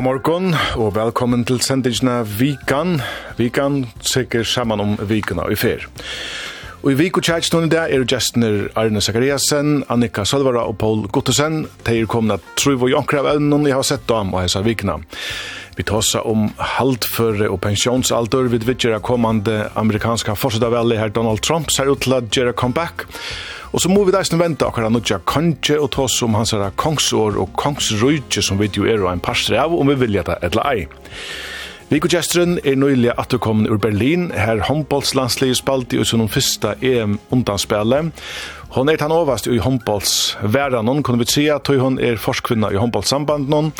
God morgon, og velkommen til sendingene Vikan. Vikan sikker saman om Vikana i fer. Og i vik og tjejt stående er gestene Arne Zakariasen, Annika Sølvara og Paul Gottesen. De er kommet Truvo Jonkra av evnen jeg har sett dem og hesa Vikana. Vi tåsa om haltføre og pensjonsalder vid vidtjera kommande amerikanska forsødavelli her Donald Trump ser ut til at gjøre comeback. Og Og så må vi deisne vente akkurat nødja kanskje og ta som hans herra kongsår og kongsrøyke som vi jo er og en parstre av om vi vilja det eller ei. Viggo Gjesteren er nøylig at du ur Berlin, her håndbollslandslige spalte i usunum fyrsta EM undanspillet. Hon er tann overast i håndbollsverdanen, kunne vi tsia, tog hon er forskvinna i håndbollssamband noen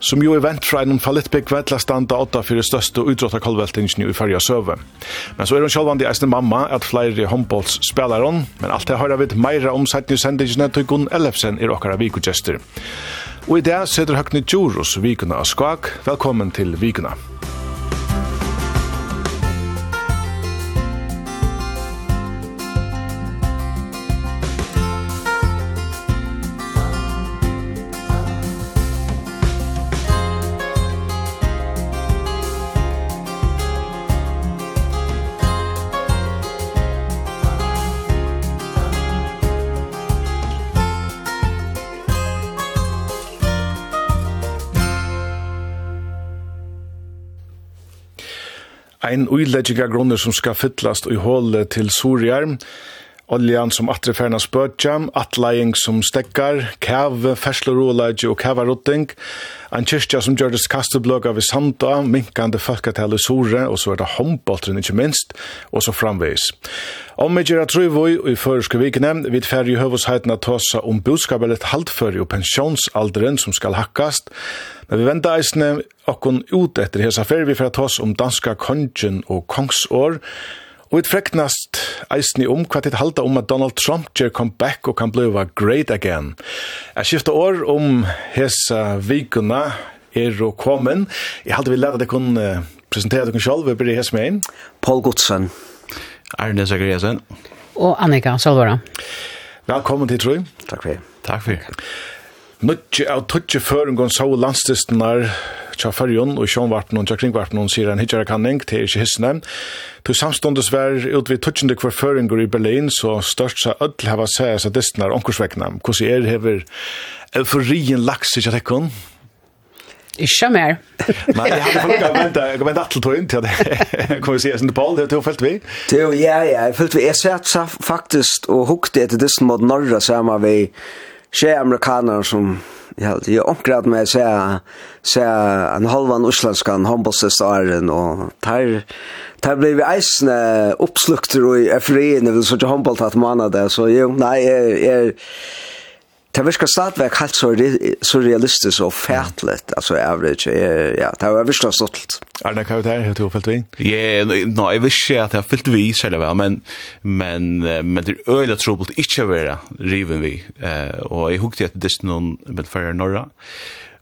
som jo er vent fra en fallittbygg vedla standa åtta fyrir største utråttakolveltingsen i fyrja søve. Men så er hun sjálfandi eisne mamma at flere håndbolls spelar hon, men alt det har vi meira om setningssendingene til Gunn Ellefsen er okkara vikugjester. Og i det setter Høgne Djurus vikuna av skak. Velkommen til vikuna. ein uileggiga grunner som skal fyllast i hålet til Soriar, oljan som atre ferna spötjam, atlaying som stekkar, kave, färslorolage og kavarotting, en kyrkja som gjørdes kastebløga ved Santa, minkande folketall i Sore, og så er det håndboltren ikke minst, og så framveis. Om vi gjør at Trøyvøy i føreske vikene, vi færre i høvåsheiten at tåsa om budskapet halvføri og pensjonsalderen som skal hakkast, men vi venter eisne okkon ut etter hesa fer vi for at tås om danska kongen og kongsår, Og et freknast eisni om hva tid halda om at Donald Trump gjør comeback og kan bliva great again. Jeg skifter år om hesa vikuna er og komen. Jeg halda vi lærer det kun uh, presentere dere selv. Vi blir hese med inn. Paul Godsen. Arne Zagreasen. Og Annika Salvara. Velkommen til Troi. Takk for det. Takk for det. Nuttje av tutje føringon så landstistunar tja fyrjon og sjån vart noen, tja kringvart noen, sier en hitjara kanning til ikke hissene. Til samståndes vær ut vid tutsjende kvar kvarføringer i Berlin, så størst seg ødel hava seg seg distnar omkursvekna. Hvordan er hever euforien laks i kjattekkon? Ikke mer. Nei, jeg hadde folk venta, jeg kan vente atle tog inn til det. Kan vi si, jeg synes, Paul, det er felt vi? Det Jo, ja, ja, jeg følte vi. Jeg satt faktisk og hukte etter disten mot Norra sammen med tjej amerikaner som Ja, det är omkrat med att säga, säga en halvan uslandskan håndbollsestaren, och tar tar blev vi isne uppslukter og i FRI-ene, vi så ikke håndbolltatt måneder, så jo, nei, är jeg, det virker stadigvæk helt så, så realistisk og fætlet, altså average, ja, det var virkelig stolt. Er det hva det er, helt oppfylt vi? Ja, no, jeg visste ikke at jeg har fyllt vi selv, men, men, men det er øyelig trobult ikke å være riven vi, eh, og jeg hukte att det er noen med færre norra,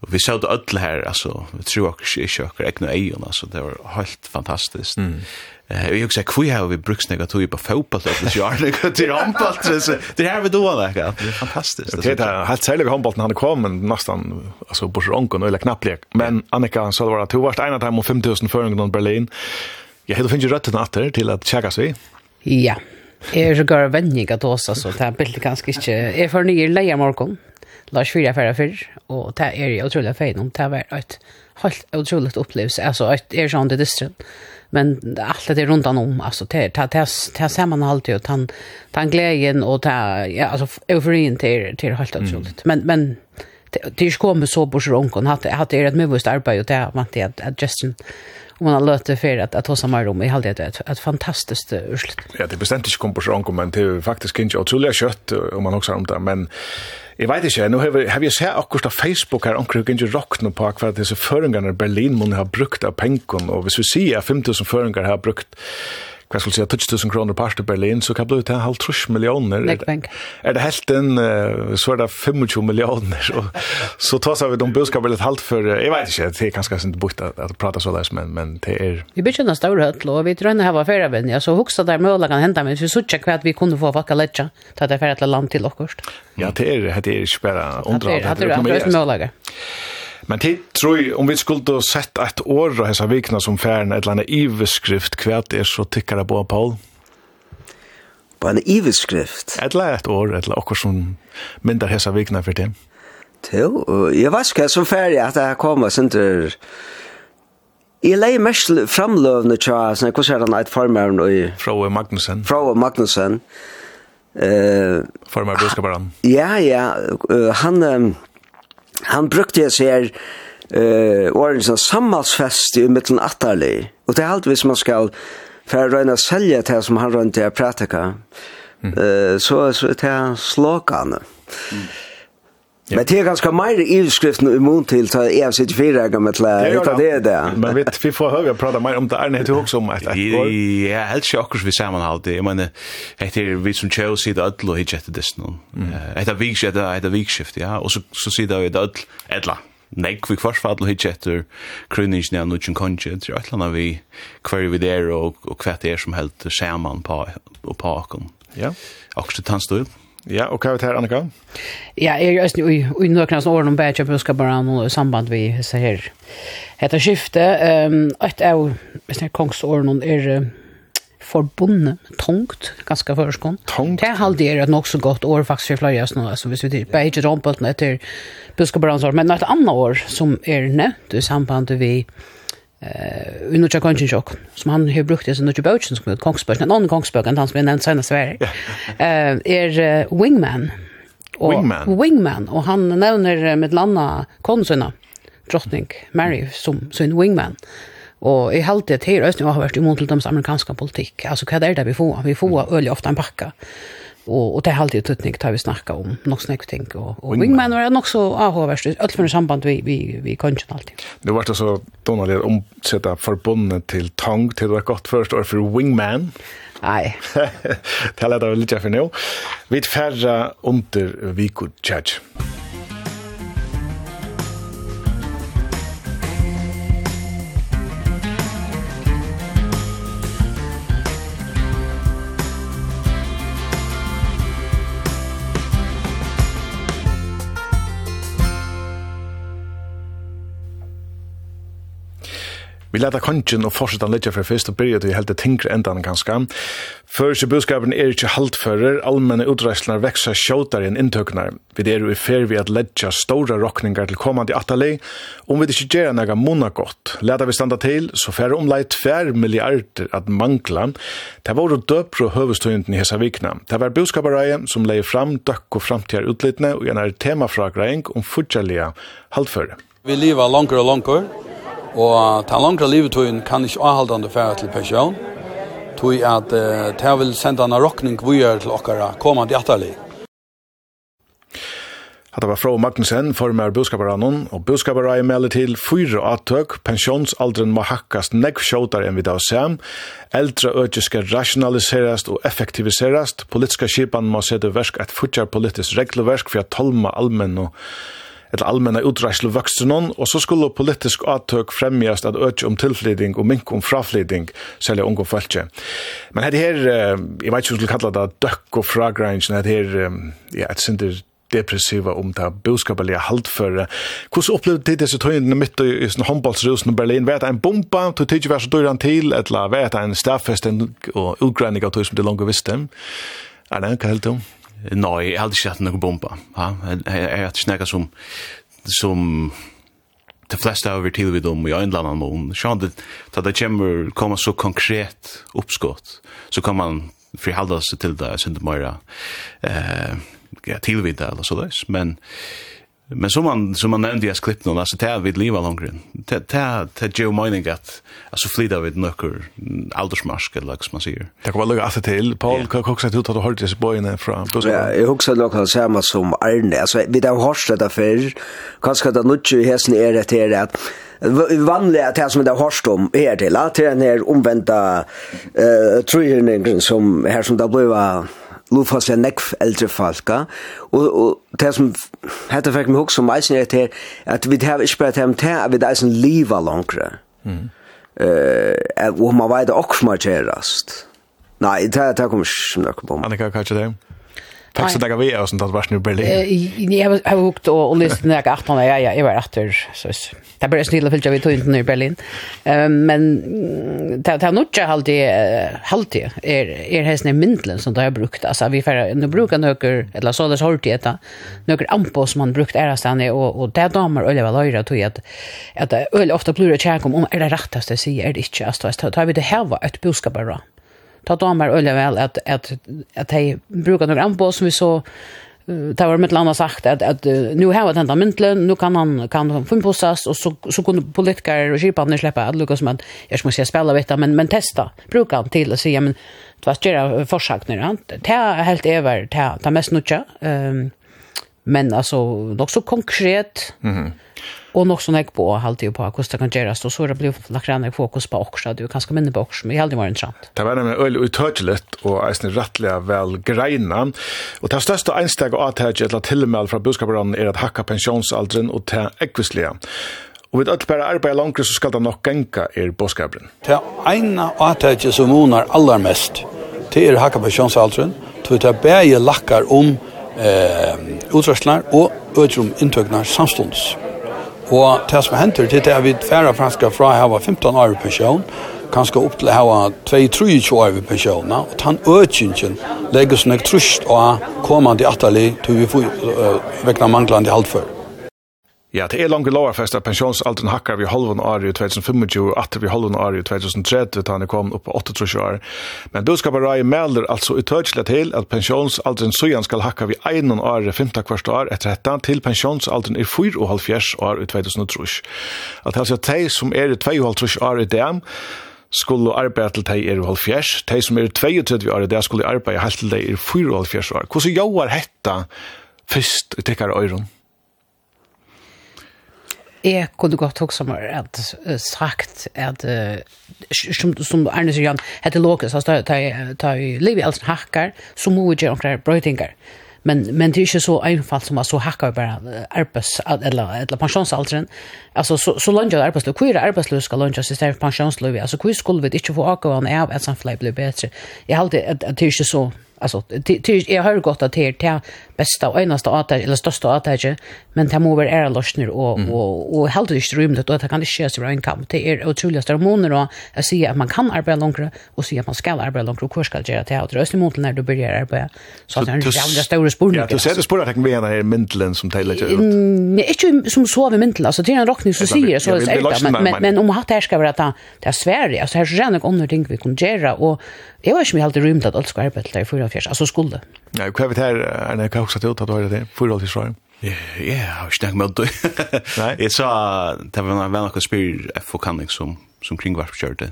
og vi såg det ødel her, altså, vi tror ikke ikke akkurat egna egen, altså, det var helt fantastisk. Mm. Eh, jag också kvui har vi brukt några tog på fotboll det gör det till handboll så det här vi då där. Det är fantastiskt. Det är helt särskilt handbollen han kom men nästan alltså på ronken eller knappt. Men Annika så var det två vart ena time och 5000 för i Berlin. Jag hade funnit rätt natter till att checka sig. Ja. Er så går vännig att oss, så Det är bildet ganska inte är för ny leja morgon. Lars fyra færre fyrr. och det är ju otroligt fein om. Det var ett helt otroligt upplevelse, alltså ett er sånn det distren men allt det runt om alltså det det det det ser man alltid och han han glädjen och ta ja alltså euforin till till helt otroligt. Men men det är kommer så på sjön hade hade det ett medvist arbete och det var det att Justin om man har det för att att hosa mer om. I halvdelt ett ett fantastiskt urslut. Ja, det bestämt inte kom på sjön men det är faktiskt inte otroligt kött om man också om det. Men Jeg vet ikke, nå har, har vi sett akkurat av Facebook her, omkring ikke råkne på hva disse føringene i Berlin må ha brukt av penken, og hvis vi sier at 5000 føringer har brukt hva skal jeg si, 2000 kroner part i Berlin, så kan det bli til halv trus millioner. Er det helt inn, så er det 25 millioner, og så tar seg vi de budskapet litt halvt for, jeg vet ikke, det er kanskje ikke bort at, at prata så løs, men, men det er... Vi blir kjønne større høtl, og vi tror drønner her var ferievenn, ja, så hoksa der møla kan hente, men vi så ikke hva vi kunne få vakka letja, at det er ferie til land til okkurst. Ja, det er, det er ikke bare undra, det er det er, det er, Det er Men tid tror om vi skulle sett et år av hessa vikna som færen, et eller annet iveskrift, hva er så tykker det på, Paul? På en iveskrift? Et eller et år, et eller akkur som mindre hessa vikna for det. Jo, jeg vet ikke så færig at jeg kommer sin til... Jeg leier mest framløvende tja, sånn, hvordan er det han et formeren? Og... Fra Magnussen. Frau Magnussen. Uh, formeren biskaperen. Ja, ja, uh, han... Um, Han brukte jeg seg eh åren som sammalsfest i mitten attarlig. Og det er alt hvis man skal for å røyne selge til som han røyne til å prætika. Mm. Uh, så, så er det slåkene. Mm. Ja. Men det er ganske mer i utskriften i mån til så jeg sitter fire jeg med til å det der. Men vet, vi får høre prate mer om det er nødt til også om et år? Ja, helt ikke akkurat vi sammenhalte. Jeg mener, etter vi som kjører sier det ødel og ikke etter det noen. Etter vikskift, etter vikskift, ja. Og så sier det ødel, ødel. Nei, vi kvart for og hitje etter krønningen av Nudgen Konje, det er et eller annet vi kvar vi der og, og hva det er som helt sammen på, og på akkurat. Ja. Akkurat hans støyden. Ja, og hva er det her, Annika? Ja, jeg er i, i noen av årene om bære budskaperen og samband vi ser her. Etter skiftet, um, et av hvis kongsårene er uh, forbundet, tungt, ganske førskånd. Tungt? Det er halvdige er et nok så godt år faktisk for flere av sånne, altså hvis vi tar bære til rompeltene etter år. men et annet år som er nevnt i samband vi eh uh, unnåcha kanskje sjokk som han har brukt i sin unnåcha bøtjen som er kongsbøk, en annen kongsbøk enn han som er nevnt senest Sverige eh, er uh, Wingman og, Wingman? Wingman, og han nevner med landa konsunna drottning Mary som sin Wingman Og i halte det her, Østning har vært imot til deres amerikanske politikk. Altså, hva er det vi får? Vi får øl ofte en pakka. Og, og det er alltid utnytt tar vi snakker om nok snakk ting og, og wingman er nok så avhåverst alt for samband vi, vi, vi kan ikke alltid. Det var det så Donald er omsetta forbundet til tang til det var godt først og for wingman. Nei. det er litt av for nå. Vi er færre under Viko Tjadj. Vi leta kongen og fortsetan litt for fyrst og byrja til helt det tinkre endan ganska. Før budskapen er ikke haltfører, allmenne utreislenar veksa sjåtar enn inntøknar. Vi er jo i fer vi at ledja stora rokningar til komandi atali, om vi ikke gjerra nega mona godt. Leta vi standa til, så færre omlai 2 milliarder at mangla. Det var døpro høvestøynden i hesa vikna. Det var budskapareie som leie fram døkk og framtida utlitne og en er temafragreng om futjalia haltfører. Vi lever langer og langer, Og ta langra livetøyen kan ikke avhaldande færa til pensjon, Tøy at uh, ta vil senda en rokning vujer til okkara kommande atterlig. Hatta var Frau Magnussen, formar budskaparannon, og budskaparai melder til fyra attøk, pensjonsaldren må hakkast negg sjåtar enn vi da sem, eldre øyne skal rationaliserast og effektiviserast, politiska skipan må sette versk et futjar politisk regelverk for at tolma allmenn og eller allmänna utreisle vuxenon, og så skulle politisk avtøk fremjast at øke om tilflyting og mink om fraflyting, særlig unge følge. Men dette her, jeg vet ikke om du kalla det døkk og fragrange, dette her, ja, et synder depressiva om det boskapelige haltføre. Hvordan opplevde du disse tøyene midt i i håndballsrusen i Berlin? Var det en bomba, du tidlig var så døyran til, eller var det en stavfesting og utgreining av tøy som du langt visste? Er det en hva helt om? nei, jeg hadde ikke hatt noen bomba. Ja, Jeg jag hade snackat som som de fleste har vært tilvidd om i en eller annen mån. Sjön det da det kommer kommer så konkret oppskott, så kan man förhålla seg til det så inte bara eh ja, till vid eller så där. Men Men som man som man nämnde i klipp någon alltså tar vid leva längre. Ta ta ta Joe Mining att alltså flyta vid nöcker aldersmarsk eller som man säger. Det kan vara att till Paul kan också att ta hållt sig boyna från. Ja, jag också låg samma som Arne. Alltså vi där har hörst det därför kanske att nu ju hästen är det till att vanliga att som det har hörst om är till att den här omvända eh tröjningen som här som det blev nu fast jeg nekv eldre falka, og, og det som hette fikk meg hoksa om eisen er til at vi har ikke bare til at vi eisen liva langre. Mm. Uh, og man veit okkur som har kjerast. Nei, det, det kommer ikke noe på meg. Annika, hva er det? Tack så mycket vi och sånt att vars i Berlin. Eh jag har hukt och lyssnat när jag åt när jag jag var åter så det blir snilla för jag vi tog inte i Berlin. Ehm men det har nog jag alltid, alltid halt är är hästne mindlen som det har brukt alltså vi för nu brukar några eller så det har det några ampo som man brukt är stan och och det damer eller vad löra tog att att öl ofta blir det kärkom om är det rättaste sig är det inte alltså tar vi det här var ett boskap bara ta damer öle väl att att att de brukar några anbå som vi så det var med landa sagt att, att nu har han hänt myntlen, nu kan han kan han finpussas och så, så kunde politiker och kyrpaner släppa att lucka som att jag ska se spela vet men, men testa, brukar han till och säga men det var större nu det är helt över det, ta mest nutja um, men alltså nog så konkret. Mhm. Mm och nog sån på halt ju på hur det kan göras och så det blir lagt grann fokus på också du kanske minne på också men helt var intressant. Det var med öl uttörtligt och är snäll rättliga väl greina och det största insteg och att här tillmäl från budskapet är att hacka pensionsåldern och ta ekvisliga. Og við öll bara arbeid langre så skal det nok genka er båskabren. Det eina atætje som monar allar mest, det er hakka pensjonsaldren, det er bæge lakkar om um eh, utrøstlar og utrum inntøknar samstunds. Og det som henter til det er vi færre franska fra å ha 15 år i pensjon, kanskje opp til å ha 2-3 år i pensjon, og den legger legges nok trøst og kommer til atterlig til vi får uh, vekna manglande halvfør. Ja, det er langt lovarfest at pensjonsalderen hakkar vi halvun år i 2025 og atter vi halvun år i 2030 da han er kommet opp på 28 år. Men budskaparai melder altså utøyselig til at pensjonsalderen søyan skal hakka vi einan år i femta kvart år etter hetta til pensjonsalderen er 4,5 år i 2030. At altså teg som er i 2,5 år i dem, skulle arbeide til de er i halvfjers, De som er i 32 år i DM skulle arbeide helt til de er i 4 år. Hvordan gjør hetta først i tekkar øyron? jeg kunne godt huske meg at sagt at uh, som, som Arne sier Jan hette Låkes, altså ta i liv i elsen hakkar, så må vi gjøre omkring brøytinger Men, men det er ikke så einfalt som at så hakkar vi bare arbeids, eller, eller pensjonsalderen. Altså, så, så lønner jeg arbeidsløy. Hvor er arbeidsløy skal lønner jeg systemet pensjonsløy? Altså, hvor skulle vi ikke få akkurat av at samfunnet blir bedre? Jeg halte at, at det er ikke så Alltså jag har gått att det är bästa och enaste åtgärd eller största åtgärd men det måste vara lösningar och och och helt i ström det då kan det ske så en kamp. Det är otroligt hormoner och jag ser att man kan arbeta längre och ser att man ska arbeta längre och hur ska det göra det? Det är mot när du börjar arbeta. Så det är en jävla stor spår. Ja, du ser det spårar att vi här mynteln som täller ut. Nej inte som så vi myntel alltså det är en rockning så säger så är det men men om att det ska vara att det är Sverige alltså här så gärna om ting vi kan göra och Jeg var ikke mye alltid rymt at alt skulle arbeide til det i 44, altså skulle. Ja, hva vet her, er det hva sagt til at du har det i 44 fra? Jeg har ikke tenkt med det. Nei? Jeg sa, det var noen spyr FO Kanning som som kringvarp kjørte.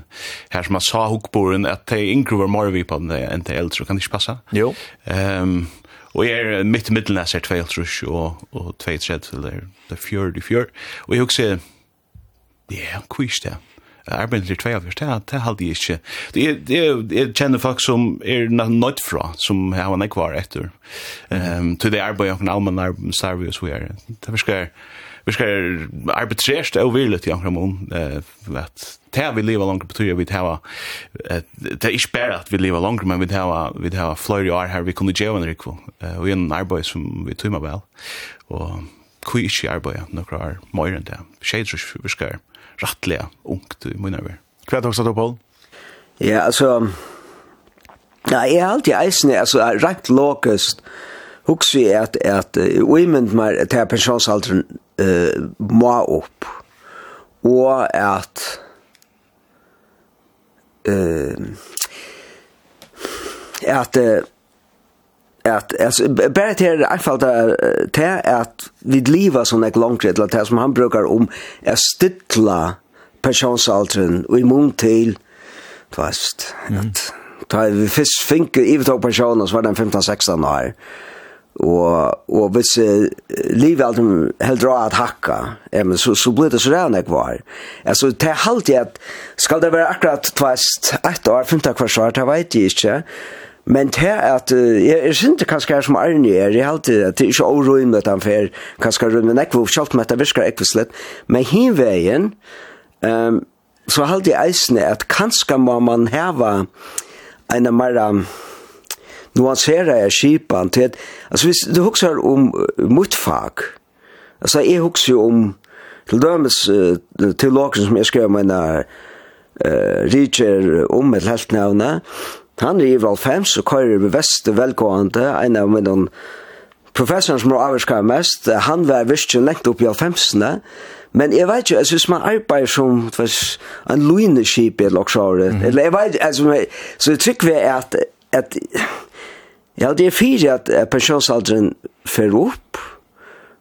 Her som jeg sa hokboren at de yngre var mer vi på enn de eldre, kan det ikke passe? Jo. Um, og jeg er midt i middelen jeg ser 2 eldre og, og 2 tredje til det er 40 fjør. Og jeg husker, ja, hva er det? arbeid til 42, det, det halde jeg ikke. Jeg, jeg, jeg kjenner folk som er nødt fra, som jeg har ikke vært etter. Um, til det arbeidet og allmenn arbeid, starve og så videre. Det skal virker, virker arbeidsrest og virlet i Ankramon, uh, at det vi lever langer betyr vi tar det er ikke bare at vi lever langt, men vi tar vi tar flere år her vi kunne gjøre en rikvo, og en arbeid som vi tøymer vel, og hvor ikke arbeid, noen år mer enn det. Skjeder ikke virker rattliga ungt i mina över. Kvart också då Paul. Ja, altså, Ja, jeg er alltid eisende, altså rett lokest, hukser jeg at, at uh, uimend meg til pensjonsalderen uh, må opp, og at uh, at uh, at alltså til det här einfalda til att vi lever såna langt til det som han brukar om är stilla personsaltren og i mun tvast fast att ta vi fisk fink i tog pensjonen så var den 15 16 år och och uh, livet allt helt dra att hacka men så så blir det så där när kvar alltså det halt at ska det vara akkurat tvast ett år 15 kvar det vet jeg ikke Men det er at, jeg jeg synes det kanskje er som Arne er, jeg halte at det er ikke overrøyme at han fer, kanskje røyme en ekvov, kjalt med at det virker ekvislett, men hinveien, um, så har alltid eisne at kanskje må man heva en av mer, nu jeg kipan, til at, altså hvis du husker om motfag, altså jeg husker jo om, til dømes uh, til som jeg skrev med en uh, riker om et helt navnet, Han er i Val 5, så kører vi vest velgående, en av min professoren som har avvarskar mest, han var virkelig lengt opp i Val 5-sene, men jeg vet ikke, altså hvis man arbeider som tværs, en lyneskip i noe sånt, mm. eller jeg vet ikke, altså, så jeg trykker vi at, at ja, det er fire at pensjonsalderen fer opp,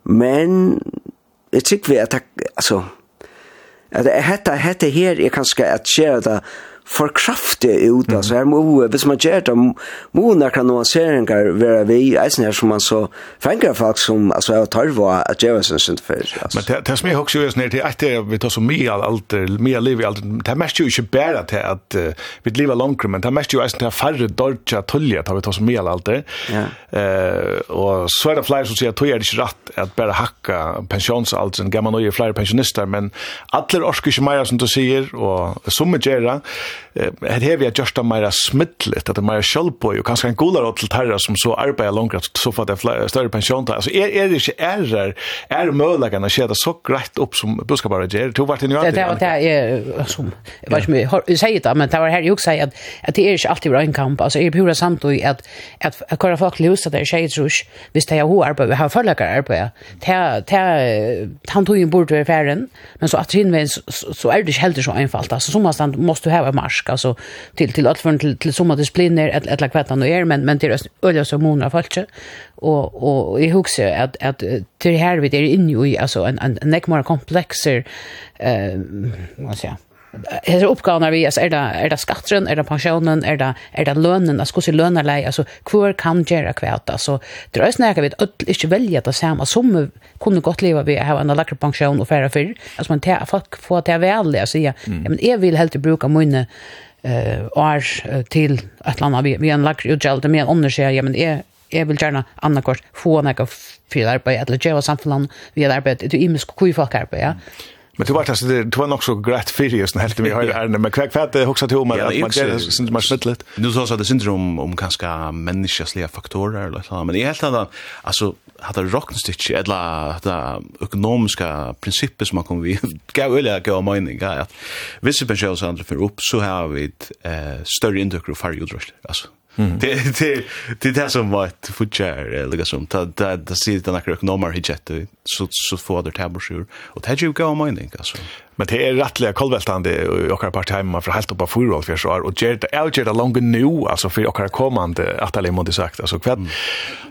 men jeg trykker vi at, altså, at dette, dette her er kanskje at skjer det, for kraftig ut, mm. altså her må, hvis man gjør det, må nekka nuanseringer være vi, eisen her som man så fenger folk som, altså jeg tar hva at gjør sin sin fyr. Men det, det som jeg også gjør, det er etter vi tar så mye av alt, mye av livet i alt, det er mest jo ikke bare til at uh, vi lever langere, men det er mest jo eisen til færre dårlige tølje, tar vi tar så mye av alt det. Ja. Uh, og så er det flere som sier at tog er ikke rett at bare hakka pensjonsalderen, gammel og flere pensjonister, men alle orsker ikke mer som du sier, og som gjør det, her har vi just det mer smittligt att det mer självboy och kanske en godare till terra som så arbetar långt så får det större pension alltså är är det inte är är möjligen att det så rätt upp som buskapare ger? Tog vart nu att det det är som vad som jag säger det men det var här jag säger att att det är inte alltid en kamp alltså är pura samt och att att att köra folk lösa det tjejer rush visst det jag arbetar vi har förlägger arbetar det det han tog ju bort över färden men så att trinvägen så är det helt så enkelt alltså som man måste ha Danmark alltså till till att till till somma discipliner ett ett lag kvättan och är men men till öliga som månader fallt och och i huset att att till här vi är inne i alltså en en neck mer komplexer eh vad ska jag hesa uppgåvan vi är det är det skatten är det pensionen är det är det lönen alltså hur lönar läge alltså kvar kan göra kvärt alltså drös när jag vet öll inte välja att samma som kunde gott leva vi har en läcker pension och färra för alltså man tar folk får ta väl alltså ja men jag vill helt bruka munne eh år till att landa vi en läcker utgälde med undersöka ja men är jeg vil gjerne kort få noe for arbeid, eller gjøre samfunnet ved arbeid, det er imisk hvor folk arbeid, ja. Men du var alltså det du var nog så grat furious när helt vi har ärende men kvack fatt det huxar till om att man det syns man smittligt. Nu så så det syndrom om kanske mänskliga faktorer eller så men i helt annat alltså hade rocknstitch eller det ekonomiska principer som man kommer vi gå eller gå mening att vissa pensioner andra för upp så har vi ett större intryck av farjudrust alltså Det det det det som var ett futcher eller som ta ta det ser det några ekonomer hitchet så så får det tabur och det ju gå mind think alltså. Men det är rättliga kolvältande och jag har part hemma för helt uppa för Rolf så och Jared Alger där långt nu alltså för och kommande att alla måste sagt alltså kvad.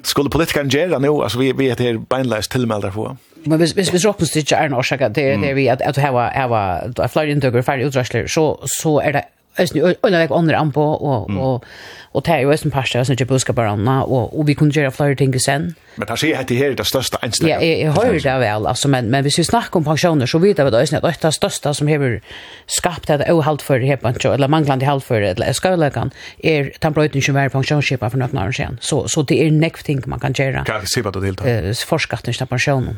skulle politiken göra nu alltså vi vi heter bindlast tillmälda för. Men hvis hvis hvis dropper stitch er en årsak det det vi at at hava hava flyr into the fire utdragsler så så er det Ösn och like andra an på och och och tar ju ösn pasta ösn typ buska bara och och vi kunde göra flera ting sen. Men där ser det här det största enstaka. Ja, jag hör det väl alltså men men vi ska snacka om pensioner så vet jag vad ösn det är största som har skapat det ohalt för det här eller manglande halt för eller skolan är temperaturen som är pensionsskipa för några år sedan. Så så det är next ting man kan göra. Kan se vad det helt. Eh forskatten på pensionen.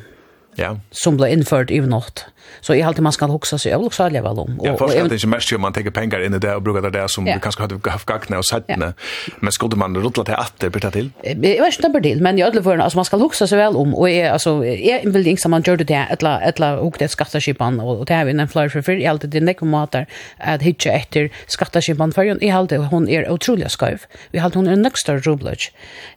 Ja. Som blev infört i natt. Så i allt man ska huxa sig över också leva om. Ja, först att det inte mest ju man tar pengar in i det och brukar det där som ja. vi kanske hade haft gagna och sett ja. Men skulle man rulla till att det blir till? Jag vet inte till, men jag ödlevar alltså man ska huxa så väl om och är alltså är en vill inte man gör det där ettla ettla och det skattaskipan och det har vi en flyer för för alltid, det näck matar att hitcha efter skattaskipan för i allt hon är otroligt skøv. Vi har hon en nästa rublage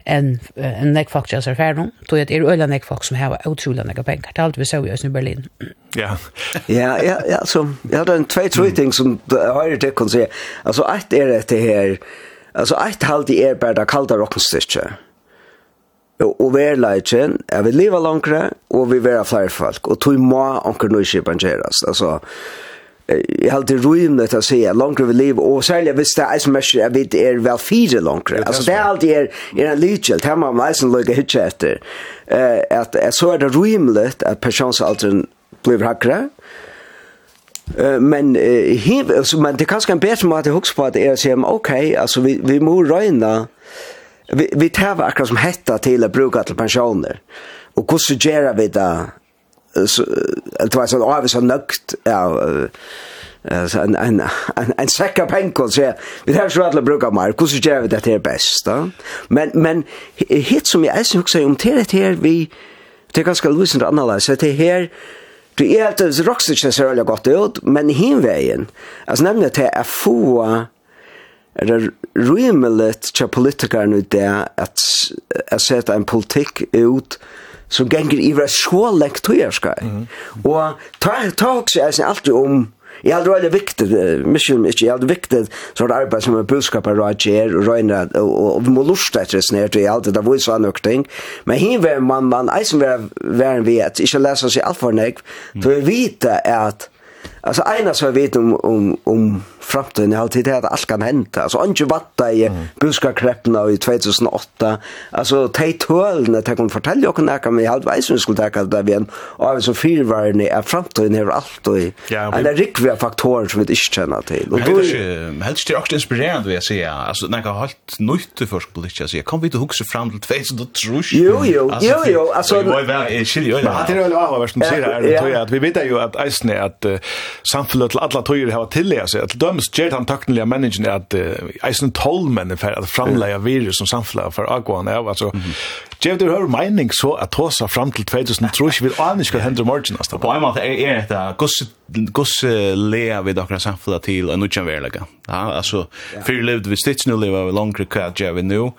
en en neck faktiskt är färdig. Då är det öland neck som har otroligt näck pengar kvartalet vi så i Østen Berlin. Ja. ja, ja, ja, så jeg hadde en tvei tre ting som jeg har til å si. Altså, ett er dette her, altså, ett halvt er bare det kalde rocknstyrke. Og, og vi er leitjen, jeg vil leve langere, og vi vil være flere folk, og tog må anker nøyskipen gjøres. Altså, jag har alltid ruinat att säga långt över liv och sälja visst det är som mest jag vet är väl fyra långt alltså det är alltid är är en lyckel här man läser lugga hitcha efter eh att så är det ruimligt att personsaldern blir hackra men uh, hiv, alltså men det kanske en bättre måte hooks på att är så okej alltså vi vi må röjna vi vi tar akkurat som hetta till att bruka till pensioner och hur så gör vi det det var sånn, å, vi så nøgt, ja, Alltså en en en en säcka penkol så vi har så alla brukar mer. Hur så gör vi det här bäst då? Men men hit som jag älskar också om till det här vi det är ganska lusigt att analysera det här Det är helt det rockar inte så jävla gott ut, men hinvägen. Alltså nämligen det är få det rymligt til politikerna ut det at jeg setter en politikk ut som ganger i vera så lengt tøyerskar. Mm. Og ta, ta også jeg sin alltid om Jeg har aldri viktig, mission meg ikke, jeg har aldri viktig sånn arbeid som er budskap av Roger og røyna, og vi må lusta etter det snart og jeg alltid, det var så nok ting. Men hin var man, man, eisen var væren vi, at ikke lesa seg alt for nek, for vi vet at, alltså ena som vi vet om, om, om framtiden har tid att allt kan hända. Alltså inte vatta i mm. buskakrepparna i 2008. Alltså te tölna te kon fortälja och när kan vi halt vet vi skulle ta det igen. Och så fyr var ni är framtiden är allt och alla vi faktorer som vi inte känner till. Och då helst det också inspirerande vill jag säga. Alltså när jag har helt nytt för politik så jag kan vi inte huxa fram till 2003. Jo jo jo jo alltså vad är väl skiljer ju. Det är väl vad som säger att vi vet ju att Eisner att samfället alla tror ju har tillägg sig att Samtidig gjør den takknelige menneskene at uh, eisen tolv er for at framleie virus som samfunnet for avgående av, altså, mm -hmm. gjør det høyre mening så at hos fram til 2000 tror ikke vi aner ikke hva hender i morgen. På en måte er, det dette, hvordan lever vi dere samfunnet til og en utgjenverlegge? Ja, altså, før levde vi stitt, nå lever vi langere hva gjør vi nå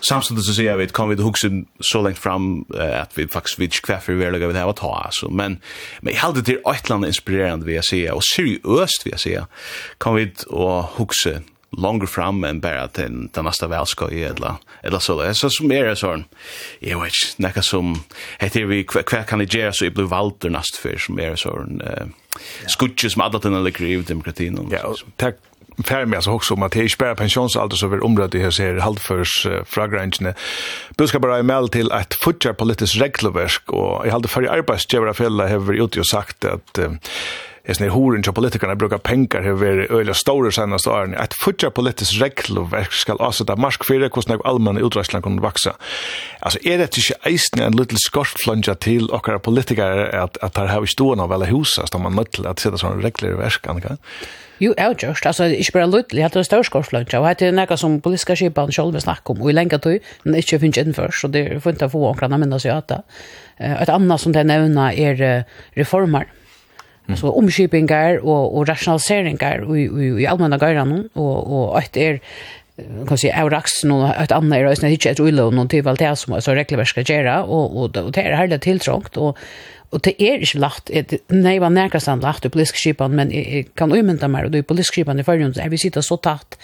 samtidigt så säger vi att kan vi huxa så långt fram uh, att vi faktiskt vid kväffer vi lägger vi det här att ta alltså men men jag hade till ett land inspirerande vi säger och seriöst vi säger kan vi och huxa longer fram än bara till den nästa välska i eller eller så det så som är det sån jag vet näka som heter vi kvar kan det göra så i blue valter näst för som är sån eh skutches med alla den eller demokratin och ja tack färd meg så också om att det ikke bara pensionsalder så vill området det här ser halvførs uh, fragrangene. Budskap bara e-mail till att fortsätta politiskt regelverk och jag hade för arbetsgivare fjellet har ute och sagt att uh, Esne horen til politikerne bruker penger hevur verið øyla store senast årene. Et futja politisk reglverk skal avsette marsk fyrir hvordan jeg allmenn i útræslan kunnu vaksa. Altså er det ikke eisne en little skortflanja til okkara politikere at at har hava stóna vel húsa, stóma nøll at seta sånne reglerverk, Annika? verkan. Jo, jeg har gjort, altså, ikke bare lydelig, jeg har størskorslunsja, og det er nekka som politiska kipan selv vil snakke om, og i lenge tog, men ikke finnes innenfor, så det er funnet å få omkring å minne seg at det. Et annet som det nevner er reformer, mm. så omkypingar og, og rationaliseringar i, i, i allmenna gøyrene, og, og et er, kan si Aurax nu ett annat är det inte ett ullo någon till allt det som så regelverket ska göra och och det är härligt tilltrångt och Og det er ikke lagt, nei, var nærkast han lagt i politiske skipan, men jeg kan umynda meg, og det er politiske skipan i fyrrjum, er vi sitter så tatt,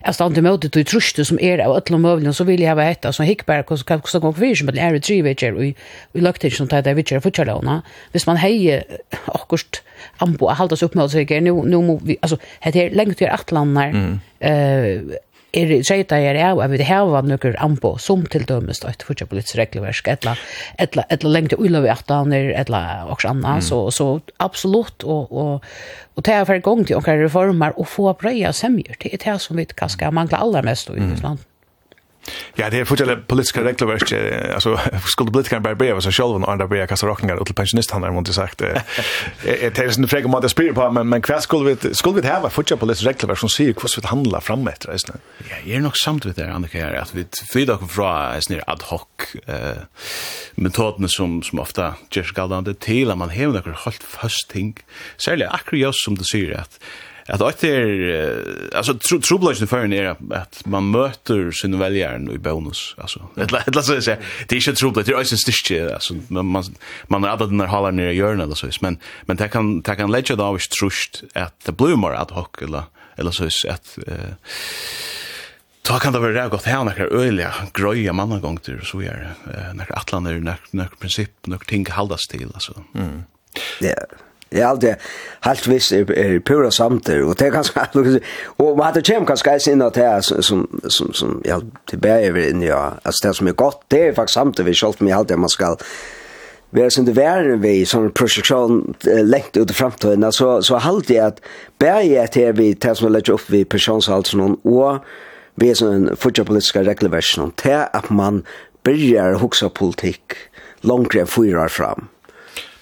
jeg stand i møte til truste som er av øtlom møvlen, så vil jeg hava etta, så hikk bare, hva som hos hos som er i tri vidger, og i lagt som tar det vidger fortjall hona, hvis man hei akkurst ambo, haldas oppmøte, nu, nu, nu, altså, det er lengt vi er atlanar, er treyta er av at vi hava nøkker anbo som til dømes då et fortsatt politisk regelverk etla etla etla lengte ulla vi at han er etla og anna mm. så så absolutt og og og ta for gang til okkar reformer og få brøya semjer til det som vi kanskje manglar aller mest i Island. Mm. Ja, det är fortfarande politiska regelverk. Alltså, skulle politikerna bara breva så själva och andra börja kasta rockningar till pensionist han har inte sagt. Det är en fråga om att spela på, men, men kvar skulle vi, skulle vi ha fortfarande politiska regler som säger hur vi handla fram efter det? Ja, jag är nog samt med det här, Annika, här, att vi flyr och fra en ad hoc eh, metoderna som, som ofta just galdande till att man har några helt fast ting. Särskilt akkurat som du säger att att det är alltså trubbeln för är att man möter sin väljare i bonus alltså det låt så säga det är ju trubbel det är ju stitch alltså man man har den här hallen nere hjörnet eller så men men det kan det kan lägga då vis trust att the bloomer ad hoc eller eller så att eh Ta kan det vara gott här när öliga gröja manna gång till så är det några atlander några princip några ting haldas till alltså. Mm. Ja. Yeah. Det er alltid helt visst er, er pura samter, og det er ganske og man hadde kjem ganske eis inn at det er som, som, som ja, ja, tilbæg over inn, ja, altså det som er godt, det er faktisk samter vi kjollt med alt det man skal Vi som det værer vi som prosjeksjon lengt ut i fremtiden, så, så halte jeg at bære at vi til som legger opp vi personshalsen og vi er sånn fortsatt politiske regleversen til at man byrjar hoksa politikk langt enn fyra fram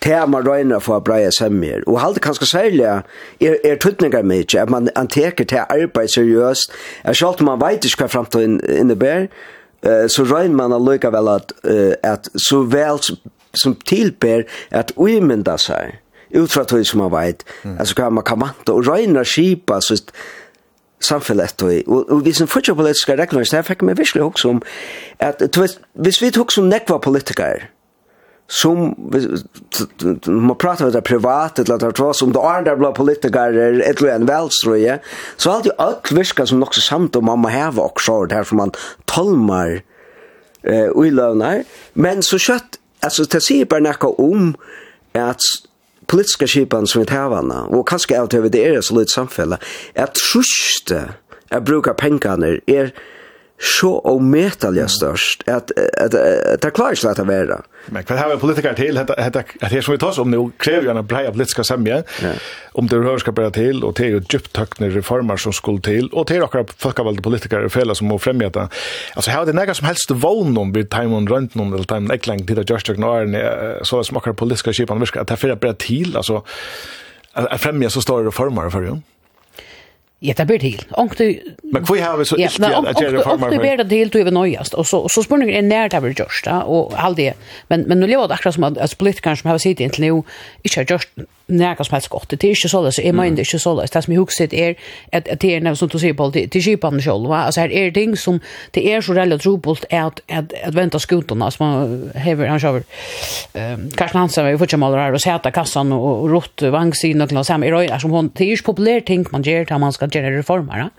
til man røyner for å breie semmer. Og halde kanskje særlig er, er tøtninger med at man anteker til arbeid seriøst, at selv om man vet ikke hva fremtiden innebærer, uh, så røyner man allikevel at, uh, at så vel som tilber at uimynda seg, utfra tog som man vet, mm. altså hva man kan vanta, og røyner skipa, så samfellet og, og, og vi som fortsatt politiske regler, så jeg fikk meg virkelig hoksom at hvis vi hoksom nekva politikere, som man pratar med det privat eller det var som det är där bland politiker ett eller en välströje så allt ju allt viskar som också samt om mamma här också där för man tolmar eh ulövnar men så kött alltså det ser bara näka om att politiska skipan som vi hävarna och kanske allt över det är så lite samfälla att truste att bruka pengarna är er, så omätaliga störst att att det klarar sig att vara. Men vad har politiker till att att att det som vi tar om nu kräver ju en bred politiska samja om det rör ska börja till och till djupt tökna reformer som skulle till och till några folkvalda politiker och fälla som må främja det. Alltså hur det några som helst vån om vid time on runt någon eller time eklang till att just ignore så smakar politiska skipan viska att det för bära till alltså att främja så stora reformer för ju. Ja, det blir til. Onkte, men hva har vi så ikke ja, at gjøre reformer? Onkte blir det til, du er nøyast. Og så, så spør er nær det blir gjørst, og alt det. Men, men nå lever det akkurat som at, at politikerne som har sittet inntil nå, ikke har gjørst näka som helst gott. Det är inte så där så är man inte så där. Det som jag huxet är att det är när som du ser på det till skipan själv. Alltså här är ting som det är så relativt roligt att att att vänta skotorna som man häver han kör ehm kanske han som vi får chama där och sätta kassan och rott vagnsin och såna i röjer som hon det är ju populärt ting man gör där man ska göra reformer.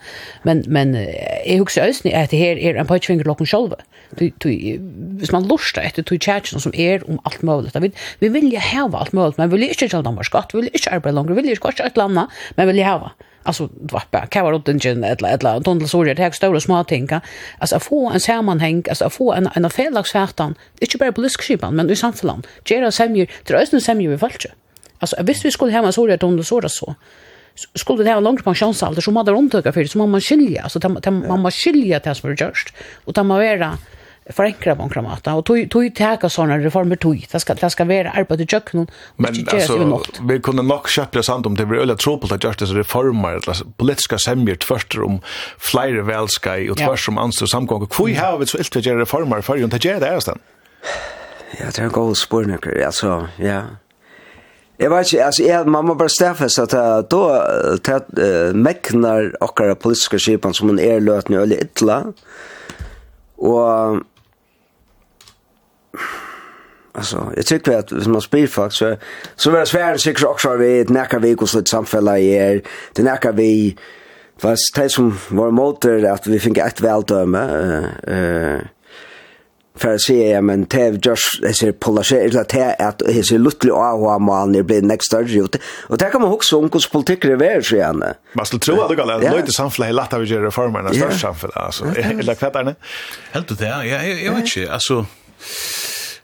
Men men jag huxar ösn att det här är en pojkvinkel locken själv. Du du hvis man lustar efter till chatchen som är om allt möjligt. Vi vill ju ha allt möjligt men vill ju inte själva man ska at vil ikke arbeide langer, vil ikke ikke et eller annet, men vil jeg hava. Alltså det var bara kan vara åt en gen eller eller tunnel så det här stora små ting. alltså att få en sammanhang alltså att få en en fällagsfärtan inte bara politisk skipan men i samfällan gera semjer drösen semjer vi falske alltså visst vi skulle hemma så det tunnel så det så skulle det ha långt pensionsalder så man det undertöka för det så man skilja alltså man man skilja det som är görst och ta man vara förenkla på några och tog tog täcka såna reformer tog det ska det ska vara arbete i köknen men alltså vi kunde nog köpa sant om det blir tro trubbel att justice reformer alltså politiska semjer först om flera välskai och tvärs om och samgång och kvui har vi så ilt att göra reformer för ju inte det är sen Ja, det är en god spørning, Alltså, ja. Jag vet inte, alltså, jag, man må så att då da uh, mäcknar och politiska skipan som en er løtene øyelig ytla, Och Alltså, jag tycker att hvis man spyr folk så, så är det svärt säkert också vi ett näka vi hos ett samfälla i er, det näka vi fast det som var motor att vi fick ett väldöme eh uh, för att se ja, men det är just det ser polariserat att det är att det ser luttlig av och man är blir next större ut och det kan man också om hur politik det är så igen man skulle tro att det går att lite samfälla i lätt av göra reformerna större samfälla alltså eller kvättarna helt det ja. Jag vet inte alltså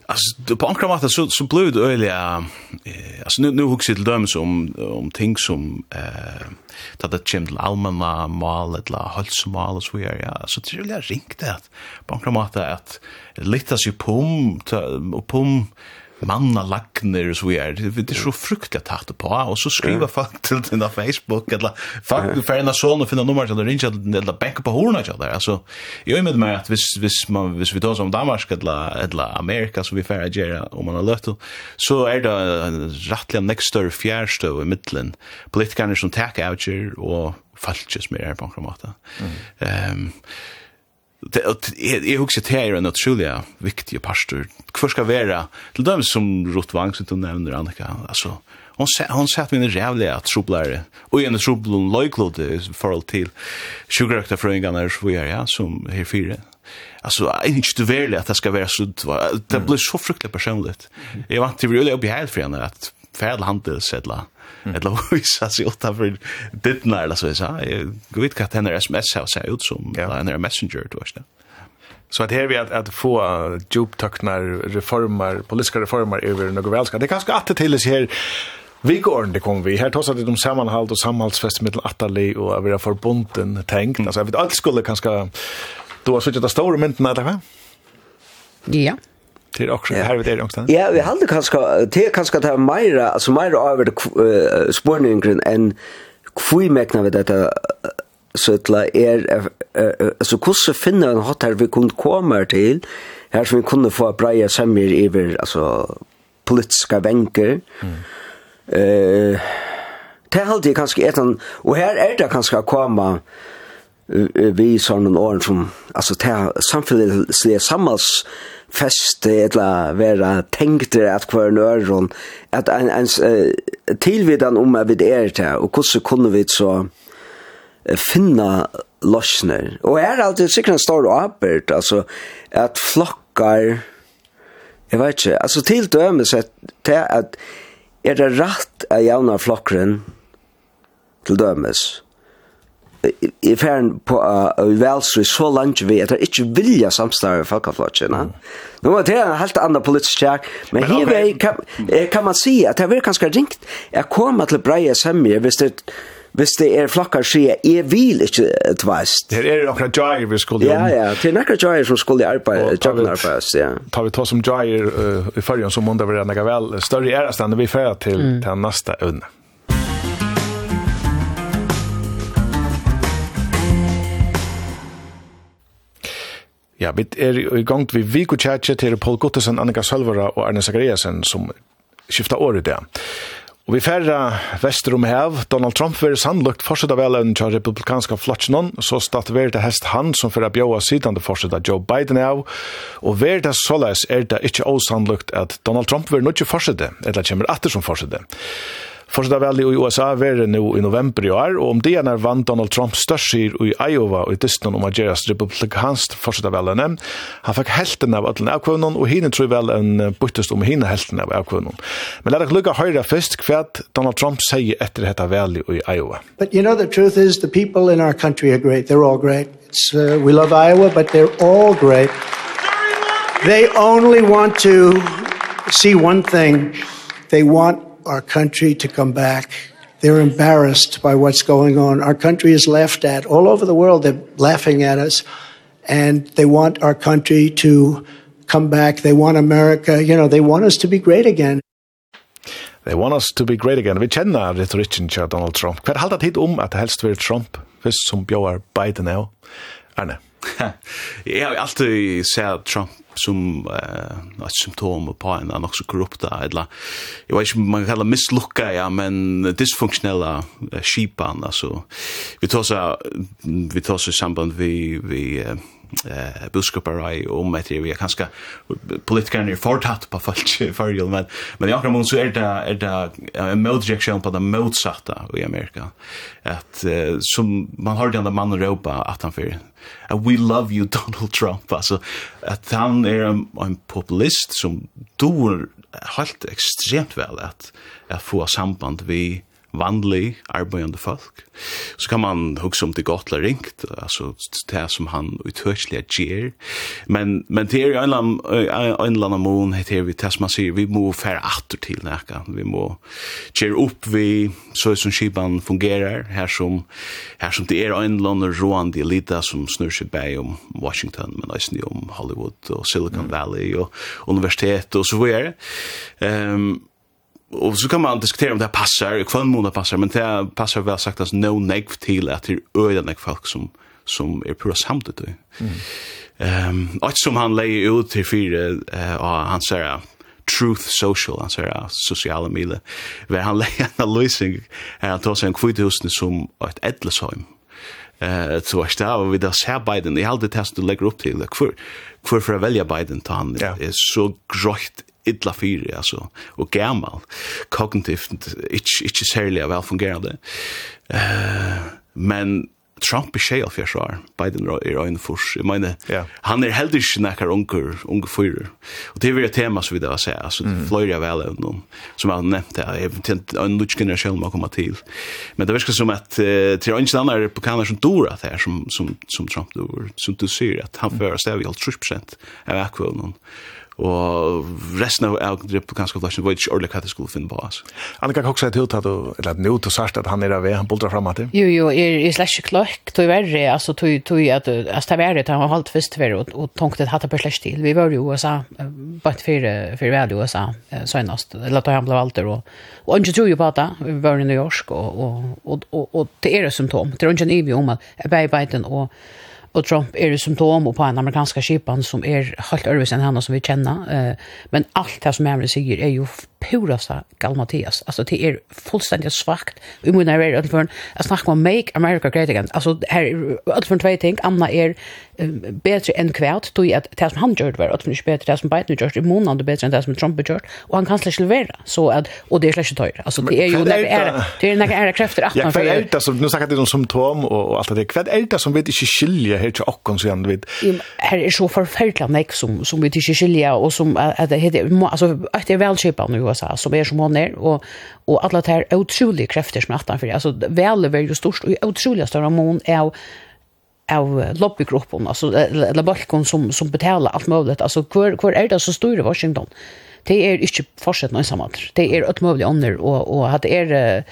Alltså på ankra matta så så blev det öliga eh alltså nu nu hugger till dem som om ting som eh att det chimd almanna mal eller halsmal så är ja. Så det är ju ringt det på ankra matta att litas ju pum och pum manna lagner og så er det er så fruktelig tatt på og så skriver folk til den där Facebook eller folk du en sånn og finna nummer til rinja eller banka på horna til der altså jeg med meg at hvis, hvis, man, hvis vi tar som Danmark eller, eller Amerika som vi får gjøre om man har løtt så er det rettelig en nekst større i middelen politikerne som takker avgjør og falskjes mer på en måte. Mm. Um, jeg husker det er en utrolig viktig pastor. Hvor skal være, til dem som Ruth Wang, som du nevner, Annika, altså, hon sa hon sa att vi är att trublare och en trublon lojklod i förhåll till sjukrökta fröingarna så vi är ja som här fyra alltså jag är inte verkligen att det ska vara så det blir så fruktligt personligt. Jag vant till att bli helt för henne att färdhandel sedla eller visa sig åtta för dittna eller så så jag vet vad den sms har sett ut som en messenger då så Så att här vi att, att få djuptöknar reformer, politiska reformer över något välska. Det kanske att det till sig här Vi går det kom vi. Här tar det om sammanhåll och samhällsfest med Attali och våra förbunden tänkt. Alltså jag vet allt skulle kanske då så att det stora mynten där va? Ja till också ja. här vid det någonstans. Ja, vi hade kanske te kanske ta mera alltså mera över uh, spårningen än kvui mekna við detta søtla er så hvordan finner en hot her vi kunne komme til her som vi kunne få breie semmer iver altså politiska venker mm. eh det halde jeg kanskje etan og her er det kanskje å komme vi sånne åren som altså det samfunnet sammals feste eller vera tenkter at kvar nøren, at ein ein uh, tilvidan om at vid er til, og hvordan kunne vi så finna løsner. Og er alltid sikkert en stor apert altså at flokkar, jeg vet ikke, altså til dømes at, at er det rett av javna flokkren til dømes, i færen på uh, velsri så langt vi at det ikke vilja samstarve folkeflotjen. Mm. Nå var det en helt annan politisk check, men, men her okay. kan, kan man si at det er ganske ringt jeg kommer til breie semje hvis det Hvis det er flokkar sier, jeg vil ikke tvast. Det er akkurat jair vi skulle Ja, ja, det er akkurat jair som skulle arbeide, jakken arbeid, ja. Tar vi ta som jair uh, i fyrjon, så må det være nekka vel større ærestand vi fyrir til, mm. til neste øvne. Ja, vi er i gang til Viko Tjatje til Paul Gottesen, Annika Sølvara og Arne Zachariasen som skifta året der. Og vi færre vester om hev, Donald Trump vil sannlagt fortsette velen til republikanska flottsnån, så statuerer det hest han som færre bjóa sidan til fortsette Joe Biden av, og ver det såleis er det ikke åsannlagt at Donald Trump vil nødvendig fortsette, eller kommer atter som fortsette. Fortsatt vel i USA være nå i november i år, og om det er vann Donald Trump størst i Iowa og i Disney om å gjøre republikansk fortsatt enn. Han fikk helten av alle avkvønnen, og henne tror vel en byttest om henne helten av avkvønnen. Men la deg lukke høyre først hva Donald Trump sier etter dette vel i Iowa. But you know, the truth is the people in our country are great. They're all great. It's, uh, we love Iowa, but they're all great. They only want to see one thing. They want our country to come back. They're embarrassed by what's going on. Our country is laughed at. All over the world, they're laughing at us. And they want our country to come back. They want America. You know, they want us to be great again. They want us to be great again. Vi kjenner retorikken til Donald Trump. Hver halda tid om at det helst vil Trump, hvis som bjóar Biden er? Arne? Jeg har alltid sett Trump som eh ett symptom på en annan också korrupta eller jag vet inte man kallar misslucka ja men dysfunktionella uh, skipan alltså vi tar så vi tar så samband vi vi eh uh, i om att vi är kanske politikerna är fortsatt på fall för ju men men jag alla så är det är det en motreaktion på den motsatta i Amerika att uh, som man har den där mannen ropa att han för uh, we love you Donald Trump. Alltså att han är en, en populist som då helt extremt väl att att få samband vi vanlig arbeidende folk, så kan man huske om det godt eller ringt, altså det som han utørselig gjør. Men, men det er jo en eller annen mån, det er vi, det som man sier, vi må fære atter til nækka, vi må gjøre opp vi, så som skipan fungerer, her som, her som det er en eller annen rående elita som snur seg bæg om Washington, men også om Hollywood og Silicon Valley og universitet og så videre. Um, och så kan man diskutera om det här passar, kvar månad passar, men det passar väl sagt att no negv till att det är negv folk som som är pura samtidigt. Mm. Ehm, um, och som han lägger ut till fyra eh och han säger Truth Social, han säger sociala medier. Var han lägger en lösning han tar sig en kvitthusne som ett ädlesheim. Eh så vart det och vi där ser Biden. Jag hade testat att lägga upp till för för för att välja Biden till han. Det är så grått illa fyre, altså, og gammal, kognitivt, ikke, ikke særlig velfungerende. Uh, men Trump er tjej av fjers år, Biden er øyne furs. Jeg mener, yeah. han er heldig ikke nekkar unger, unger fyrer. Og det er et tema som vi da sier, altså mm. fløyre av vel evne, som jeg har nevnte, jeg er en lutsk generasjon må komme til. Men det virker som at uh, til øyne stannar på kanar som dora det her, som, som, som Trump dora, som du sier, at han fører seg i 30 prosent av akkurat noen og resten av algrip kanskje flashen var ikke ordentlig hva det skulle finne på oss. Annika Koksa er du, eller at nå til sørst at han er av han bultrar fram til? Jo, jo, er, er slett ikke klokk, tog verre, altså tog, tog at, altså det er verre, det har holdt først verre, og, og tenkte at hatt på slett til. Vi var jo i USA, bare fire, fire vel i USA, søgnast, eller at han ble valgt og, og ikke tror jo på det, vi var i New York, og, og, og, og, og det er et symptom, det er ikke en ivig om at Biden og Og Trump er et symptom på en amerikansk skipan som er helt øvrig enn henne som vi kjenner. Men alt det som jeg sier er jo purasta Gal Mathias. Alltså det är fullständigt svagt. Vi måste när det för att snacka om make America great again. Alltså här allt från två ting. Anna är bättre än kvärt då att det som han gjorde var att inte bättre det som Biden gjorde i månaden bättre än det som Trump gjorde och han kan släcka levera så att och det är släcka tøyre. Alltså det är ju det är det är några är krafter att man för det som nu sagt det som symptom och allt det kvärt är det som vet inte skilja helt och kon så ändå vet. Här är så förfärligt mycket som som vi inte skilja och som att det heter alltså att det är välskipat nu USA som är som hon är och och alla det här otroliga krafter som attan för alltså väl är ju störst och otroliga stora mån är av lobbygruppen alltså eller balkon som som betalar allt möjligt alltså kvar kvar är det så stora Washington? Det är inte fortsatt någon sammanhang det är ett möjligt annor och och att är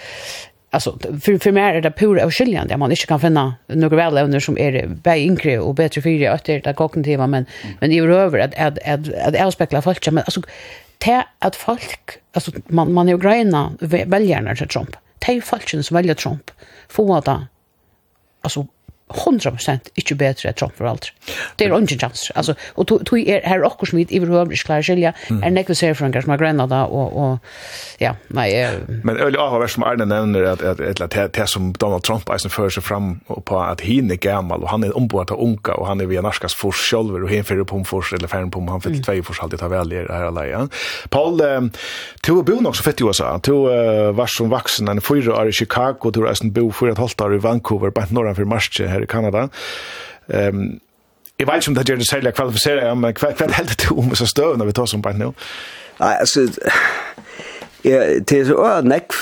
alltså för för mer är det pura avskiljande där man inte kan finna några väl som är bättre inkre och bättre för det att det kognitiva men men i över att att att att avspegla folk men alltså til at folk, altså man, man er jo greina velgjerne til Trump, til folkene som velger Trump, få det, altså 100% ikke bedre enn Trump for alt. Det er ungen chans. Altså, og tog er her okkur smitt i verhøver ikke klarer skilja, er nekve ser fra som grønna da, og, og ja, nei. Men øyelig avhver som Arne nevner, at, at, at, at det som Donald Trump eisen fører seg fram på at hin er gammal, og han er omboet av unga, og han er via norskas fors sjolver, og hin fyrir på fors, eller fyrir på han fyrir tvei fors, alltid ta vel i her alai. Paul, du er bo nok så fett i USA, du var som vaksen, han er fyra år i Chicago, to er eisen bo fyra et halvt år i Vancouver, bare norra fyrir marsje her i Kanada. Ehm Um, jeg vet ikke om det gjør det særlig å kvalifisere, men hva, hva helder du om så støv når vi tar som bare nå? Nei, altså, ja, det er så nekv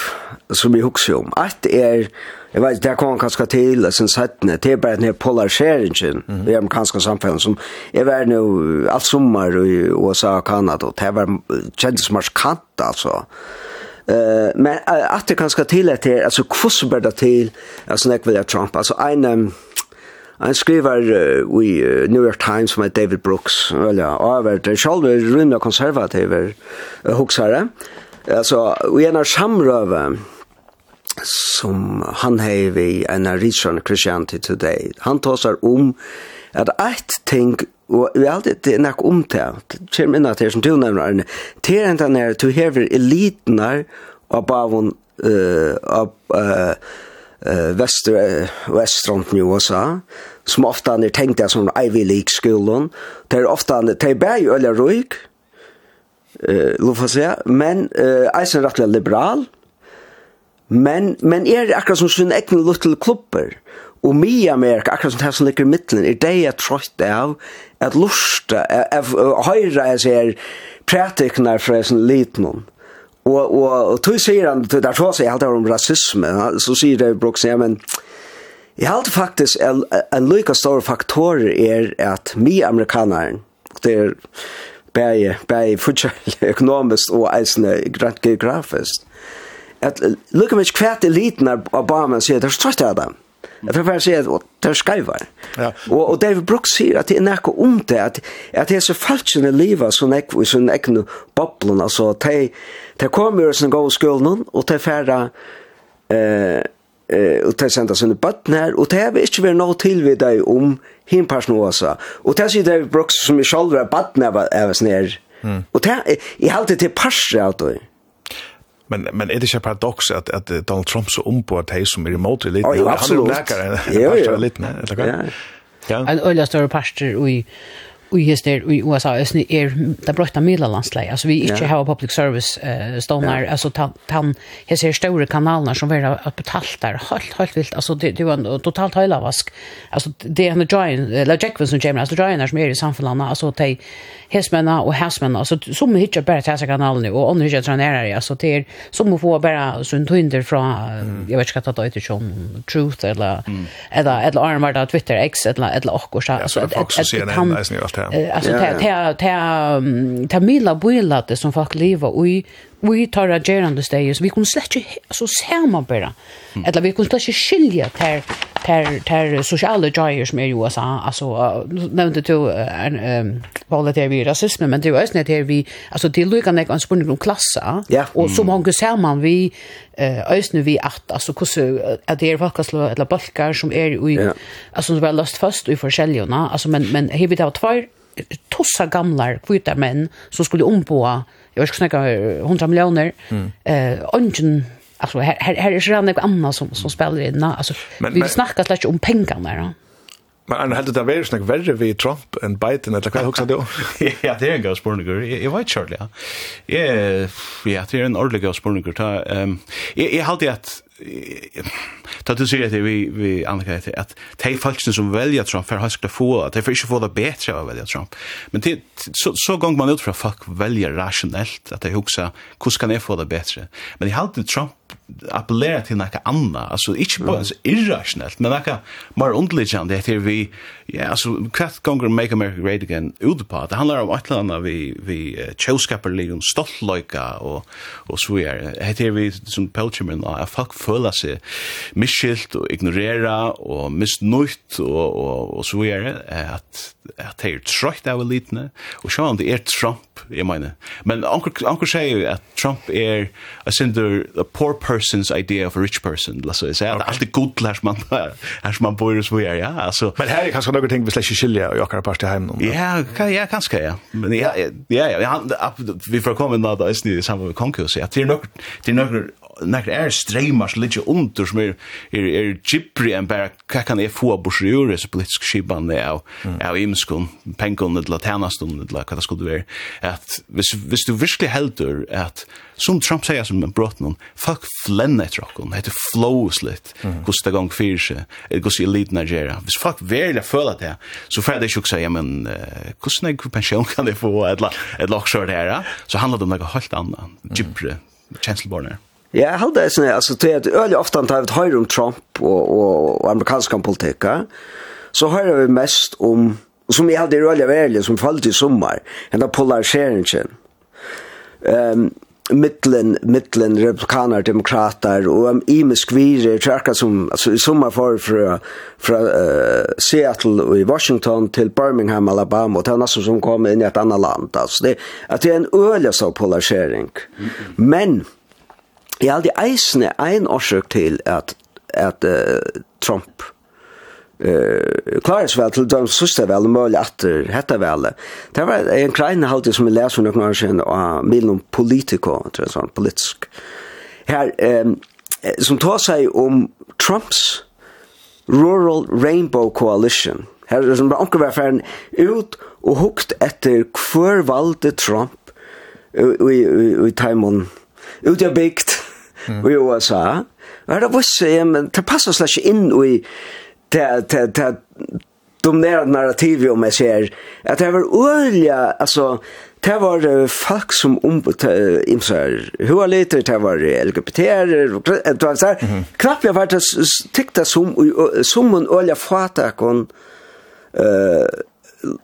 som vi husker om. Alt er, jeg vet, ikke, det kommer kanskje til, sin settene, det er bare denne polariseringen mm -hmm. i amerikanske samfunn, som jeg var nå alt sommer i USA og Kanada, og det var kjent som marskant, altså. Mm Uh, men att det kanske till att det alltså kuss ber det till alltså när vill jag Trump alltså en en skriver i New York Times med David Brooks. Eller över det själva rymda konservativer huxare alltså vi är när samrøve, som han hevi en Richard Christianity Today. Han tar om at ett ting Og vi har alltid det er nok om det. Det kommer inn at det som du nevner, Arne. Det er enten er du hever eliten her, og uh, hun, av Vestre, Vestront i USA, som ofta han er tenkt det som Ivy League-skolen. Det er ofta han, det er bare jo øyne røyk, lov for å si, men eisen er rettelig liberal, men, men er akkurat som sin egen luttel klubber, Og mi Amerika, akkurat som det som ligger i midtelen, er det jeg trøyt av at lusta, av høyre jeg ser pratikner fra en liten Og, og, og tog sier han, der så sier alt om rasisme, så sier det Brooks, ja, men jeg halte faktisk en, en lykka stor faktor er at mi amerikanaren, det er bare, bare fortjellig økonomisk og eisne geografisk, at lykka mykje kvært eliten av Obama sier, det er trøtt av dem Jeg får bare si at det er skreivar. Ja. Og, og David Brooks sier at det er nekko om det, at, at det er så falskjene livet som ekko i sånn ekne boblen, altså, de, de kommer i sånn gode skolen, og de færre, eh, eh, og de sender sine bøtten her, og det har ikke vært noe tilvid deg om hinn personen også. Og det sier David Brooks som i sjolver er bøtten er oss nere, Mm. Og det, jeg halte til parser av det. Men men är det ju paradox att att Donald Trump så om på att hej som är emot lite han är läkare. Ja, ja. Lite, eller Ja. En öliga större pastor i och just det i USA är det är det brötta medellandsläge alltså vi inte har public service eh stonar alltså han här ser stora kanaler som vill att betalt där helt helt vilt. Alltså det det var en totalt höjlavask alltså det är en giant la Jack som James alltså giant som är i samfällarna alltså te hästmänna och hästmänna alltså som hittar bara till kanalen och andra hittar nära alltså det är som att få bara sunt hinder från jag vet inte vad det heter som truth eller eller eller armar där Twitter X eller eller och så alltså det kan Alltså det det det det mila builat som folk lever i vi tar agerande steg, så vi kunne slett ikke, så ser man bare, mm. eller vi kunne slett ikke skilje til, til, til sosiale jager som er i USA, altså, nevnte du, uh, um, Paula, det vi rasisme, men det er jo også det vi, altså, det er lykkende ikke en spørning om klasse, ja. og så mange ser man vi, øsne vi at, altså, hvordan, at det er folkaslå, eller balkar som er i, ja. altså, som er løst fast i forskjellige, altså, men, men, her vi tar tvær, tossa gamlar kvita menn som skulle omboa jag vet inte snacka 100 miljoner. Eh, ungen alltså här här här är ju redan något annat som som spelar in. Alltså men, vi snackar slash om pengarna då. Men han heldur det verið snakk verre við Trump enn Biden, eller hvað hugsa du? ja, det er en gav spurningur. Jeg vet kjærlig, ja. Ja, det er en ordelig gav spurningur. Jeg, jeg haldi at ta du sier at vi vi Annika at at de folkene som velger Trump for høyskla få at de får ikke få det bedre av å velge Trump. Men det, så, så gong man ut fra folk velger rasjonelt at de husker hvordan kan jeg få det bedre men jeg halte Trump appellera til något annat altså inte bara mm. irrasjonelt, men något mer underliggande det är vi ja altså kvart gånger make america great again ut på det handlar om et eller annet vi vi uh, och stoltlöka og, og så är det är vi som pelchermen at folk fulla seg misskilt og ignorera och missnöjt og, og, og så är det att at det er trøyt av elitene, og sjå om det er Trump, jeg mener. Men anker, anker sier jo at Trump er a synder a poor person's idea of a rich person, la så jeg sier, at alt er god til man, her man bor og så videre, ja, altså. Men her er kanskje noen ting vi slett ikke skiljer i akkurat parti heim nå. Ja, ja, kanskje, ja. Men ja, ja, ja, ja, vi får komme inn da, da, i samme med konkurs, ja, det er noen, det er noen nekre er streymar som ligger under som er, er, er gibri enn bare hva kan jeg få bors i ure så politisk skipan av, mm. av imskon, pengon eller tænaston eller hva det skulle være at hvis, hvis du virkelig heldur at som Trump sier som en brott noen folk flenner etter okkon, det heter flows litt mm. hos det gang fyrir seg hos eliten Nigeria, hvis folk virkelig føler det så fyrir det ikke å si, ja men uh, hvordan jeg pensjon kan jeg få et eller, et eller, et eller, et eller, et eller, et eller, et eller, et eller, et Ja, jeg halda det sånn, altså, til at øyelig ofte han tar et høyre om Trump og, og, og amerikansk politikk, så hører vi mest om, som jeg halda det øyelig verlig, som falt i sommer, enn da polariseringen. Um, mittlen, mittlen republikaner, demokrater, og um, i virer, tjerka som, altså, i sommer for fra, fra uh, Seattle og i Washington til Birmingham, Alabama, og til som kom inn i et annet land, altså, det, at det er en øyelig så polarisering. Men, Jeg har aldri eisende en årsøk til at, at uh, Trump eh klarar vel til de sista vel mølle atter hetta vel. Det var en klein halde som vi les for nokon år sidan av Milon Politico, tror jeg sånn, politisk. Her, um, som tar seg om Trumps Rural Rainbow Coalition. Her er som bare anker var ferden ut og hukt etter hver valde Trump i, i, i, i Taimon. Ut av bygd mm. i USA. Og det var så, men det passer slags inn i det, det, det dominerande narrativ om jag ser, att det var olja alltså det var folk som ombudsar, hualiter, det var LGBT det var sånn, knappt jag var det tyckte som, som en olja øyelig fatakon, eh,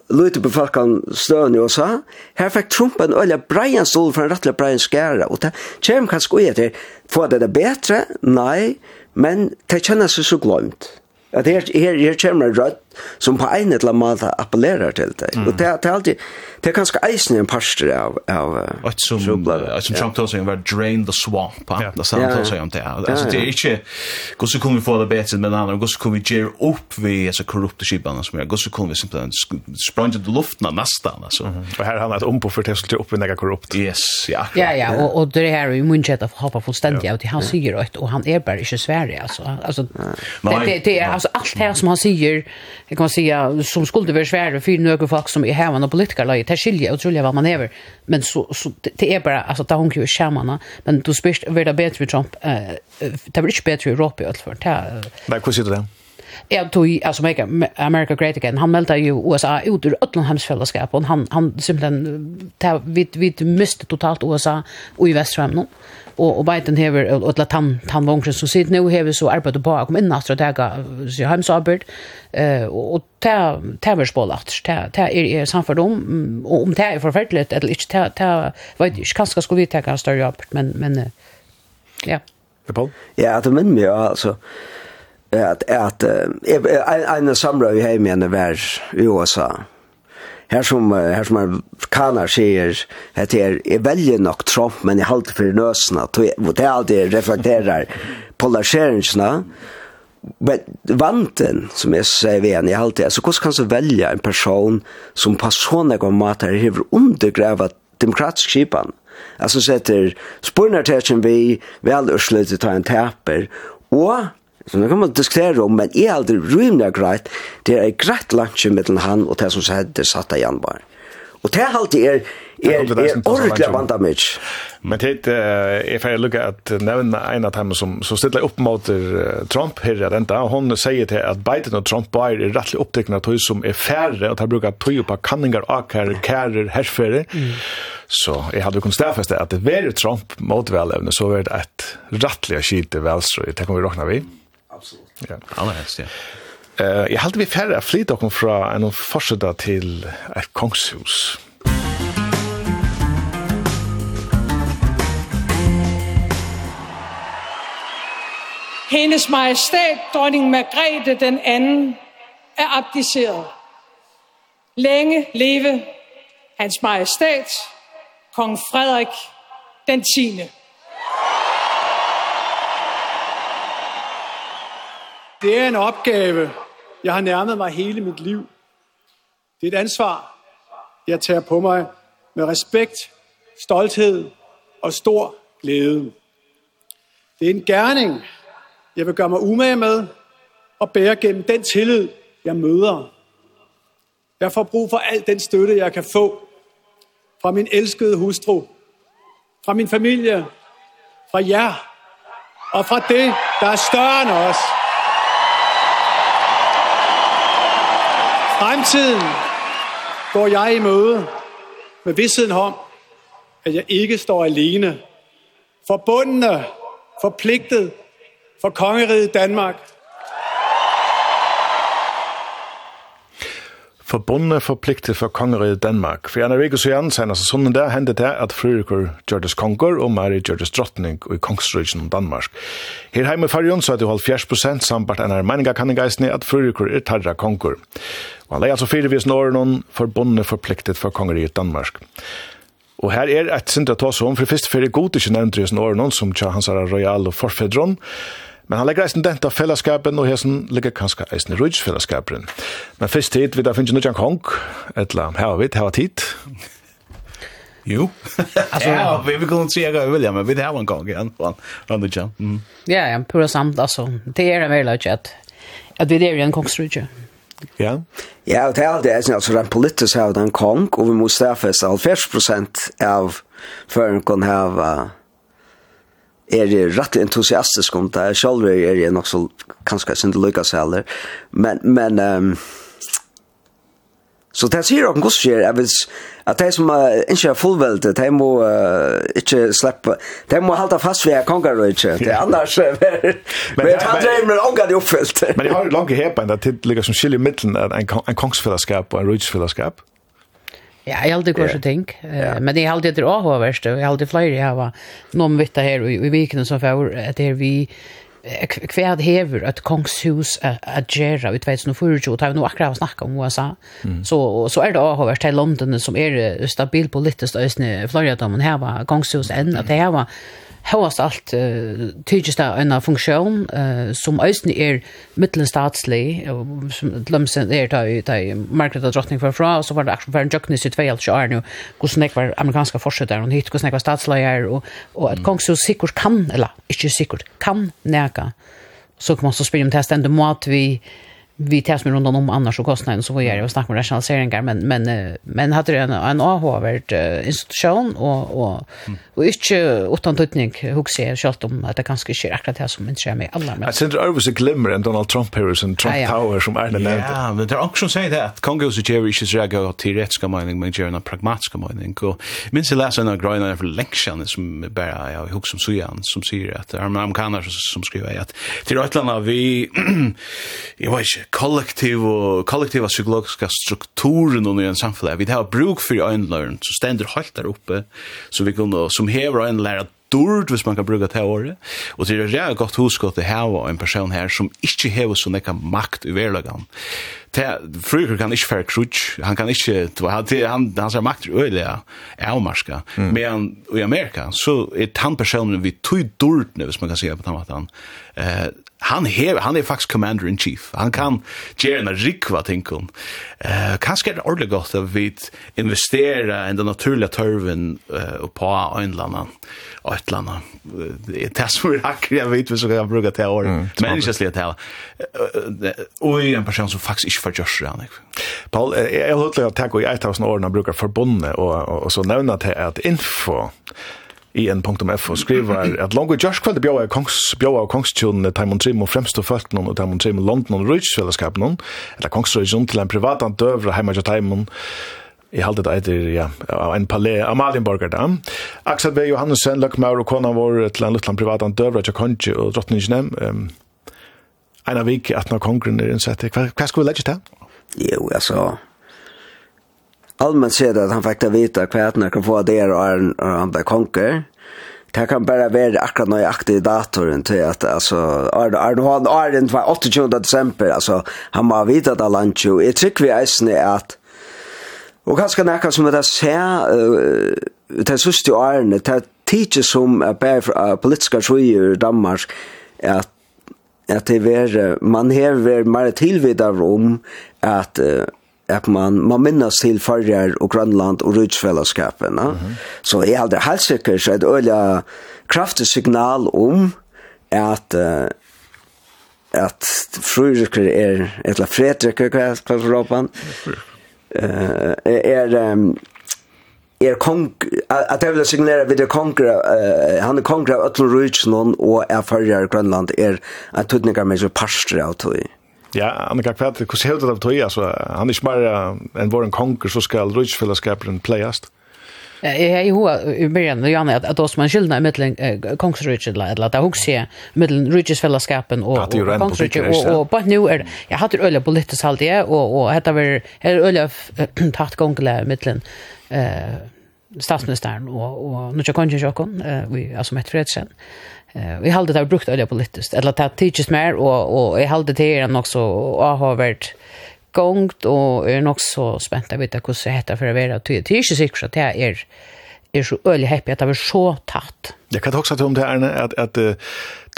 lite på falkan stön i USA, Här fick Trump en øyla breian stol for en rettelig breian skæra, og det kjem kanskje ui etter, får det det betre? Nei, men det känner sig så glömt. Att her, her, här kjem en rött som på en eller annen måte appellerer til deg. Mm. Og det, det er alltid, det er ganske eisen en parster av, av Et som, et som Trump tar seg om var drain the swamp, ja. det samme tar seg om det. Altså, det er ikke, hvordan kan vi få det bedre med andre, hvordan kan vi gjøre opp vi altså, korrupte skibene som er, hvordan kan vi simpelthen sprang til luften av nesten, altså. Mm. Og her har han et ompå for til å oppvinne korrupt. Yes, ja. Ja, ja, og, og det her er jo munnskjett å hoppa fullstendig av det han sier, og han er bare ikke sverre, altså. Altså, det, det, det er altså alt det, som han sier, jag kan säga som skulle vara svär för några folk som är här och politiker lägger till skilja och tror vad man är men så så det är bara alltså ta hon ju skärmarna men då spist över det bättre Trump eh det blir inte bättre i Europa i alla fall. Nej, hur ser du det? Ja, tog alltså America, America Great Again. Han meldte ju USA ut ur ötlandhemsfällskap och han han simpelthen vi vi miste totalt USA och i västra nu og og Biden hever og la han han vonkren som sitt nu hever så arbeid på kom inn at ta så hem så arbeid eh og ta ta vers på lat ta ta er samferd om og om ta er forferdeligt eller ikke ta ta vet ikke. Kanskje skulle vi ta kan større arbeid men men ja. Ja, Paul. Ja, det minner meg, altså, at, at, at, en at, at, at, at, at, at, at, här som här som kanar säger att det är er väldigt nog Trump men i halt för nösna och det är alltid reflekterar polariseringarna men vanten som jag säger vi än i halt så hur kan så välja en person som på såna gång matar hur undergräva demokratisk skipan? Alltså sätter spurnar tätchen vi väl urslutet ta en täpper och Så det kan man diskutera om, men er aldri rymna greit, det er greit lunch mellom han og det som sier satt av Janbar. Og det alltid er, er, er ordentlig bandamage. Men det er ferdig lukka at nevna en av dem som, som stiller opp mot Trump her i denne, og hun sier til at Biden og Trump bare er rettelig opptekna tog som er færre, og de bruker tog på kanningar, akar, kærer, herfere. Mm. Så jeg hadde kunnet stedfeste at det var Trump mot velevne, så var det et rettelig skite velstrøy, det kan vi råkna vi. Mm. Absolut. Ja, alla helst, ja. Eh, jag hade vi färre att flytta kom från en forsida till ett kongshus. Hendes majestæt, dronning Margrethe den anden, er abdiceret. Længe leve hans majestæt, kong Frederik den 10. Det er en opgave, jeg har nærmet mig hele mit liv. Det er et ansvar, jeg tager på mig med respekt, stolthed og stor glæde. Det er en gerning, jeg vil gøre mig umage med og bære gennem den tillid, jeg møder. Jeg får brug for al den støtte, jeg kan få fra min elskede hustru, fra min familie, fra jer og fra det, der er større end os. Fremtiden går jeg i møde med vidstheden om, at jeg ikke står alene. Forbundne, forpligtet for kongeriget Danmark – forbundne forpliktet for kongeriet Danmark. For en av vekos igjen, senast sånn der, hendte det at Frurikur Gjørdes konger og Mari Gjørdes drottning i kongsrøysen Danmark. Her heime i fargen så er det jo 70% sambart enn her meninga kan geisne at Frurikur er tarra konger. Og han leier altså fire vis når noen forbundne forpliktet for kongeriet Danmark. Og her er et sindra tås ta om, for først fyrir god ikke nevnt i sin som tja hans er royal og forfedron, Men han legger eisen dent av fellesskapen, og hesen ligger kanskje eisen i rujtsfellesskapen. Men først tid, vi da finnes nødjan kong, etla, her har vi, her har tid. Jo. alltså, ja, vi vill kunna se säga att William, men vi har en gång igen från från det jam. Mm. Ja, ja, pura samt alltså. Det är en väldigt att att vi det är en kongstrutje. Ja. Ja, det är alltid är alltså den politiska av den kong och vi måste ha 40 av för kan ha er rett entusiastisk om det. Selv er jeg nok så kanskje ikke lykkes heller. Men, men um, Så det sier åkken hvordan skjer, Jeg vil at de som uh, ikke er fullveldet, de må uh, ikke slippe, de må halte fast ved konger og ikke, det er annars, men jeg tar det med ångan i oppfyllt. Men jeg har langt hepa enn det til som skiljer middelen en en kongsfellesskap og en rutsfellesskap. Ja, jeg alltid gått så ting. Men jeg alltid etter AHA verst, og jeg alltid flere jeg har noen vitt her i vikene som får, at det er vi kvad hever at kongshus a gera ut vet så för ju tar vi nog akkurat snacka om USA så så är det har varit till London som är stabil politiskt ösne Florida men här var kongshus än att det här var Hauast alt uh, tykist av en funksjon uh, som eisen er mittelenstatslig, som lømsen er da i, da i markedet drottning for fra, og så var det akkurat for en jøknis i 22 år nå, hvordan jeg var amerikanska forsetter, og hit, hvordan jeg var statsleier, og, og at kongshus sikkert kan, eller ikke sikkert, kan nega. Så kan man så spille om det stendet mat vi, uh, vi tar som rundan om annars och kostnaden så får jag ju snacka med rationaliseringar men men men hade det en en avhåvert institution och och och inte utan tutning huxar jag självt om att det kanske inte är akkurat det som inte är med alla men sen det är så glimmer än Donald Trump Harrison Trump Tower som är den Ja, men det är också säger det att Kongo så ger inte jag gå till rättska mening men gärna pragmatiska mening. Och men så läser några grejer för lektion som bara jag huxar så igen som säger att amerikaner som skriver att till ett land vi jag vet inte kollektiva kollektiva psykologiska strukturen under en samfunn. Vi har bruk för en learn så ständer helt der oppe, så vi kunde som hever en lära dord hvis man kan bruka det året. Og det er rett godt husk at det hava en person her som ikke hever så nekka makt i verlagan. Fryker kan ikke fære krutsk, han kan ikke, han, han, han ser makt i øyla avmarska. Mm. Men i Amerika så er han personen vi tog dordne, hvis man kan sige på den måten, eh, han hev, han er faktisk commander in chief. Han kan gjøre en rikva tinkum Eh, uh, kanskje er det ordentlig godt at vi investerer i den naturlige tørven uh, på Øynlanda, og Øytlanda. Det er det som er akkurat jeg vet hvis jeg kan bruke til år Mm, men ikke slik til året. Og en person som faktisk ikke får gjørs det. Paul, jeg har hørt til at jeg i 1000 årene bruker forbundet, og, og, og så nevner jeg at info en.f og skriver at langt og Josh kveld bjóa kongs bjóa kongstjón Timon Trim og fremst og følt noen og Timon Trim London og Rich noen eller kongsregion til en privat antøvra heima til Timon Jeg halte det etter, ja, en palé Amalienborger da. Aksel B. Johansen, Løkmaur og kona vår til en luttland privat døvra til Kongi og drottningene. Um, en av vik at når kongren er innsett, hva, hva skal vi legge til? Jo, altså, allmänt ser det att han faktiskt vita kvart när kan få det och han han där konker. Det kan bara vara akkurat nöjaktig i datorn till att alltså är det är det han är den 28 december alltså han har vita att han ju jag tycker vi är att och kanske näka som det ser det sista åren det teacher som är politiska tröjor i Danmark att att det är man här mer tillvidare om att at man, man minnes til farger og Grønland og rydsfellesskapen. Mm -hmm. Så jeg er aldri helt sikker, så er det øyelig kraftig signal om at uh, at Fredrikker er, et eller Fredrikker, hva er det for åpen? Uh, er, um, er kong, at det vil signere vid det konger, uh, han er konger av Øtlo Rydsen og er farger i Grønland, er en tøtninger med så parstre av tog Ja, Annika Kvart, kvæta hur ser det av toja så han är smara en våren konkur så ska rutschfällskapren playast. Ja, jag har ju i början och Janne att då som en skillnad mellan kongsrydget, eller att hur ser mellan rutschfällskapen och konkursrutschen och på nu är jag hade öle på lite salt det och och heter väl är öle tatt konkla mellan eh statsministern och och nu jag kan ju jag kan vi alltså med Fredsen. Eh vi hade det brukt öliga politiskt eller att teaches mer och och jag hade det är också och har varit gångt och är nog så spänt att veta hur det heter för att vara tydligt. det är inte säkert att det är är så öliga happy att det var så tatt. Jag kan också ta om det är att att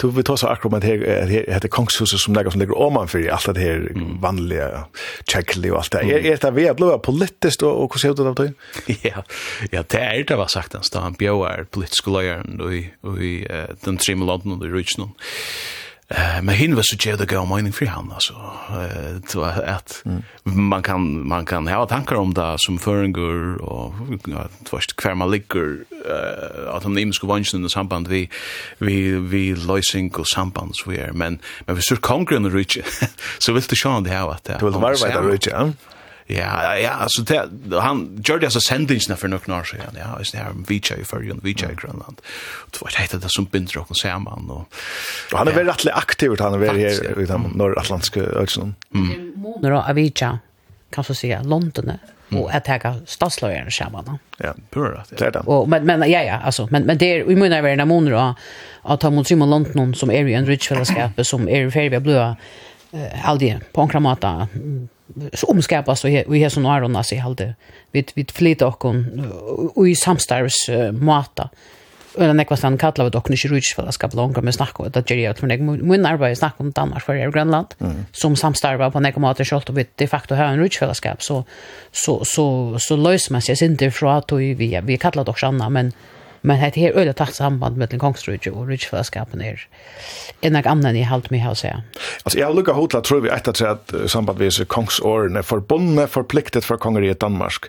Du vi tar så akkurat med her, her heter kongshuset som lägger som ligger man för allt det här vanliga checkli och allt det. Är det vi blåa politiskt och och hur ser det ut då? Ja. Ja, det är det var sagt en han jag är politisk lawyer och i och i den trimlanden och i Richmond. Eh men hin var så jävla gå mining för han alltså eh så att man kan man kan ha tankar om det som förengur och först kvar man ligger eh att de nämns konventionen i samband vi vi vi lösning och samband så är men men vi sur kongren rich så vill det sjön det här att det vill vara det rich Ja, ja, alltså det, han gjorde alltså sändningarna för några år sedan. Ja, just det här med Vicha i Färjön, Vicha i Grönland. Och det var det det som binder och samman. Och, och han är väldigt rättligt aktiv, han är väldigt här i den norratlantiska öknen. Mm. Månader av VJ kan så säga, London och att ta stadslöjaren samman. Ja, bra det. Det Och men men ja ja, alltså men men det är vi menar väl när månader att att ta mot Simon London som är ju en rich fellowship som är färdig blåa eh aldrig på en kramata omskapas så vi har sån aron alltså halde vi vi flyter och och i samstarvs mata eller när kvastan kallar við dock ikki rúch for at skapa longa men snakka við at gera at meg min arbete snack om Danmark för Grönland som sum samstarva på nekva matar skalt och vi de facto har en rúch for så så så så man sig inte från att vi vi kallar dock anna men Men det är öliga takt samband mellan kongstrudje och rydgeförskapen är en av annan i halvt mig här säga. Alltså jag lukar hotla tror vi ett att säga att samband vid kongsåren är förbundna förpliktet för kongeriet Danmark.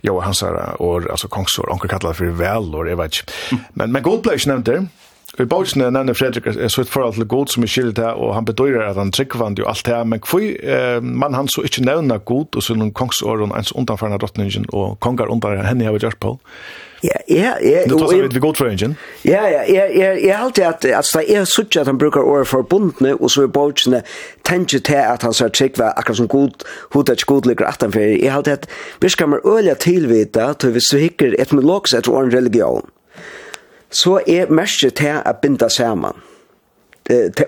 Jo, han säger år, alltså kongsår, onkel kallar för välår, jag vet inte. Men, men Goldblöj inte det. Vi bautsne nanne Fredrik er så et forhold til god som er skilt her, og han bedøyrer at han tryggvand jo alt her, men kvøy eh, man han så ikke nevna god og sånn kongsåren ens undanfarna drottningen og kongar under henne har gjort på. Ja, ja, ja. Du tar vi god for engine. Ja, ja, ja, ja, ja, alltid at at så er sucht at han brukar or for bundne og så er bolchne tenke til at han så check var akkurat som god hot at god ligger at han for. Jeg alltid at vi skal mer øla tilvita til vi så hikker et med loks at or religion. Så er mestre til at binda saman.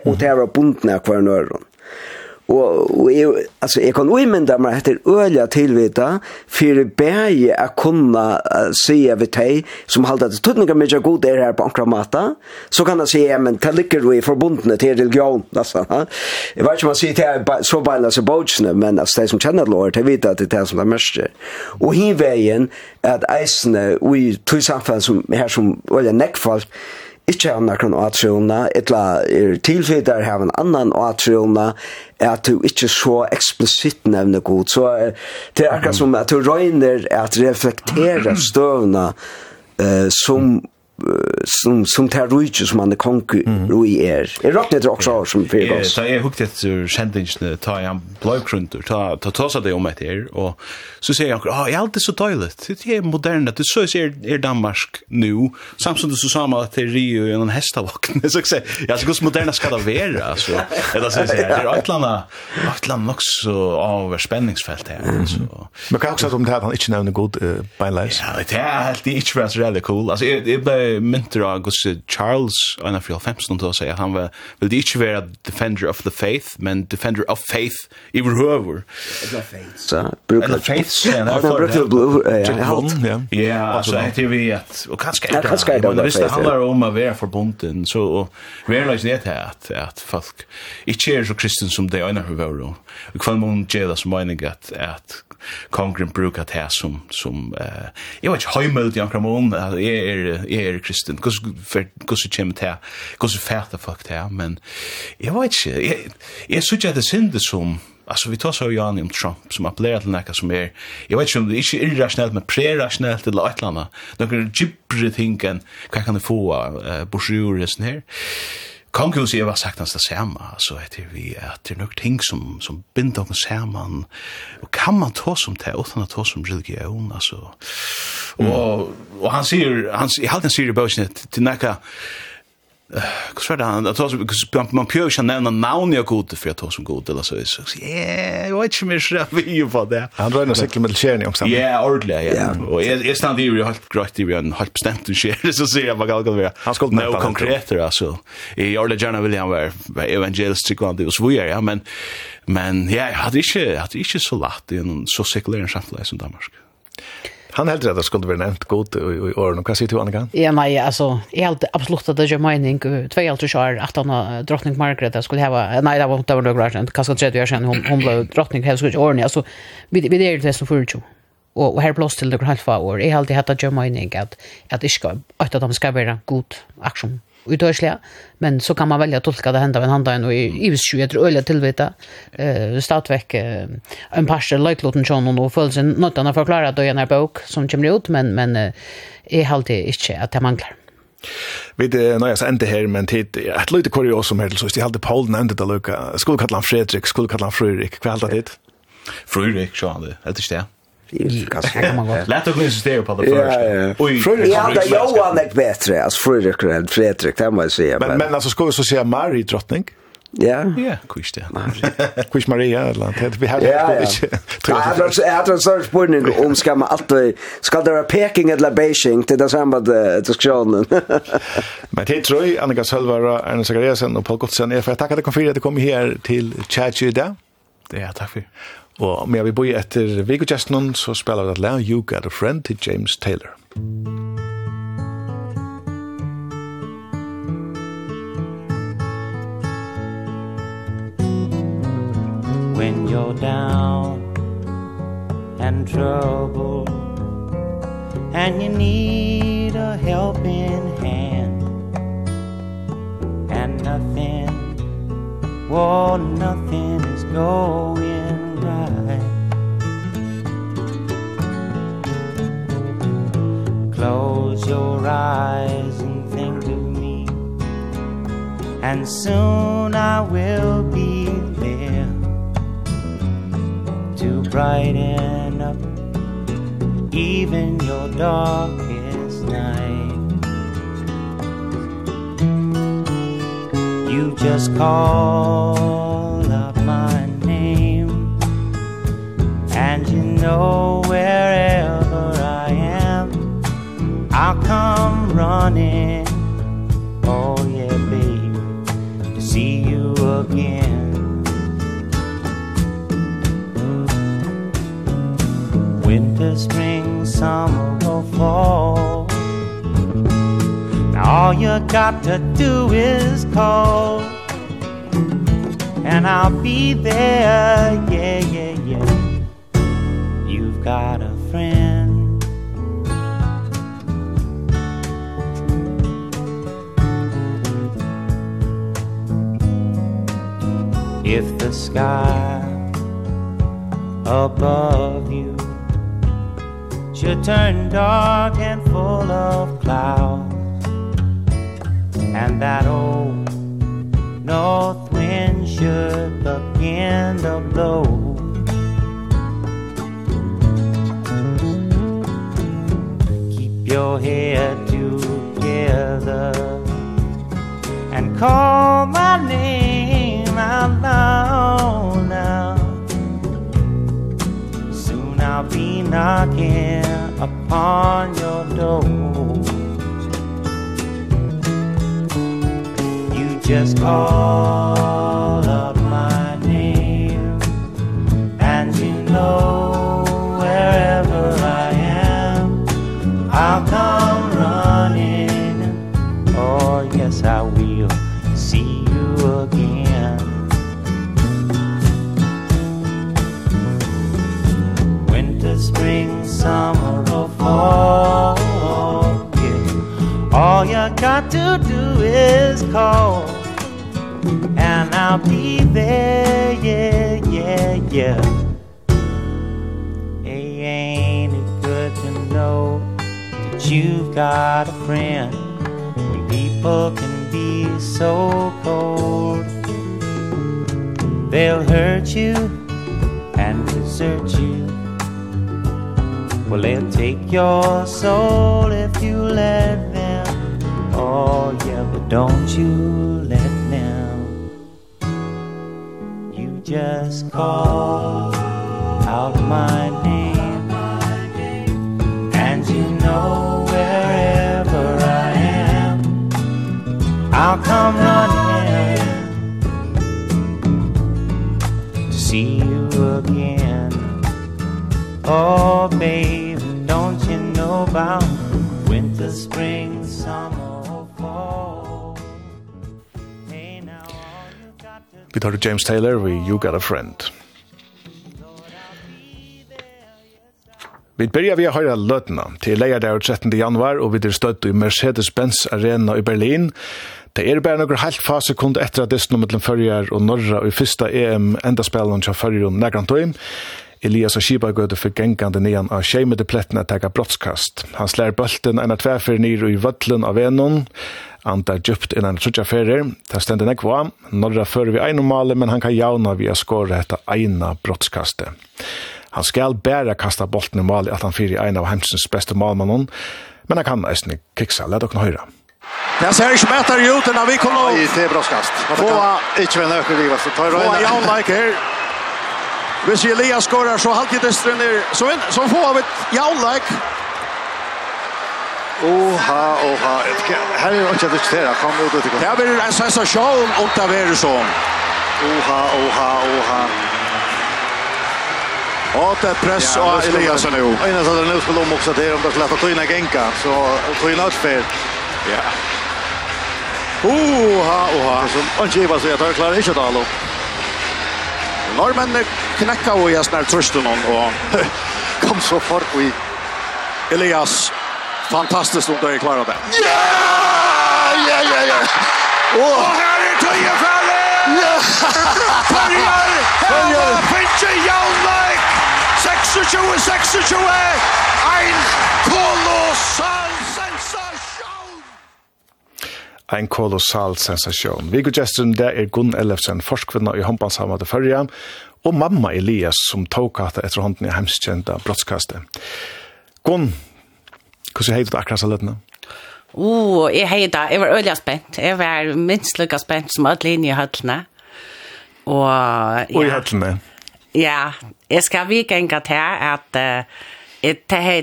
Og til å bundne kvar nøron. Og, og jeg, altså, jeg kan uimynda meg etter øyla tilvita for bæge å kunne uh, sige ved deg som halda at tøtninga mye god er her på ankra mata så kan jeg si, ja, men det ligger jo i forbundene til religion altså, ha? jeg vet ikke om jeg sier til så beina seg bautsene men altså, de som kjenner lår, de vet at det er det som er mest og hi veien at eisene og i tog samfunn som, her som øyla nekkfalt ikke annakron atriona, etla er tilfidar har en annan atriona, at du ikke så eksplisitt nevner god. Så det er akkurat som at du røyner at reflektera støvna uh, som som som tar ruich som han är konku rui är. Är rakt det också som för oss. Så jag hukt det så sentingen ta jag blökrunter ta ta ta så det om det här och så säger jag ah jag alltid så toilet. Det är modernt det så ser är Danmark nu samtidigt så samma att det är ju en hästavakn så att jag ska så moderna ska det vara alltså. Eller så säger jag det är ett landa också av spänningsfält här så. Men kan också att om det här han inte nämner god bylife. Ja, det är helt det är inte så cool. Alltså det er mynter av Gus Charles, en av 15 til å si, at han var, vil det ikke være defender of the faith, men defender of faith i vår høver. Eller faith, sen. Han brukte blod, ja. Ja, altså, jeg tror vi at, og kanskje er det, men hvis det handler om å være forbunden, så vi være det til at, at folk ikke er så kristen som det øyne høver, og hva må gjøre som mening at, at kongren brukar det som, som, uh, jeg vet ikke høymøld i ankramon, jeg er, jeg er være kristen, hvordan kommer det her, hvordan fæter folk det her, men jeg vet ikke, jeg, jeg synes ikke at det synd som, Alltså vi tar så ju an om Trump som appellerar till näka som är jag vet inte om det är irrationellt men prerationellt eller ett eller annat. Några gibbrig thinken, vad kan det få uh, borsjur och sånt här. Kongehuset var sagt det samme, så etter vi at det er nok ting som, som binder oss sammen, og kan man ta som det, uten å ta som religion, altså. Og, og han sier, han, i halte han sier i bøkene, til nekka, Hva svar det han? Man, man prøver ikke å nevne navn jeg god, for jeg tar som god, eller så jeg sier, jeg vet ikke mer så vi er på det. Han drar røyner sikkert med kjerne også. Ja, ordentlig, ja. Og jeg jeg stand i jo helt grøyt i jo en helt bestemt kjerne, så sier jeg hva galt kan være. Han skulle nevne konkreter, altså. Jeg gjør det gjerne vil han være evangelisk tryggvande og så videre, ja, men, men ja, jeg hadde ikke, jeg hadde ikke så lagt i en så sekulær samfunn som Danmark. Han heldur at det skulle bli nevnt god i årene. Hva sier du, Annika? Ja, nei, altså, jeg heldur absolutt at det gjør mening. Tvei alt du kjør, at han drottning Margaret skulle heva, nei, det var det var nok rart, kanskje tredje år siden, hun hun ble drottning, heva skulle ikke årene. Altså, vi vi er det som fyrir og, og her blåst til det halva år. Jeg heldur at det gjør mening at, at, at, at, at, at, at, at, at, at, utörsliga. Men så kan man välja att tolka det hända vid handan och i vis 20 tror jag tillvita eh statväck en pastor like Lotten John och föll sin något annat förklara då i en bok som kommer ut men men är halt inte att det manglar. Vi det när jag sände här men tid ett lite kuriosum här så jag hade Paul nämnde det Luca skulle kalla Fredrik skulle kalla Fredrik kvällade det. Fredrik så han det. Det är det. Lätt att insistera på det första. Fredrik ja, det är Johan är bättre. Alltså Fredrik än Fredrik, det måste jag säga. Men, men alltså ska vi så säga Marie drottning? Ja. Ja, kvisch det. Kvisch Maria, eller något. Vi hade ja, ja. Jag hade en större spurning om ska man alltid, ska det vara Peking eller Beijing till den samma diskussionen? Men det tror jag, Annika Sölvara, Arne Zagariasen och Paul Gottsen, är för att tacka att du kom för att du kom här till Tjärtjö idag. Det är jag, tack för. Og med vi bor etter Viggo Vigogestnon, så spiller vi at lær You Got a Friend til James Taylor. When you're down and trouble And you need a helping hand And nothing, oh, nothing is going night. Close your eyes and think of me. And soon I will be there To brighten up even your darkest night. You just call And you know wherever I am I'll come running. Oh yeah baby To see you again. Winter, spring, summer or fall. Now all you got to do is call. And I'll be there, yeah, yeah, yeah got a friend. If the sky above you should turn dark and full of clouds and that old north wind should begin to blow your head together. And call my name out loud now. Soon I'll be knocking upon your door. You just call up my name and you know call And I'll be there, yeah, yeah, yeah. Hey, ain't it good to know That you've got a friend? When people can be so cold. They'll hurt you and desert you. Well, they'll take your soul. Don't you let down You just call out my name. And you know wherever I am. I'll come running To see you again. Oh babe, don't you know about Winter, spring Vi tar James Taylor vi You Got a Friend. Vi börjar vi a höra lötna til leia der 13. januar og vi er støtt i Mercedes-Benz Arena i Berlin. Det er bare noen halvt fase kund etter at distan mellom fyrjar og norra og i fyrsta EM enda spelen til fyrjar og negrantøy. Elias og Kiba gøyde for gengande nian av skjeimede pletten at tega brottskast. Han slær bølten en at tverfer nyr i vøtlen av enon anda djupt innan trutja ferir. Det stender nekva, norra fører vi ein male, men han kan jauna via skåre etter eina brottskaste. Han skal bæra kasta bolten i mali at han fyrir eina av heimsens beste malmannen, men han kan eisne kiksa, let okna høyra. Det ser ikke bedre ut enn vi kommer. Nei, det er brottskast. Få ikke venn nøkker livet, så tar Få jaunleik her. Hvis Elias skårer, så halvt distren er, så, så får vi jaunleik. Oha, oha. Här är det inte att diskutera. Kom ut och tycka. Här blir en sensasjon om det er sånn. Oha, oha, oha. Og det er press av Eliasson nu. Innan så hade den utspel om också till om det skulle få tryna Genka. Så tryna utspel. Ja. Oha, oha. Det Som Angiva säger att han klarar inte att tala. Norrmännen knäcka och jag snart trösten och kom så fort vi Elias Fantastiskt om du är klar av det. Ja! Ja, ja, ja. Och här är Töje Fälle! Ja! Börjar! Hela Finche Jaunleik! 26-26! Ein kolossal sensation! Ein kolossal sensation. Vi går gesten der er Gunn Ellefsen, forskvinna i håndbandshamma til førja, og mamma Elias som tok hatt etter hånden i hemskjenta brottskastet. Gunn, Hvordan heter du akkurat så løtene? Åh, jeg heter det. Jeg var øyelig spent. Jeg var minst lykke spent som alle inne i høttene. Og, ja. og i høttene? Ja, jeg skal vike en gang til at uh, det,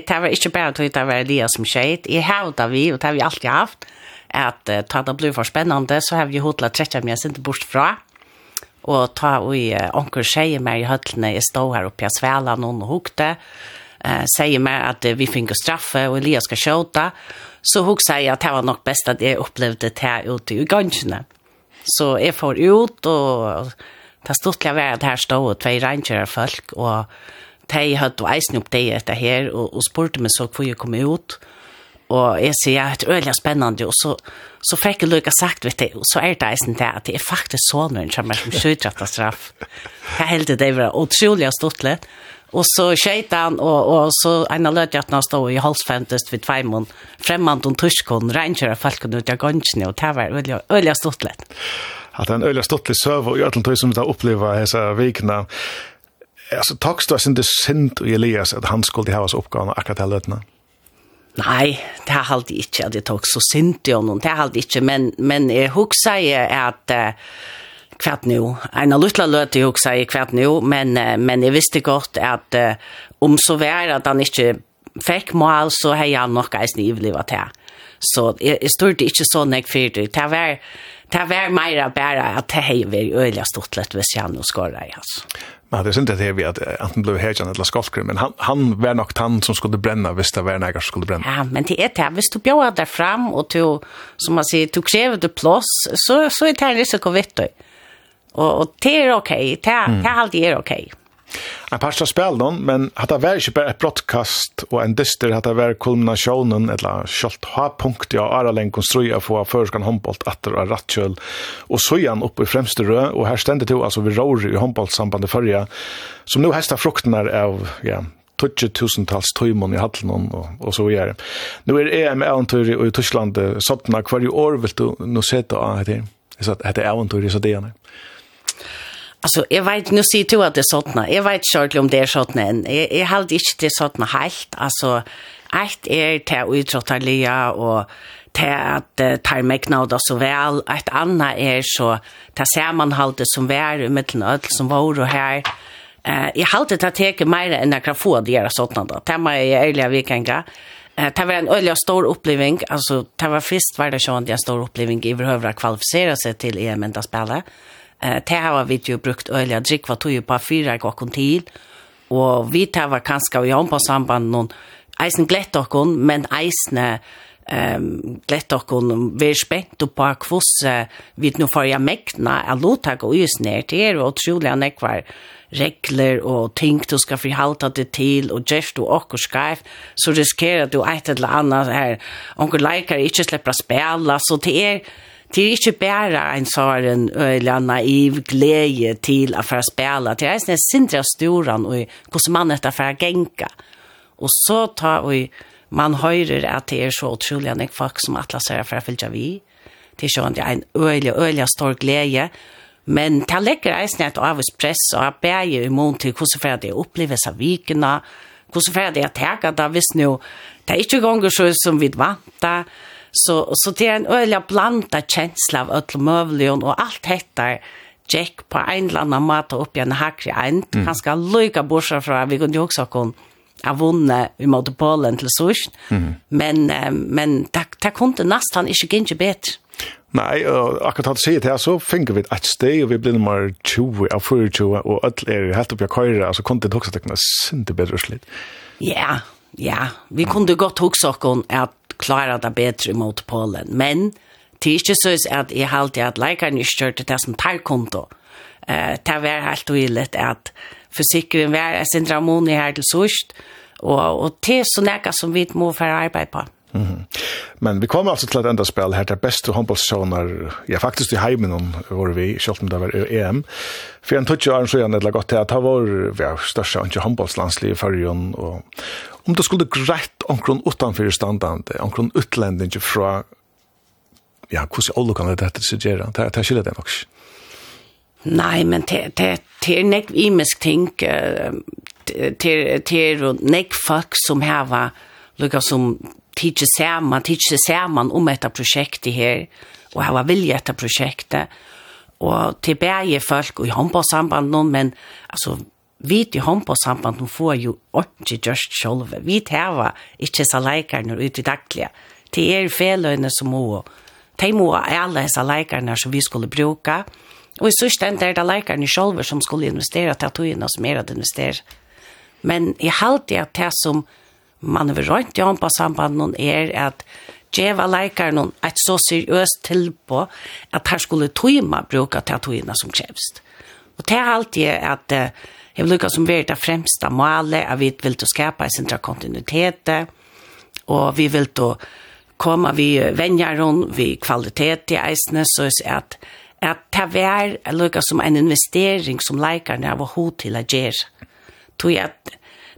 det var ikke bare at det var Elias som skjeit. Jeg har det vi, og det har vi alltid haft, at uh, ta det blir for spennende, så har vi hodlet trekk meg sin bort fra. Og ta og uh, onker skjøy meg i høttene. Jeg stod her oppe i noen og hukte. Og eh, säger mig att vi fick straffe och Elias ska skjuta så hon säger att det var nog bäst att jag upplevde det här ute i ganska. Så jag får ut och det stod till att här stod två ranger folk och de hade då eisen upp det efter här och, och spurte mig så får jag komma ut och jag ser att det är väldigt spännande och så så fick jag lycka sagt vet du så är det eisen det att det är faktiskt sonen som är som skjuter straff. Jag hällde det var otroligt stortligt. Och så skejtan och och så en av jag att stå i halsfäntest vid tvåmon främmande och tyskon ranger folk ut jag ganska nu och tävlar öliga öliga stort lätt. Att en öliga stottlig lätt server i allt som vi har uppleva hesa veckorna. Alltså tackst då sin det sint och Elias att han skulle ha oss uppgåvan akkurat til lötna. Nei, det har alltid ikke at jeg tok så sint i honom, det har alltid ikke, men, men jeg husker at uh, kvart nu. En lilla löte jag också i kvart nu, men, men jag visste gott att uh, om så var att han inte fick mål så har jag nog eisen ivlivat här. Så jag, jag stod inte så nek jag det. Det var, det var mer bara att det har varit öliga stort lätt hvis jag nu skorrade i hans. Men det är inte det vi att han blev häjan eller skolkrum, men han, han var nog han som skulle bränna hvis det var några som skulle bränna. Ja, men det är det. Hvis du bjöd där fram och du, som man säger, du kräver du plås, så, så är det en risikovitt. Ja. Och og det är okej. Det det er alltid er okej. En pasta spel någon, men at det var ikke bare ett broadcast och en dyster at det var kulminasjonen, eller kjølt ha punkt jag är få konstruera för förskan handboll att och rattkjöl och så igen upp i främste rød, och här stendet jo alltså vi rör i håndboltsambandet förra som nu frukten frukterna av ja tutsi tusentals tøymon i hallen og, og så gjør. Nå er EM eventyr i Tyskland, sånn hver år vil du nå sette av dette. Jeg sa at eventyr i Sardinene. Ja. Alltså jag vet nu ser du att det sådana. Jag vet själv om det är sådana än. Jag, jag har inte det sådana helt. Alltså ett är till utrottarliga och till att uh, ta mäknad så väl. Ett annat är så ta sammanhållet som vi är i mitten öll som var och här. Eh, jag har det att teke mer än jag kan få att göra sådana då. Det var jag ärliga vikänga. Eh, det var en öliga stor upplevelse. Alltså det var först var det sådant en stor upplevelse i överhuvudtaget kvalificera sig till EM-ända spelet. Eh, eh, det har vi ju brukt öliga drick vad var tog på fyra gånger till och vi tar var kanske vi har på samband någon eisen glett okkon, men eisne ehm glett okkon vi spänt spent på kvoss vi nu får jag mäkna att låta gå just ner till er och otroliga nekvar regler og ting du skal forhalte det til og gjerst du okkur skreif så riskerer du ett eller annet her. Onker leikar ikke slipper å spela så det er det er ikke bare en sånn eller naiv glede til å få spille. Det er en sindre av storan og hvordan man etter for å genka. Og så tar vi, man høyrer at det er så utrolig enn folk som atlas er for å fylle vi. Det er sånn, det er en øyelig, øyelig stor glede. Men det legger eisen et avvis press og jeg ber i mån til hvordan for det oppleves av vikene, hvordan for det er tega da hvis nå, det er ikke ganger så som vi vant Så, så det är en öliga blanda känsla av öll mövlion och allt detta Jack på en eller annan mat och upp i en hackre änd. Mm. Han ska lycka borsa från, vi kunde ju också kon av vunne i Motopolen til Sust. Mm. Men, men det, det kunne nesten ikke gynne bedre. Nei, og akkurat hatt sier til så finner vi et sted, og vi blir nummer 20 av 24, og alt er helt oppi av køyre, så kunne det også det kunne sinte bedre slitt. Ja, ja, vi kunne godt huske oss at klara det bedre mot Polen. Men det er ikke så at jeg halte at läkaren ikke kjørte det som tar konto. Uh, det var helt tydligt att försikringen var en syndramon her til sørst, og, og det er så näka som vi må få arbeid på. Mm -hmm. Men vi kommer altså til et enda spil her til beste håndbollssøvner, ja faktisk i heimen om hvor vi, selv om det var EM. For en tøtje år så gjerne det godt til at det var ja, største ikke håndbollslandslig i fargen, og om det skulle greit omkron utanfor standande, omkron utlendinge fra, ja, hvordan alle kan det dette suggere, det, det skiller det nok. Nei, men det, det, det er nek imisk ting, det, det, det er nek folk som heva, lukka som tidsi saman, tidsi saman om etta projekti her, og hava vilja etta projektet, og til bæje folk og i håndbåsamband noen, men altså, vi i håndbåsamband noen får jo ordentlig gjørst sjolve. Vi tæva ikkje sa leikarne ut i daglige. Det er feløyne som må, de må alle sa leikarne som vi skulle bruka, og i sørst enda er det leikarne sjolve som skulle investera, til at som er at investere, Men i halte at det som, man har rønt jo på sambanden er at djeva leikaren et så seriøst tilpå at her skulle tøyma bruka til tøyna som krevst. Og det er alltid at eh, jeg vil lukka som vi er det fremsta målet, at vi vil til å skapa en sintra kontinuitet, og vi vil til å komme vi venjar hon, vi kvalitet i eisne så er at at det er lukka som en investering som leikaren har hod til å gjøre. Tog at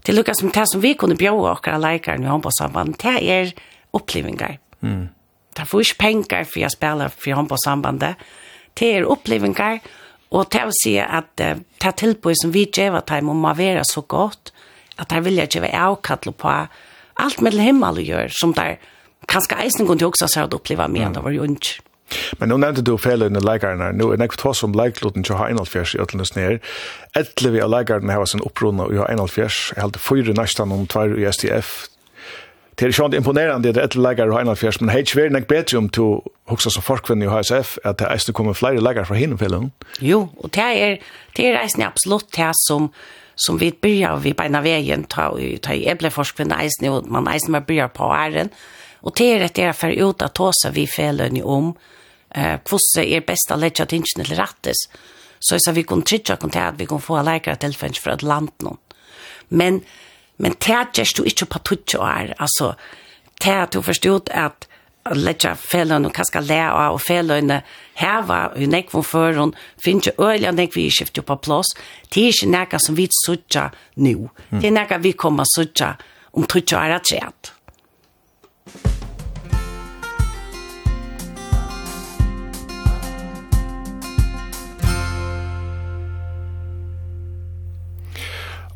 det lukkar som det som vi kunne bjóa okkara leikar i håndballsamband, det er opplevingar. Mm. Det får ikke penger for å spille for håndballsambandet. Det er opplevingar, og det vil si at uh, det tilbøy som vi gjør at det må være så godt, at det de vilja gjeva avkattlo på alt med himmel å gjøre, som det er kanskje eisen kunne også ha seg å oppleva med, mm. det var jo ikke. Men nu nevnte du felene leikarna, nu er nekvitt hos som leikloten til å ha 41 i Øtlenes nere. Etle vi av leikarna heva sin opprona og ha 41, jeg halte fyra næstan om tvær i STF. Det er ikke imponerande det etle leikar og 41, men heit sveri nek bedre om to hoksa som forkvinn i HSF, at det eisne kommer flere leikar fra hinne felene. Jo, og det er, det er eisne absolutt det som som vi byrjar vi beina veien ta, ta i eble forskvinne eisne, og man eisne man byrjar på æren, er Og det er etter for ut at tåsa vi felene om eh, hvordan er best å lette tingene til rettes. Så jeg vi kunne trygge og at vi kunne få leikere tilfeller for et land nå. Men, men det er du ikke på tutjo er Altså, det er at du forstod at letja felon og kaska lea og felon heva i nekvon føron finnes jo øyla nekvi vi skifter på plås det er ikke nekka som vi sutja nu det er nekka vi kommer sutja om trutja er at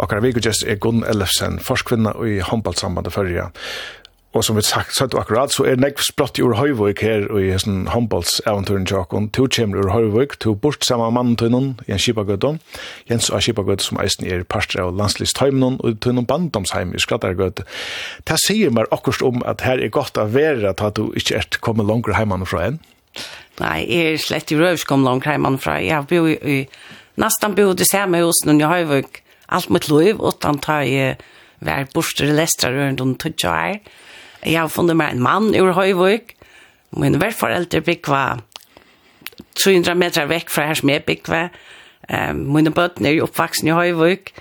Og kan Akkara just er Gunn Ellefsen, forskvinna i håndballsambandet førja. Og som vi sagt, så er det akkurat, så er nekv sprott i ur Høyvøk her, og i hessen håndballseventuren tjokken. To kjemmer ur Høyvøk, to bort samme mannen tøynen, Jens Kipagødden. Jens og Kipagødden som eisen er parster av landslistøymnen, og tøynen bandomsheim i Skrattargødden. Det sier meg akkurat om at her er godt å være at du ikke er kommet langere heimann fra enn. Nei, jeg er slett i røvskom langt heimann fra. Jeg har bo i, i nesten bo i samme hos noen i Høyvøk, alt mitt liv, utan ta i vær borster i lestra rundt om tøtja her. Jeg har funnet meg en mann ur Høyvøk, min verforeldre bygva 300 meter vekk fra her som jeg bygva. Um, mine bøtten er jo oppvaksen i Høyvøk.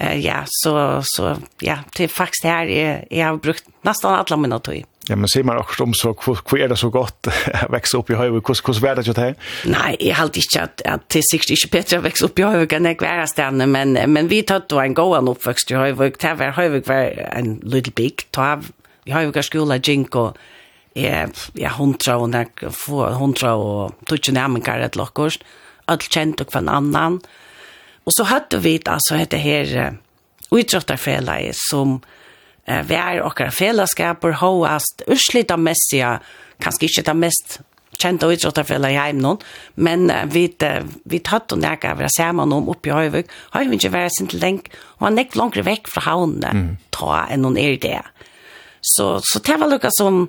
Uh, ja, så, så ja, til faktisk her, jeg, jeg har brukt nesten alle mine tog. Ja, men ser man också om så hur är det så gott att växa upp i höjden? Hur hur värd det här? Nej, jag har inte att att det sig inte bättre att växa upp i höjden än kvar stanna, men men vi tar då en gåan uppväxt i höjden. Det var höjden var en little big. Ta vi har ju gått skola jinko. Ja, ja hundra och när få hundra och tutsch nämen kan det lockas. Allt känt och från annan. Och så hade vi alltså heter här utrottarfälla som eh, vær okkara fellesskaper hoast urslita messia, kanskje ikke det mest kjent og idrottarfella i heim noen, men vi, vi tatt og nekka av det om noen oppe i har vi ikke vært sin til lenk, og han nekk langere vekk fra havnene, mm. ta enn noen er det. Så, så det var lukka som,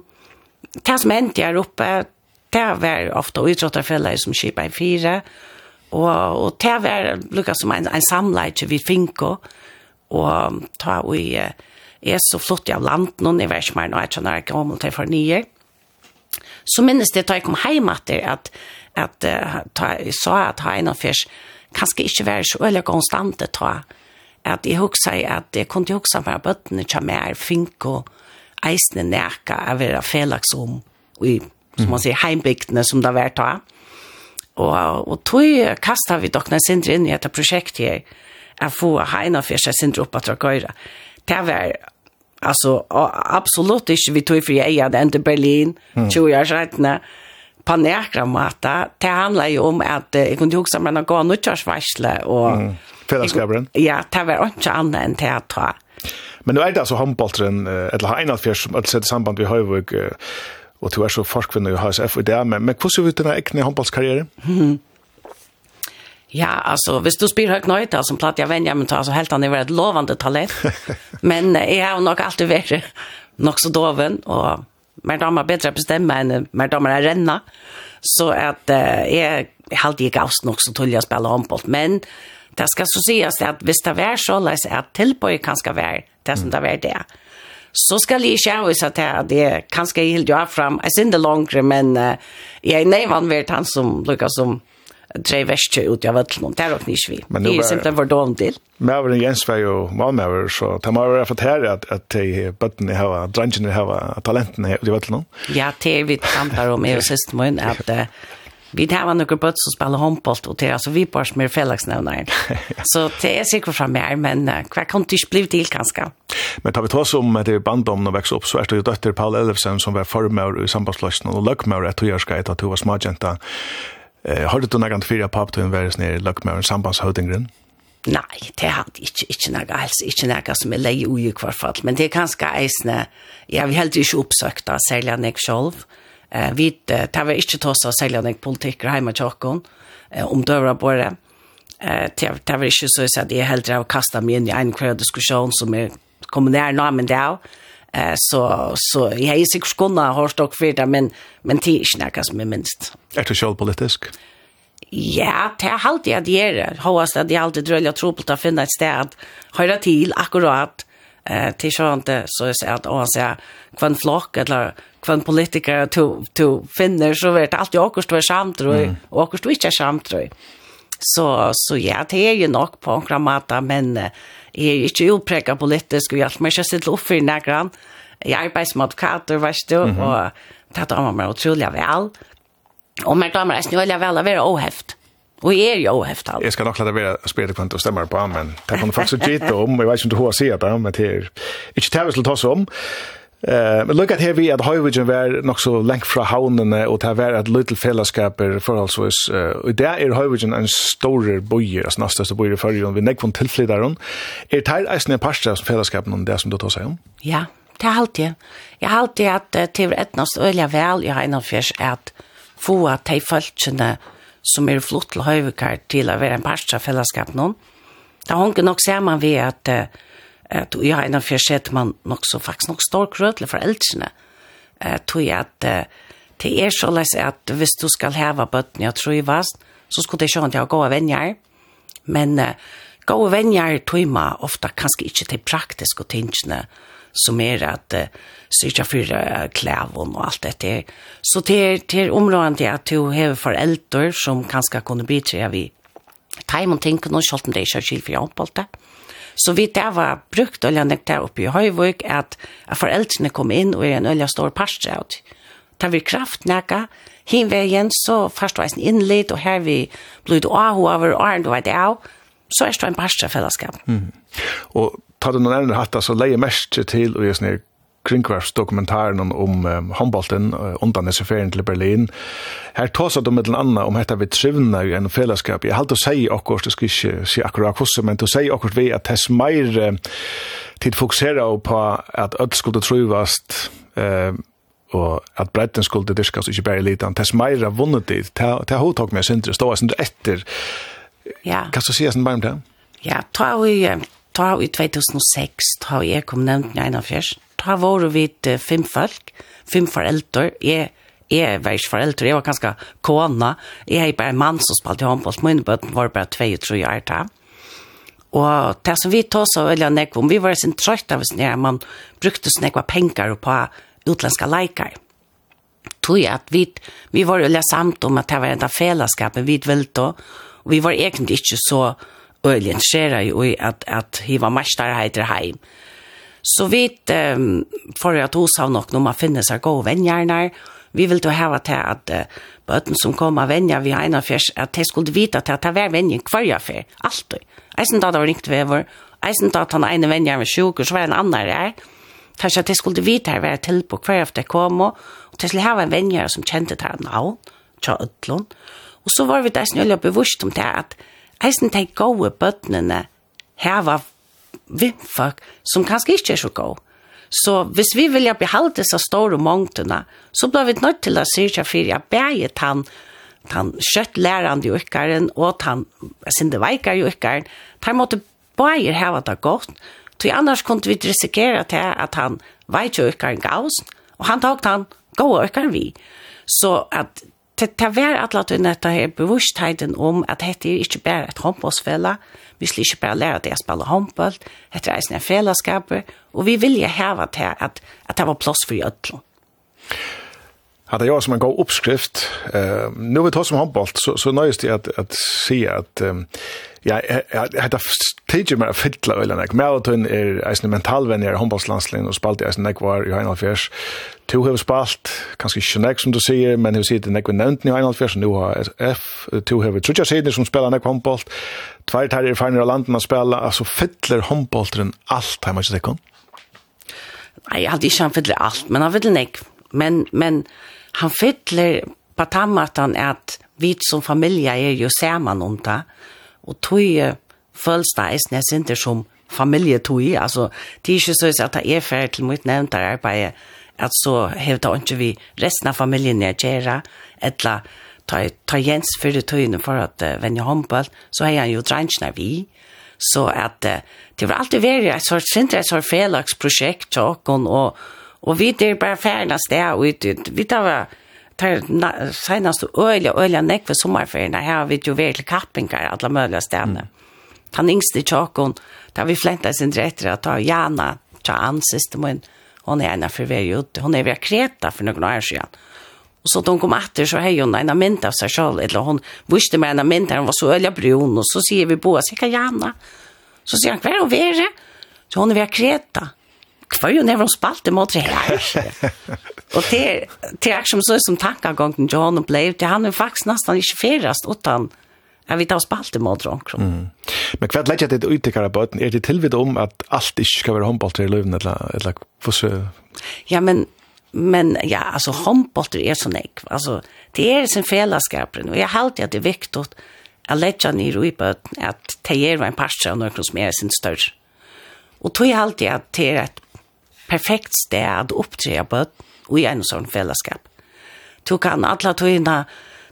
det som hendte her oppe, det var ofte idrottarfella som kipa i fire, og, og det var lukka som en, en samleid vi finko, og ta og i, uh, er så flott av land nå, jeg vet ikke mer nå, jeg kjenner ikke om det for nye. Så minnes det da jeg kom hjem etter at, at uh, ta, jeg sa at ha en av først, kanskje ikke være så øyelig konstant det ta, at jeg husker at jeg kunne huske meg bøttene til meg er fink og eisene nærke av å være felaks om, i, som man sier, heimbygdene som det har vært da. Og, og tog kastet vi dere sindre inn i dette prosjektet her, jeg får ha en av først, jeg sindre opp at dere Det var alltså absolut inte vi tog för jag hade inte Berlin mm. 20 år sedan på nära mata det handlar ju om att jag kunde huxa mig några gånger utkörsvarsle och mm. fällskapen ja det var inte annat än teater men nu är det alltså handbolltren eller har en av fjärs som ett samband vi har ju och du är så forskvinna i HSF och det men men hur ser ut den här egna handbollskarriären mm. Ja, alltså, hvis du spyr högt nöjt som platt jag vänjer mig till, så helt han är ett lovande talent. men eh, jag har nog alltid varit nog så doven, och mer damer bättre bestämma än mer damer är renna. Så att eh, jag har alltid gavs nog så tull jag spela handboll, men det ska så sägas att hvis det är så läs att tillböj kan ska vara det som det är det. Så ska li själv så att det kanske helt jag fram. Jag synd det långre men uh, jag är nej van han som Lucas som tre vestje ut av vøtlen, det er ikke vi. Det er simpelthen for dårlig til. Mæveren Jens var jo valmæver, så det må være fortære at, at de bøttene har, drangene har, talentene har ut i vøtlen. Ja, det er vi tantar om, jeg og siste min, at uh, vi har noen bøtt som spiller håndbolt, og det er altså vi bare som er fellesnevneren. Så det er sikkert fra mer, men uh, hva kan det ikke bli til, kanskje? Men tar vi ta oss om at det er bandom når vekst opp, så er det jo døtter Paul Elvesen som var formøver i sambandsløsene, og løgmøver at togjerskei til at du var smadjenta Eh, har du då någon fyra papp till en värld nere i Lökmören sambandshövdingren? Nei, det har det ikke, ikke noe helst, ikke noe som er leie ui i hvert fall, men det er ganske eisende, ja, vi heller ikke oppsøkt av særlig enn jeg selv, eh, vi, det var ikke tås av særlig enn jeg politikker hjemme til åkken, eh, om døra bare, eh, det, var ikke så at jeg heller har kastet meg inn i en kvar diskusjon som er kommunær nå, men det er, Eh så så jag är sig skonna har stock för det men men det är inte som är minst. Är det själv politisk? Ja, det är allt jag gör. Hoppas att det alltid dröjer tro på att finna ett städ. Höra till akkurat eh till så inte så jag säger att han säger kvann flock eller kvann politiker to to finner så vet alltid akkurat vad samt tror jag och akkurat inte samt tror. jag. Så så ja, det är ju nog på en kramata men Jeg er ikke utprega politisk og hjelp, men jeg sitter opp for negrann. Jeg arbeider som advokater, vet du, mm -hmm. og det damer meg utrolig vel. Og meg damer er snøyelig vel å være oheft. Og jeg er jo oheft alt. Jeg skal nok lade være å spille det kvendt og stemme på, men det kan du faktisk gitt om, jeg vet ikke om du har sett det, men det er ikke det vi skulle ta oss om. Eh, men lukkat her vi at Høyvigen var nok så lengt fra havnene, og det var et lydel fellesskaper forholdsvis. Og i det er Høyvigen en stor bøyer, altså den største bøyer i førjen, vi nekvån tilflytter hun. Er det her eisen i parster som fellesskapen om det som du tar seg om? Ja, det er alltid. Jeg har alltid at til et nøst øyelig vel, jeg har en at få at de følgene som er flott til Høyvigen til å være en parster av fellesskapen. Det har hun nok sammen ved at at jeg har en av fjerset man nok så faktisk nok stor krøtle for eldrene, tog jeg at det er så løs at hvis du skal heve bøtten jeg tror i vast, så skulle det skjønne til gå av venner, men gå av venner tog man ofte kanskje ikke til praktiske tingene, som er at uh, syrja fyra och og alt dette. Så till till områden til at du har foreldre som kanskje kunne bidra vi Time tänker tenker noe, selv om det ikke skilt for Så vi det var brukt olja nek der oppe i Høyvøk, at, at foreldrene kom inn og er en olja stor parstre av det. Tar vi kraft nekka, hin veien, så først var jeg innlitt, og her vi ble ahu av over åren, og det av, så er det en parstre fellesskap. Mm. Og tar du noen ærende hatt, så leier mest til, og jeg snir kringkvarsdokumentaren om um, handbolten uh, undan SFR-en til Berlin. Her tås du med den andre om dette vi trivna i en fellesskap. Jeg halte å si akkurat, jeg skal ikke si akkurat hvordan, men til å si akkurat vi at tess meir uh, tid fokusera på at ødel skulle trivast uh, og at bredden skulle dyrkas ikke bare litan. Tess meir har vunnet dit. Det har hodtak med Sindre, stå Sindre etter. Ja. Kan du si oss en bare om det? Ja, ta vi, ta vi 2006, ta vi, jeg kom nevnt 91 her var vi fem folk, fem föräldrar. jeg, jeg var ikke foreldre, jeg var ganske kona, jeg er bare en man som spalte håndbolt, mine bøten var bara bare 22 år da. Og det som vi tog så veldig nekk om, vi var sin trøyt av sin her, man brukte sin nekva penger på utländska leikar. Tog at vi, vi var jo samt om at det var enda fellesskapet vi ville, og vi var egentlig ikke så øyelig interesseret i at, at hiva mestarheiter heim. Så vi eh, får at hos av nok når man finner seg gode vennjerner. Vi vil jo heve til at uh, bøten som kommer av venner vi har en av fjers, at de skulle vite til at det var venner hver av fjers, alltid. Eisen da det var ringt vever, eisen da at han ene venner var sjuk, og så var en annen der. Kanskje at de skulle vite her være til på hver av det kom, og, de skulle å en venner som kjente til navn, til Ødlund. Og så var vi der snøyelig bevusst om det at eisen de gode bøtene heva vimfak som kanskje ikke er så god. Så hvis vi vilja behalde disse store mångtene, så blir vi nødt til å syrja for jeg bæger tann, tann kjøtt lærande i ukkaren og tann sinde veikar i ukkaren, tar måtte bæger heva det godt, Tui annars kunde vi risikera til at han veikar jo gaus, og han tog han gå ykkar vi. Så at det, vær at atlat vi netta her bevurstheden om at dette er ikke bare et håndbåsfella, Vi skal ikke bare lære det å spille håndbølt, etter eisen er fellesskaper, og vi vil jo heve til at, at det var plass for i ødlån hade jag som en god uppskrift. Eh, nu vet jag som handboll så, så nöjst jag att, att se att um, jag hade tidigt med att fylla ölen. Melatonin är en mentalvänner i handbollslandslinjen och spalt i en nekvar i Heinalfjärs. Tu har spalt, kanskje ikke nek som du sier, men hun ser det nek vi nevnte i Heinalfjärs, nu har F tu har trutja sider som spelar en handboll, tvær tar er færner av landen å spela, altså fyller handbollteren alt her, man ikke Nei, jeg hadde ikke han fyller alt, men han fyller näck. Men, men, han fyller på tammatan at vi som familja er jo saman om det, og tog føles det eisne sinter som familje tog, altså det er ikke så at det er ferdig til mitt nevnte arbeid, at så hevde han ikke vi resten av familjen jeg gjør, eller ta, ta Jens fyrir tøyene for at uh, vennja håndball, så har han jo drangene vi, så at uh, det var alltid vært et sort, sindre et sort felagsprosjekt, og, og, og Og vi er bare ferdig sted ut. Vi tar bare tar senast øyla øyla nekve sommerferien her vi jo vært til kappingar alle mulige stedene. Mm. Han yngste tjokken, da vi flenta sin rettere at ta Jana, ta ansiste min, hon er ena for vei ute, hon er via kreta for noen år siden. Og så de kom etter så hei hon ena mynd av seg selv, eller hon visste meg ena mynd, hon var så øyla brun, og så sier vi på, sikkert Jana. Så sier han, hver og vere? Så hon er via kreta kvar ju never spalt mot det här. Och det det är som så som tankagången John och blev det han är faktiskt nästan inte färast utan Jag vet att spalt mot dronk. Mm. Men kvart lägger det ut i karabaten är det tillvid om att allt inte ska vara handboll i löven eller eller för Ja men men ja alltså handboll är så nej. Alltså det är sin fällaskapen och jag alltid att det är viktigt att lägga ner i böten att ta er en parts av något som är sin större. Och tog jag alltid att det är ett perfekt sted at opptre på og i en sånn fellesskap. Du kan alle togene,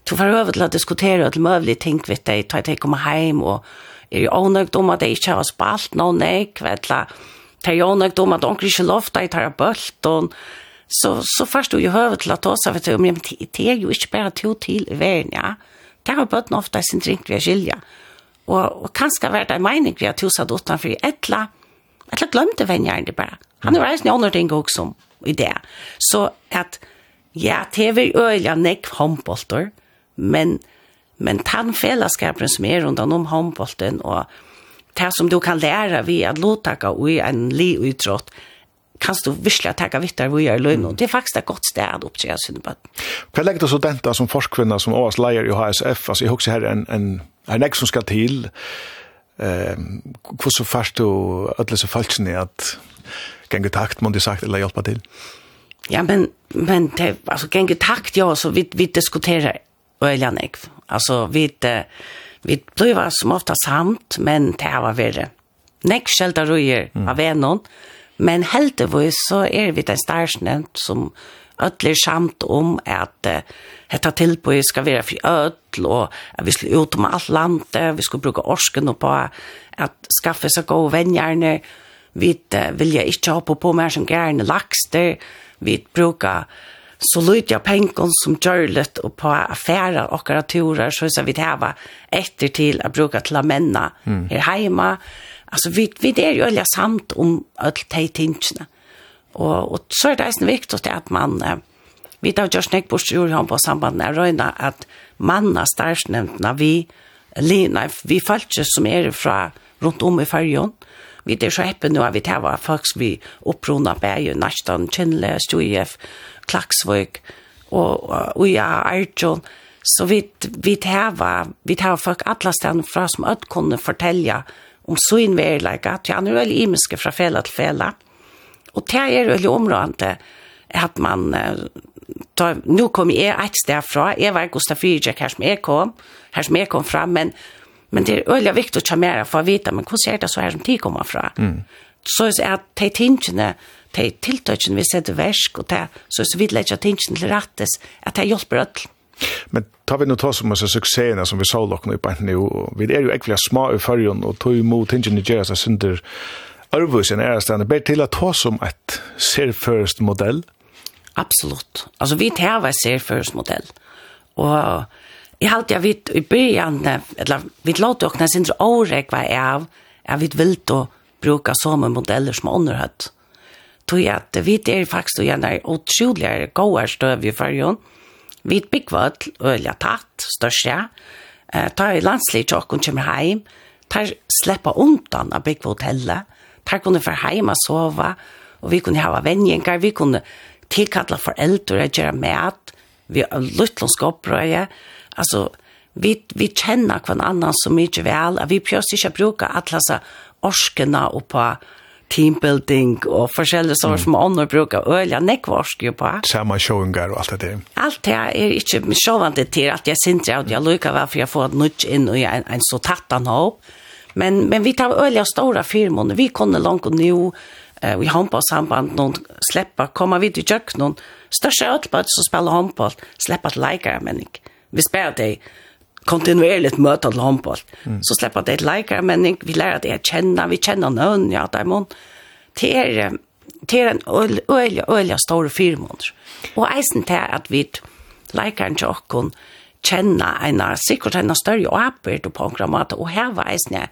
du får øve til å diskutere og til møvelige ting ved deg, ta deg kommer hjem og er jo ånøgt om at jeg ikke har spalt noen nek, vet du, det er jo ånøgt om at onker ikke lovte jeg tar bølt, og så, så først du jo høve til å ta seg, vet du, men det er jo ikke bare to til i verden, ja. Det har bøtten ofte sin drink ved skilja. Og, og kanskje vært en mening vi har tuset utenfor, et eller annet, eller glemte vennjeren det bare. Han har reist andre ting også i det. Så at, ja, TV er øyla nekv håndbolter, men, men den fellesskapen som er rundt om håndbolten, og det som du kan lære ved at lottaka og i en li utrådt, kan du virkelig tacka vittar vi är lön och det är faktiskt ett gott städ upp till sin bad. Vad lägger du så denne som forskvinna som også leier i HSF altså jeg husker her en en en ex som skal till eh, hur så fast du alla så falskt att gänga takt, man det sagt, eller hjälpa till? Ja, men, men det, alltså gänga takt, ja, så vi, vi diskuterar öjliga Alltså, vi, vi blir som ofta samt, men det här var värre. Nek skälta röjer mm. av enon, men helt det var så är vi den starsnämt som ödler samt om at uh, hetta tilboi skal vera fri ödl og at vi skulle ut om alt landet, vi skulle bruka orsken og på at skaffe seg gode vennjerne Vi vilja ikkje ha på på mer som gärna lakster. Vi brukar så lite jag pengar som görlet och på affärer och karaturer, så ska vi häva efter till att bruka till att männa mm. här hemma. Alltså vi, vi är ju alla samt om allt de tingene. Och, och så är det en viktigt att man vi tar just snakk på stjur på samband med Røyna, att manna starvsnämndna vi lina, vi følger som er fra rundt om i fargen, mm Vi er så eppe nå vi tar var folk vi opprona bæg, Nastan, Kjennle, Stujef, Klaksvøk, og, og ja, Arjun. Så vi, vi tar var, vi tar folk alle stedene fra som ødt kunne fortelle om så innværlega, at han er veldig imiske fra fela til fela. Og det er veldig områdende at man, da, nå kom jeg et sted fra, jeg var Gustaf Fyrjek her som jeg kom, her som jeg kom fra, men Men det är öliga viktigt att ta för att veta, men hur är det så här som tid kommer fra? Mm. Så är att de tingene, de tiltøkene vi setter versk, og det, så vi at tingene til rettes, at det hjelper alt. Men tar vi nu ta som disse suksessene som vi så lukkene i bænten nu, vi er jo egentlig små i førjen, og tog imot tingene gjør seg synder Arvusen er stedet, bare til å ta som et serførst modell? Absolutt. Altså, vi tar hver serførst modell. Og jeg halte jeg vidt i byen, eller vi låter åkne sin årek hva jeg av, jeg vidt vil å bruke sånne modeller som underhøtt. Tog jeg at vi er faktisk og gjerne utroligere gode støv i fargen. Vi bygger et øye tatt, størst jeg. Eh, tar i landslig tjokken kommer hjem. Tar slipper undan av bygge hotellet. Tar kunne få hjem og sove. Og vi kunne ha venninger. Vi kunne tilkattle foreldre og gjøre mat. Vi har luttlandsk opprøye. Vi Alltså vi vi känner kvar annan så mycket väl att vi pjörs inte bruka alla så orskena och på teambuilding och forskjellige saker mm. som andre bruker øl, jeg nekvarsk jo på. Samma showingar og alt det. Alt det er ikke sjåvande til at jeg synes jeg, og jeg lukker hva for jeg får nudge inn och en, en så tattan han. Men, men vi tar øl stora firmor. vi kunne langt og nå, eh, vi har på samband noen slipper, kommer vi til kjøkken noen, største ødelbøtt som spiller håndball, slipper til leikere, men ikke vi spelar det kontinuerligt möta till handboll. Mm. Så släpper det ett likar men vi lär det att känna, vi känner någon ja där mon. det är det är en öl öl öl stor firmor. Och eisen till att vi likar en jockon känna en säkert en större apert och programmet och här var eisen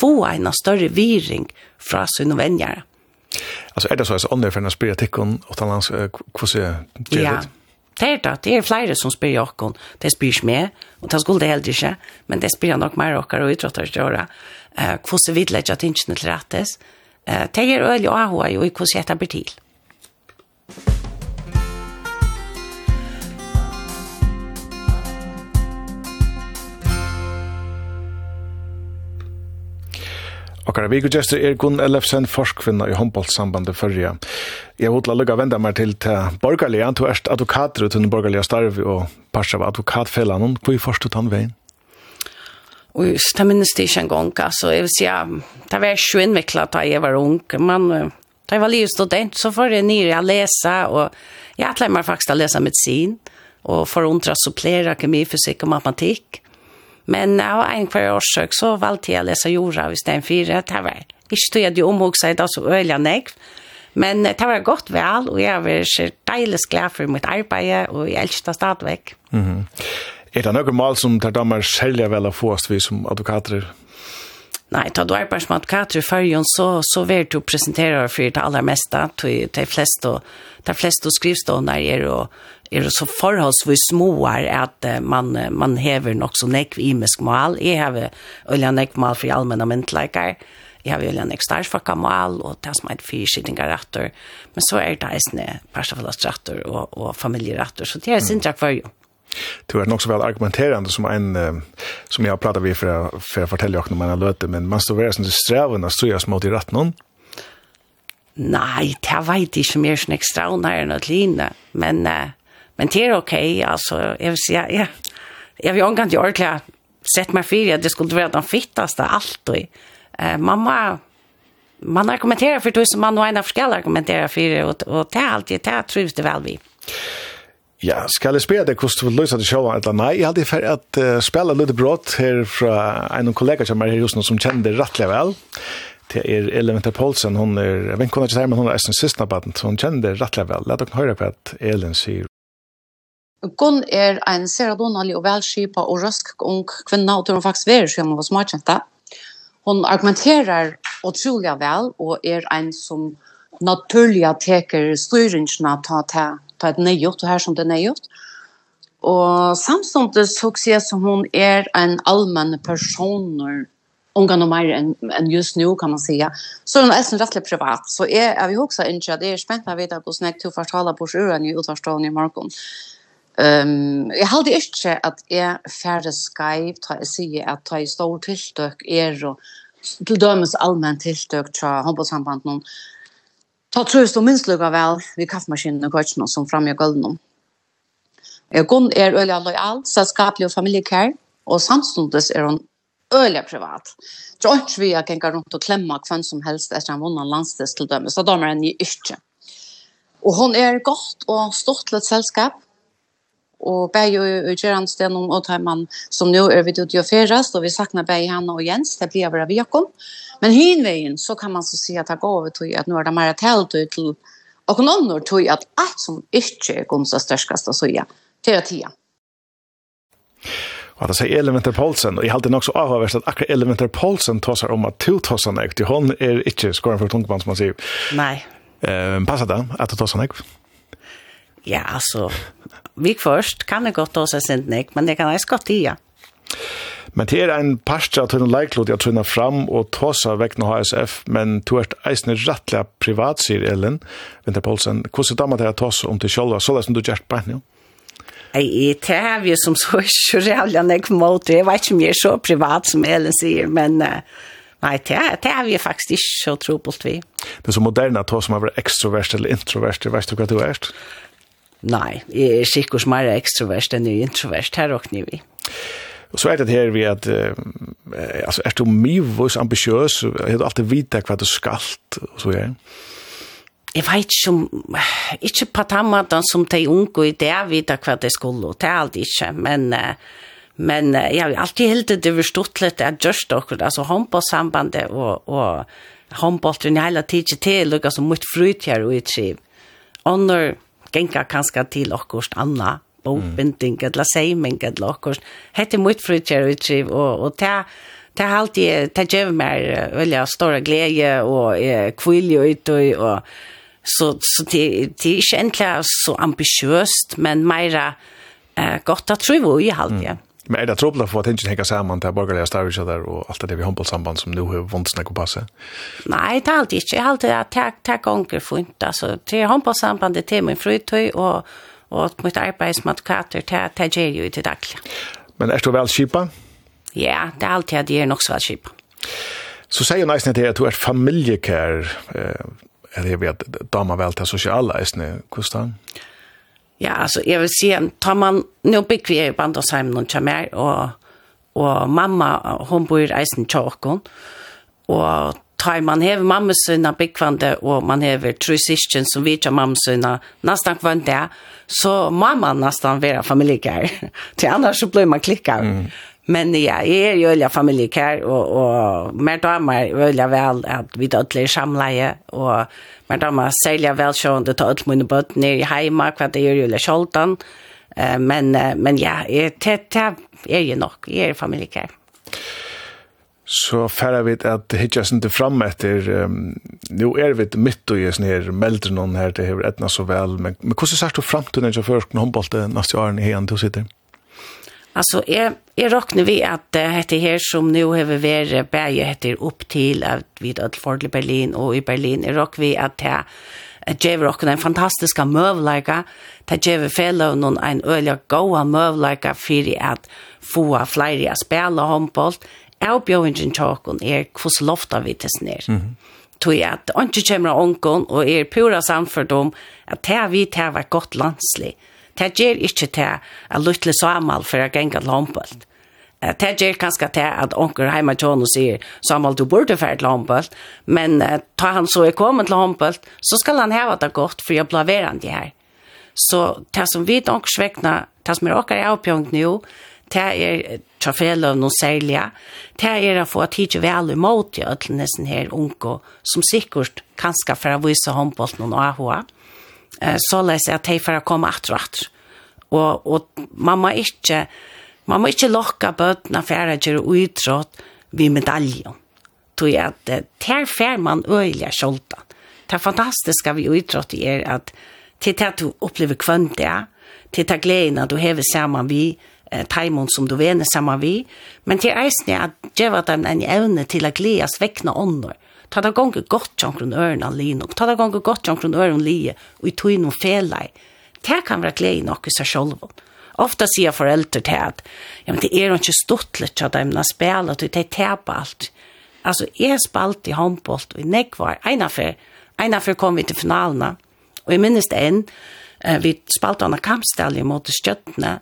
få en större viring från sina vänner. Alltså är det så att andra för att spela och talans kvose? Ja. Det er det, det er flere som spyr jo jokken, det spyr ikke med, og det skulle det heller ikke, men det spyr nok mer jokker og utrottere til året. Hvordan vil jeg ikke at tingene til rettes? Det er øyelig å ha hva jo i hvordan jeg tar til. Okkara vikugjester er Gunn Ellefsen, forskvinna i håndbollssambandet førja. Jeg vil lukka venda meg til til borgerlige. du er advokater til den borgerlige starve og parser av advokatfellan. Hvor er først du tann veien? Og just, jeg minnes det ikke en gang, altså, jeg vil si, det var ikke innviklet da jeg var ung, men da jeg var livet student, så får jeg nere å lese, og jeg atler meg faktisk å lese medisin, og for å undre å supplere kemi, fysikk og matematikk. Men av en kvar årsøk så valgte jeg å lese jorda i stedet fire. Det var ikke stod jeg de omhugsa i dag så øyla nekv. Men det var godt vel, og jeg var så deilig glad for mitt arbeid, og jeg elsker det stadigvæk. Mm -hmm. Er det noen mål som tar damer selv vel å få oss vi som advokater? Nei, tar du arbeid som advokater i førjen, så, så vil du presentere for det aller meste, til de fleste, de fleste skrivstående er og er det så små småar att man man häver nok så nekv i mål. Jeg har öliga nekv mål för allmänna myntlikar. Jag har öliga nekv stark för kamal och tas med fyrskittingar rätter. Men så är det eisne parsafalast rätter och, och familjerätter. Så det är sin tack för jo. Det är nog så väl argumenterande som en som jag pratet vi för för att fortelle också när man men man står väl som strävan att strøyas mot i rätt någon. Nej, det vet jeg ikke mer sån extra under enn å linje, men Men det är okej, okay, alltså. Jag vill säga, ja. Jag vill ångan till ordentligt sett mig för att det skulle vara den fittaste allt. Eh, mamma, man argumenterar för det som man och en forskall argumenterar för det. Och, och det är alltid, det trivs det väl vi. Ja, ska jag spela det kost vil løse det showa eller nej, jag hade för att uh, spela litt brott här från en kollega som är just nå, som kjenner det rettelig väl. Det är Elin Paulsen, hon är vänkona till men hon är sin siste barn, så hun kjenner det rettelig vel. La dere höra på att Elin sier Gunn er en seradonalig og velskipa og røsk ung kvinna, og tror hun faktisk verer seg om hun var smartkjenta. Hon argumenterar utrolig vel, og er en som naturlig teker styringsna ta, ta, ta et nøyot, og her som det er nøyot. Og samståndet så sier som hun er en allmenn person, unga no mer enn en just nu kan man säga. Så hon är sen rättligt privat. Så är, är vi också inte att det är spännande att veta hur snäck du förtalar på sjuren i utvarstånd i morgon. Ehm jag hade inte att är färre skype ta se att ta i stor tillstök är och till dömes allmänt tillstök tra hoppasamband någon ta trus då minst lugga väl vi kaffemaskinen och kvartsen som fram jag gulden. Jag kon är öliga lojal sällskaplig och familjekär och samstundes är hon öliga privat. Så inte vi har gå runt och klämma kvann som helst efter en vunnan landsdels till dömes. Så damer är ni inte. Och hon är gott och stort till ett sällskap og bæg og Gjerandsten om Åtheimann som nå er vidt i å ferast, og vi saknar bæg Hanna og Jens, det blir bare vi Men hinveien så kan man så si at det går over til at nå er det mer talt ut til og noen år til at alt som ikke er gomsa størskaste så til at tida. Og at det sier Elementer Poulsen, og jeg halte nok så att at akkurat Elementer Poulsen tåsar om at to tåsar nekt, hon er ikke skåren for tungbann som man sier. Nei. Eh, passar det at du tåsar nekt? Ja, altså, vi først kan det godt også sende nek, men det kan jeg godt tida. Men det er en parstra til en leiklod jeg tøyner fram og tåsa vekk nå HSF, men du er eisne rettelig privat, sier Ellen Vinter Poulsen. Hvordan damer det er tåsa om til sjølva, så det som du gjør på henne? Nei, det er vi som så ikke rævlig jeg måte. jeg vet ikke om jeg er så privat som Ellen sier, men nei, det er, det er vi faktisk ikke så tro trobult vi. Det er så moderne at tåsa som er ekstrovert eller introvert, vet du hva du er? Nei, jeg er sikkert mer ekstrovert enn jeg er introvert, her råkner vi. Og så er det her vi at, eh, altså, er du mye ambitiøs, er du alltid vite hva du skalt, og så gjør Jeg vet ikke om, ikke på den som de unge i det, jeg vet hva de skulle, det er alltid ikke, men, men jeg har alltid helt det overstått litt, jeg gjørst dere, altså håndbåtssambandet og, og håndbåten hele tiden til, lukket som mot frut her og i triv. Og når, genka kanska til okkurst anna bokbinding mm. eller seiming eller okkurst. Hette mitt frutjer utriv, og, og ta ta har alltid, ta gjør meg veldig stor glede og kvilje ut og, og så, så det, det er ikke egentlig så ambisjøst, men mer eh, godt at tro i halvdje. Mm. Men er det trobla for at ikke henger sammen til borgerlige stavelse der og alt det vi håndball samband som nå har vondt snakke på passe? Nei, det er alltid ikke. Jeg har alltid at jeg takk onker funnet. Altså, til håndball sambandet til min frutøy og, og mitt arbeid som advokater til det gjør jo i det. Men er du vel kjipa? Ja, det er alltid at jeg er nok så vel kjipa. Så sier jo Neisne til at du er familiekær, eh, eller jeg vet, damer vel til sosiale, Neisne, hvordan? Ja. Ja, alltså jag vill se tar man nå bygger vi i Bandosheim noen någon chamär og, mamma hon bor i Eisen Chokon og tar man hev mamma sina byggvande, og man hever tre syskon som vi tar mamma sina nästan kvar det, så mamma nästan vara familjekär till annars så blir man klickar. Mm. Men ja, jeg er jo øyla familiekær, og, og mer damer øyla vel at vi dødler i samleie, og mer damer særlig vel det tar alle mine bøtt nere i heima, hva det gjør øyla sjoldan. Uh, men, uh, men ja, det, det er jo nok, jeg er familiekær. Så færre vi at hitja sin til fram etter, um, nå er vi mitt og jes nere melder noen her, det hever etna så vel, men, men hvordan sier du framtiden til først når håndbollet neste åren i hegen til å sitte? Ja. Alltså är är rockne vi att det heter här som nu har vi bäge heter upp till att vid för Berlin och i Berlin är rock vi att det att ge rock en fantastiska mövlika att ge vi fellow någon en öliga goa mövlika för att få flyga spela handboll Erbjøringen tjåkon er hvordan lofta vi til snir. Mm -hmm. Tog at ikke kommer onkon og er pura samfördom at det vi til var godt landslig det gjør ikke til at lytte Samuel for å gjenge lompelt. Det gjør kanskje til at onker hjemme John og sier Samuel, du burde være til lompelt, men uh, ta han så er kommet til lompelt, så skal han heve det godt for å bli verandre her. Så det som vi onker svekna, det som er åker i avpjøngt nå, det er traféløv noen særlige, det er å få tidlig vel imot i nesten her unge, som sikkert kanskje for å vise håndbolten og AHA så läs att de för att komma att rätt. Och och man må inte man må inte locka bötna färger och utråt vi medaljen. Tog jag att där fär man öliga skjolta. Det fantastiska vi utråt er att till att du upplever kvönt det, till att glädjen du häver samman vi taimon som du vener samman vi, men til eisen att at djeva dem en evne til å gledes vekkna ånder, Ta det gonger gott jankron örna lin och ta det gonger gott jankron örna lie och i tog noen felei, Det kan være glede nok i seg selv. Ofta sier foreldre til at, ja, men det är inte stortligt att de spiller, spelat och de täpar alt. Alltså jeg spalt i håndbolt, og i nekvar. En enafer en kom vi til finalene, og jeg minnes det en, vi spalt av kampstallet mot støttene,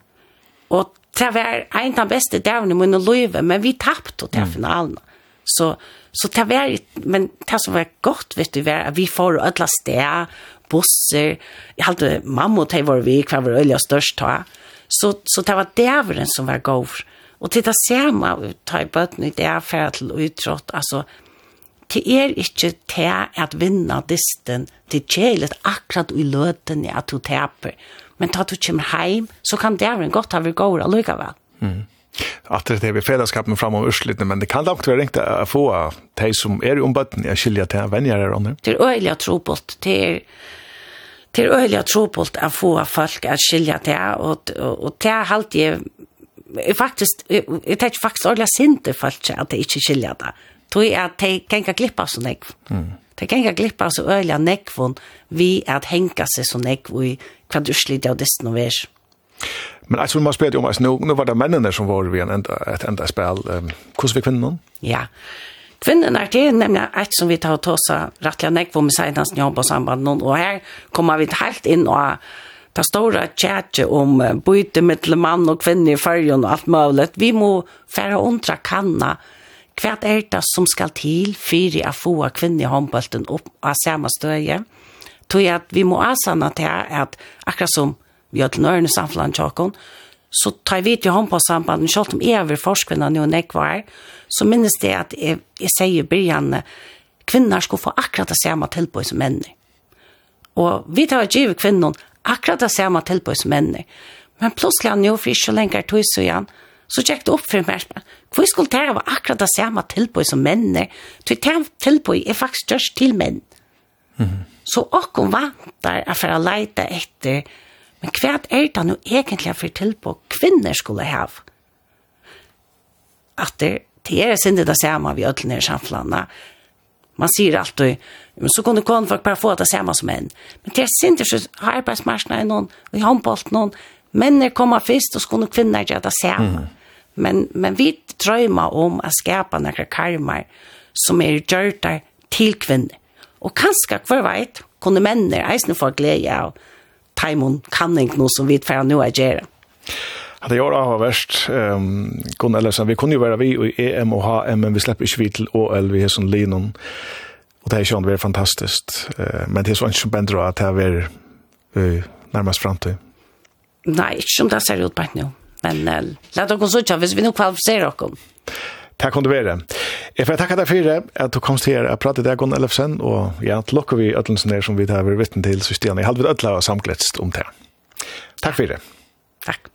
og det var en av de beste dævene i min løyve, men vi tappte til finalen. Så Så det var, men det som var godt, vet du, var at vi får alle steder, busser, jeg halte mamma og teg var vi, hva var øyelig størst ta. Så, så det var dæveren som var god. Og til det man ta i bøtten i det, fære til utrått, altså, det er ikke til at vinna disten, det er kjelet akkurat i løten at du taper. Men da du kommer hjem, så kan dæveren godt ha vært god allikevel. Mm att det är vi fällskap med framom urslitne men det kan dock vara riktigt att få de som är om botten jag skiljer till vänner där under det. är öliga tropot till till öliga tropot att få folk att skilja till och och till halt jag faktiskt det är faktiskt öliga synte folk att det inte skilja där. Tror jag att det kan klippa så nek Mm. Det kan jag klippa så öliga nekvon vi att hänga sig så nek vi nekv i kvadrusliga och destonovers. Men alltså man spelade om oss nu, nu var det männen som var vi en enda, ett enda spel. Um, Hur vi kvinnorna? Ja, Kvinnen är det nämligen ett som vi tar til oss rättliga näck på med sidans jobb och samband någon och här kommer vi helt in och ta stora chatte om byte mellan man och kvinna i fyrjon och allt möjligt. Vi må färra undra kanna kvart är det som skal till fyra å få kvinnor i handbollen upp av samma stöje. Tror jag att vi må avsanne till att akkurat som vi har til nørende samfunnet tjokken, så tar vi til hånd på sambanden, selv om jeg er forskvinna nå enn jeg var, så minnes det at jeg, jeg sier byrjan, kvinner skulle få akkurat det samme tilbøy som menn. Og vi tar givet kvinnen akkurat det samme tilbøy som menn. Men plutselig nå, for ikke lenger tog så igjen, så tjekk det opp for meg, hvor skulle det være akkurat det samme tilbøy som menn? Så det tilbøy er faktisk størst til menn. Mm -hmm. Så åkken vantar at for å leite etter Men hva er det nå egentlig for til på kvinner skulle ha? At det, det er sin det samme vi ødler ned i samfunnet. Man sier alltid, men så kunne kvinnfolk bare få det samme som menn. Men det er sin det har arbeidsmarsene i noen, og i håndbolt noen. Mennene kommer først, og så kunne kvinner gjøre det samme. Mm. Men, men vi drømmer om å skape noen karmer som er gjørt til kvinner. Og kanskje, hver veit, kunne mennene eisen få glede av Taimon kanning nu som vi får nu att göra. Ja, det gör det har värst. Um, Gunnar Ellefsen, vi kunde ju vara vi i EM och HM, men vi släpper ikke vi til OL, vi har sånn linon. Och det är ju vært fantastiskt. Uh, men det är så inte som bender att det är uh, närmast framtid. Nej, inte som det ser ut på nu. Men uh, la dere søke hvis vi nu kvalificerar oss. Takk kom du være. Jeg får takke deg for det, at du kom til her og pratet deg, Gunnar Ellefsen, og ja, til lukker vi ødelsen her som vi tar ved vittne til, så stian, jeg hadde vi ødela og samkletst om det. Takk for det. Takk.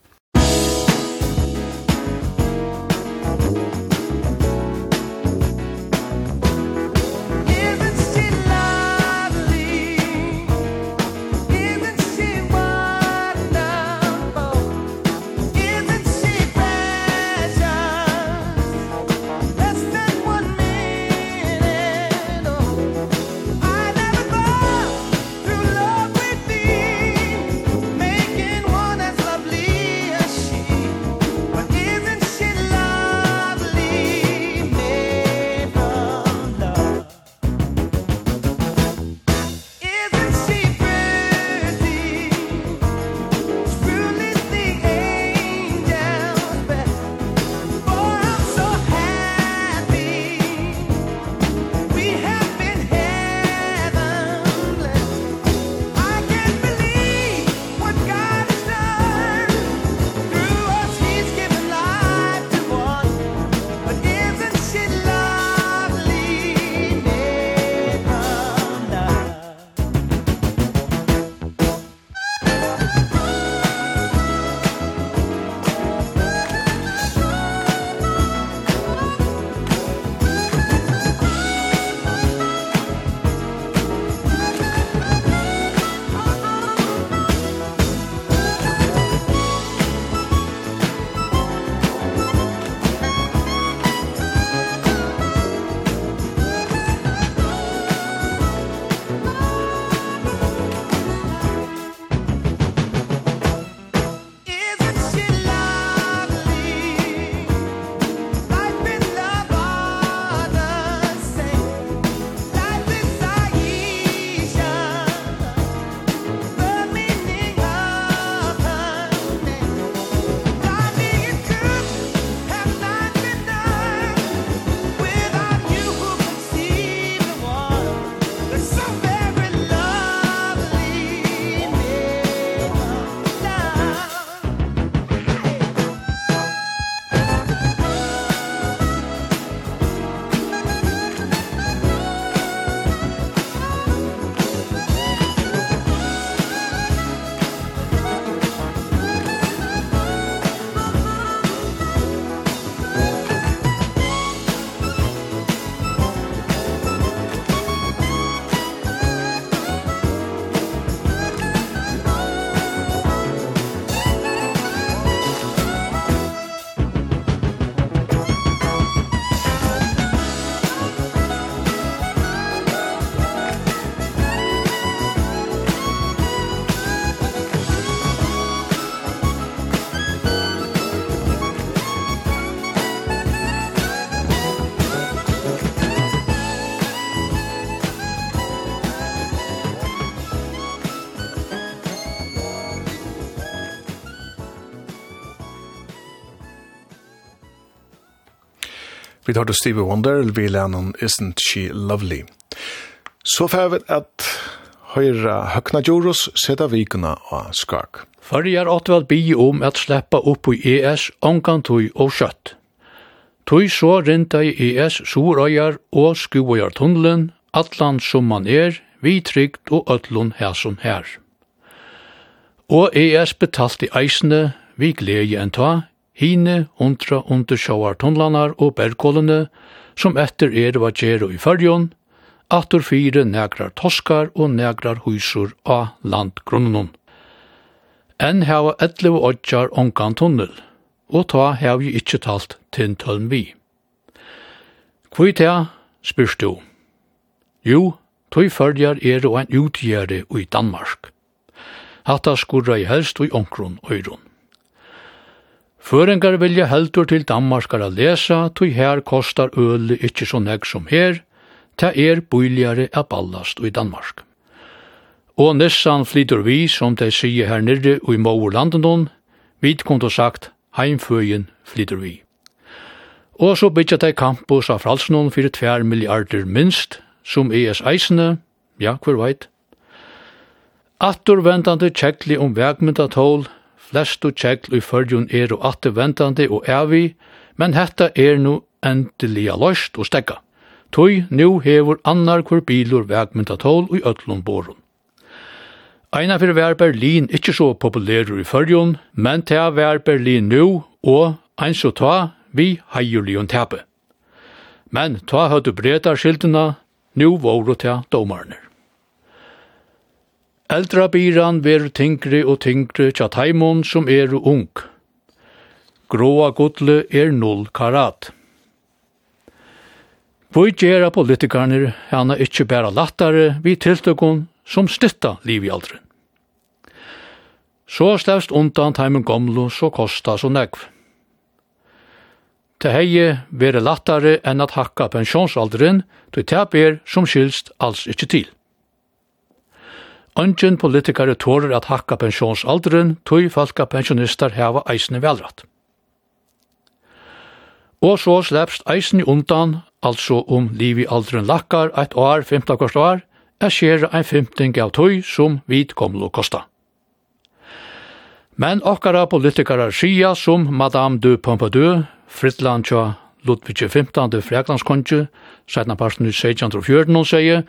Vi tar til Stevie Wonder, vi lennon Isn't She Lovely. Så får vi at høyre høkna jorus seta vikuna og skak. Førjar åtvel bi om at sleppa opp i ES ongan tui og kjøtt. Tui så rinta i ES sorøyar og Skuøyar tunnelen, atlan som man er, vi trygt og ötlun hæsson her. Og ES betalt i eisene, vi glede enn ta, hine undra under sjåartunnlanar og bergkålene, som etter er var gjerro i fyrjon, atur fire negrar toskar og negrar husur av landgrunnen. Enn hava etlev odjar ongan tunnel, og ta hava vi ikkje talt tintølm vi. Kvoi ta, spyrst du. Jo, tøy fyrjar er og en utgjere i Danmark. Hatta skurra i helst og i ongrun øyron. Føringar vilja heldur til Danmarkar a lesa, tog her kostar øle ikkje så negg som her, ta er bøyligare a ballast i Danmark. Og nissan flytur vi, som de sier her nirre og i Mauerlanden, vid kundu sagt, heimføyen flytur vi. Og så bytja de campus av fralsnån fyrir tver milliarder minst, som ES eisene, ja, hver veit. Attur vendande tjekkli om vegmyndatål, flestu kjegl i fyrjun er og atte ventande og evi, men hetta er nu endelig løst og stekka. Tøy nu hevur annar kur bilur vegmynda tål i ötlun borun. Eina fyrir vær Berlin ikkje så populærur i fyrjun, men ta vær Berlin nu og eins og ta vi heiulion tepe. Men ta høttu bretar skildina, nu våru ta domarner. Eldra byran ver tyngre og tyngre tja taimon som er ung. Gråa godle er null karat. Vi gjerra politikarnir hana ikkje bæra lattare vi tiltøkon som stytta livjaldren. Så stavst undan taimen gomlo så kosta så negv. Det hei vere lattare enn at hakka pensjonsalderen, du tap er som skilst alls ikkje til. Ongen politikare tårer at hakka pensjonsalderen, tog falka pensjonister heva eisne velratt. Og så slepst eisne undan, altså om liv i alderen lakkar eit år, 15 kvart år, er skjer ein femting av tøy som vit komlo kosta. Men okkara politikarar skia som Madame de Pompadour, Fritland tja Ludvig 15. freklandskontje, 17. parten i 1614, og sier,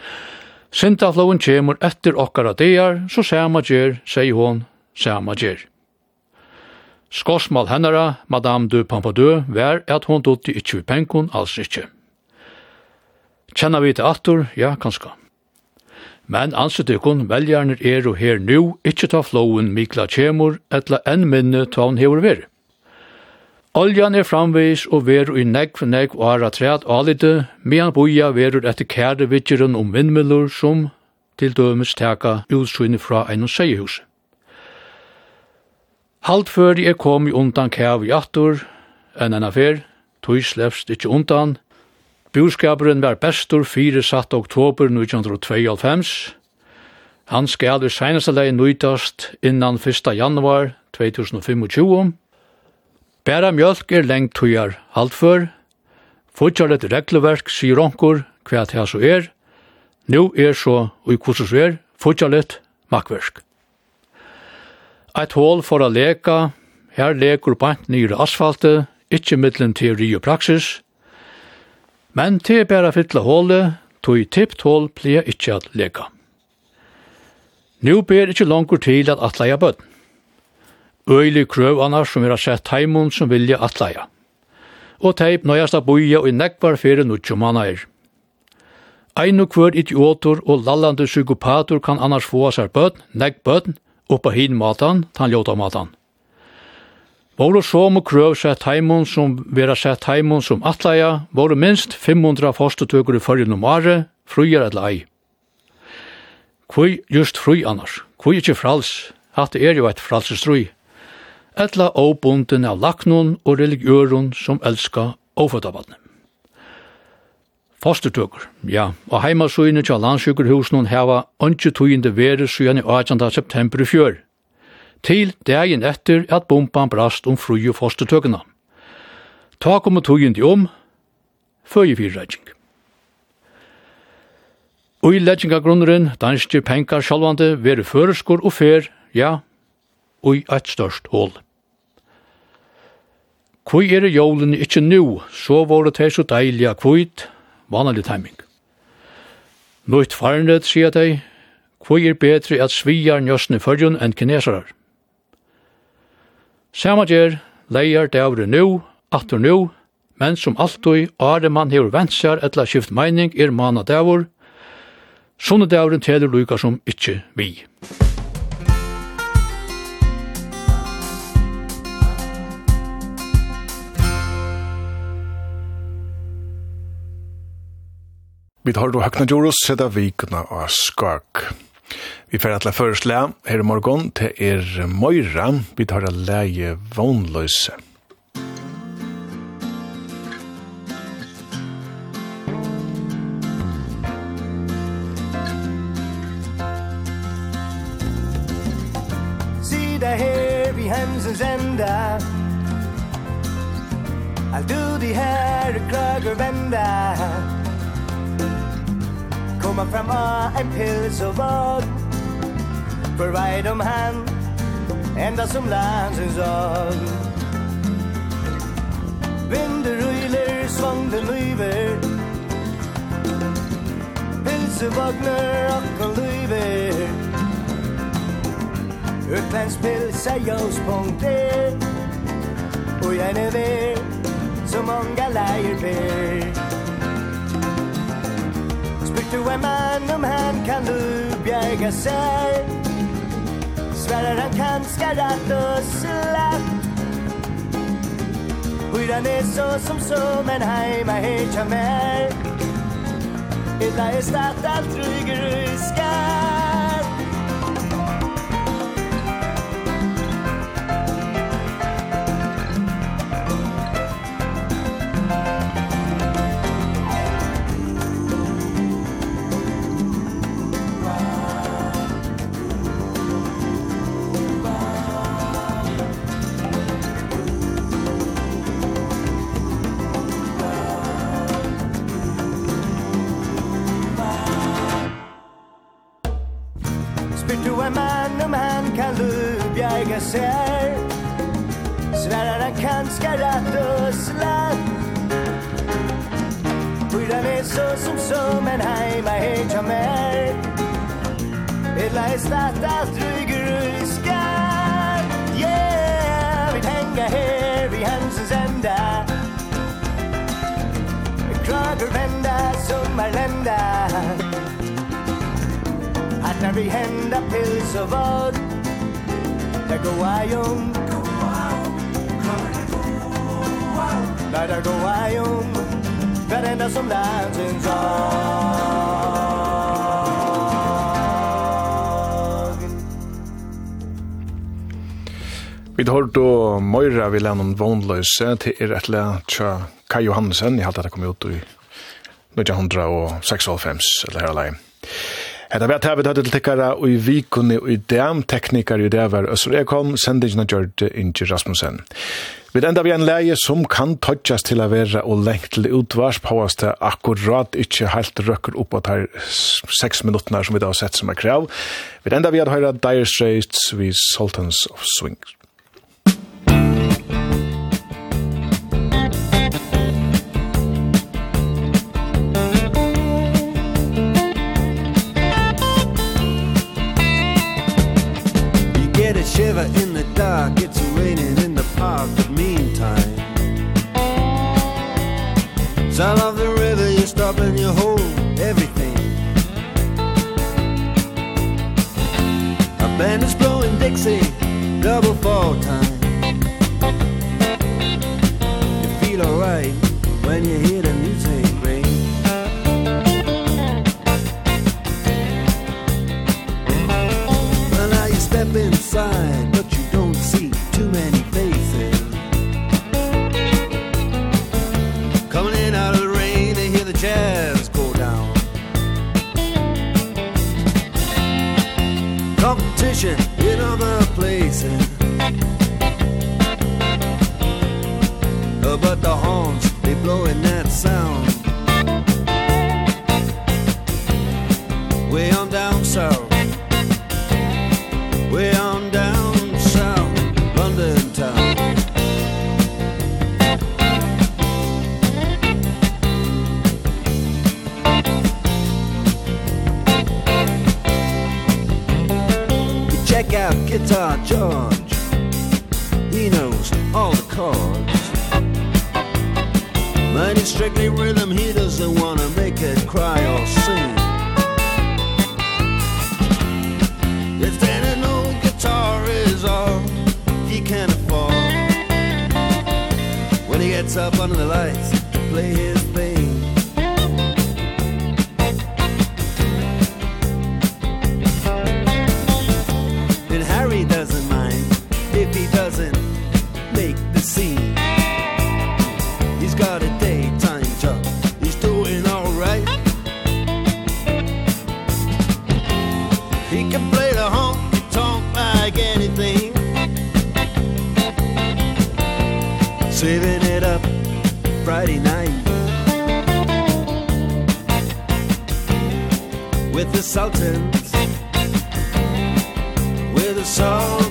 Sintafloven kjemur etter okkara dear, så sama gjer, sier hon, sama gjer. Skorsmal hennara, Madame de Pompadour, vær at hon dotti ikkje vi penkon, alls ikkje. Kjenna vi til attor, ja, kanska. Men anset ikon veljarnir er og her nu ikkje ta flowen Mikla kjemur, etla enn minne ta hon hever veri. Oljan er framvis og verur i negv negv og ara træt alite, medan boia verur etter kære vidgeren om vindmiller som til dømes teka utsynne fra ein og seiehus. Halt før jeg kom i undan kæv i attor, enn enn affer, tog slefst ikkje undan, Bjurskaperen var bestur 4. satt oktober 1992. Han skal i seneste leie nøytast innan 1. januar 2025, Bæra mjölk er lengt tøyar haltfør, Fudjar et regleverk sier onkur hva det så er, Nå er så ui kursus er, fudjar et makverk. Eit hål for a leka, her lekur bant nyr asfaltet, ikkje middelen teori og praksis, men te bæra fytla hålet, tog tippt hål plia ikkje at leka. Nu ber ikkje langkur til at atleia bøtten øylig krøvanar som er sett heimund som vilja atleia. Og teip nøyast av boia og i nekvar fyrir nutjumannair. Ein og kvör idiotor og lallande psykopator kan annars få seg bøtn, nekk bøtn, oppa hin matan, tan ljóta matan. Våre som og krøv sett heimund som vera sett heimund som atleia, våre minst 500 forstetøkur i fyrir numare, frujar et lei. Kvøy just fru annars, kvøy ikkje frals, hatt er jo eit fralsestrui etla åbunden av laknon og religioren som elska åfødabalne. Fostertøkker, ja, og heimasøyene til landsjukkerhusen heva ønske tøyende vere i 18. september i fjør, til dagen etter at bomban brast om fruje fostertøkkene. Ta kommer tøyende om, føye fyrreitsing. Og i leggingagrunneren, danske penkar sjalvande, vere føreskor og fer, ja, og i et størst hål. Kvoi er jólene ikkje nu, så våre teg så deilig deilige kvoit, vanlig timing. Nøyt farnet, sier teg, kvoi er betre at sviar njøsne fyrjun enn kinesarar. Sama gjer, leier davre nu, atur nu, men som alltid are man hever ventsar etla skift meining er mana davur, sånne davuren teler lukar som ikkje vi. Musik Vi tar då högna Djoros, sida vikna av Skak. Vi fer atla føreslega här i morgon till er Moira, vi tar a läge vognløse. Sida her vid hemsens enda Alt du de her klager vända Sida her i hemsens enda komma fram av en pils och vad För vad om han Ända som landsens av Vinder röjler, svangden lyver Pilsevagnar och kon lyver Utländsk pils är jås.de Och jag är som många lejer ber du en man om han kan du bjäga sig Svärar han kan skarrat och slatt Hyran är så som så men heima hittar mig Illa är statt allt ryger ryskar kan lubjæga sær Sværar han kanska rætt og slatt Bryr han så som som en heima heit ja mer Illa er statt alt ryger i skatt Yeah, vi hänga her vi hansens enda Krager vända, sommarlända Hattar vi hända pils och vodka da go ayom Da da go ayom Där ända som landsens Vi har då Moira vill ha någon vånlöse till er ett lä tja Kai Johansen, jag hade det kom ut i 1996 eller här Hetta vart hava tað til tekkara og í vikuni og í dæm teknikar í dag var Øsser Ekholm sendingina gjørt Inge Rasmussen. Vi enda vi en leie som kan tøtjas til å være og lengt til utvars påas akkurat ikke helt røkker opp at her seks minuttene som vi da har sett som er krav. Vi enda vi en høyre Dire Straits vi Sultans of Swing. o'clock It's raining in the park, but meantime Sound of attention in other places. But the horns, they blowing that sound. Guitar George. He knows all the chords. Mine is strictly rhythm He doesn't want to make it cry or sing. If then an old guitar is all He can afford. When he gets up under the lights To play his consultant With a song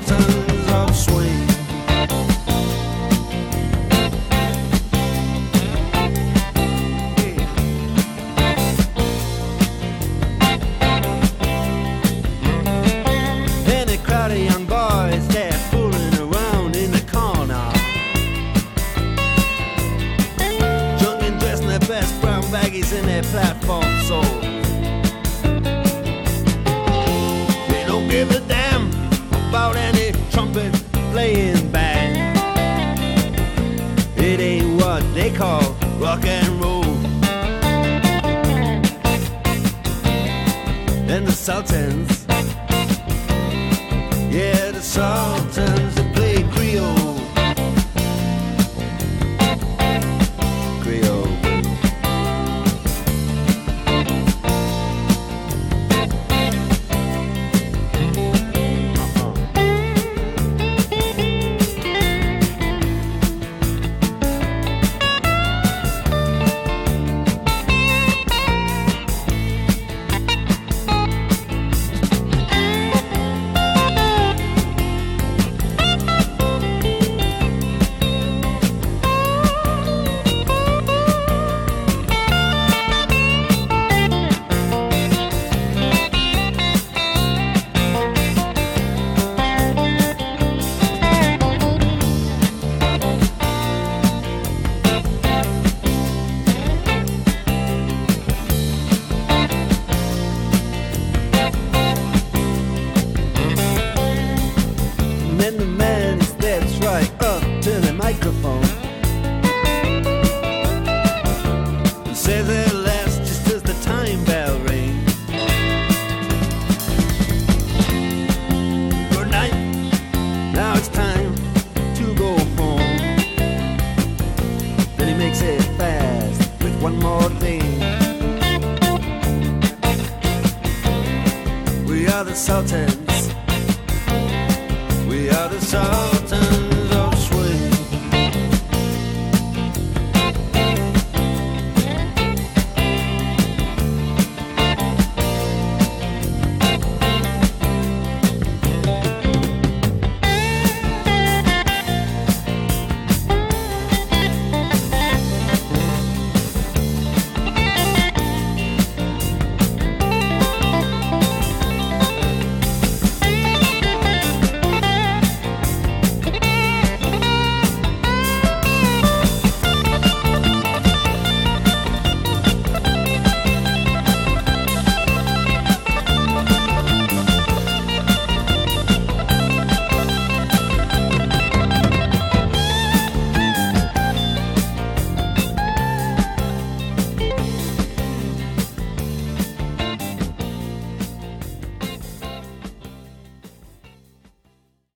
salted.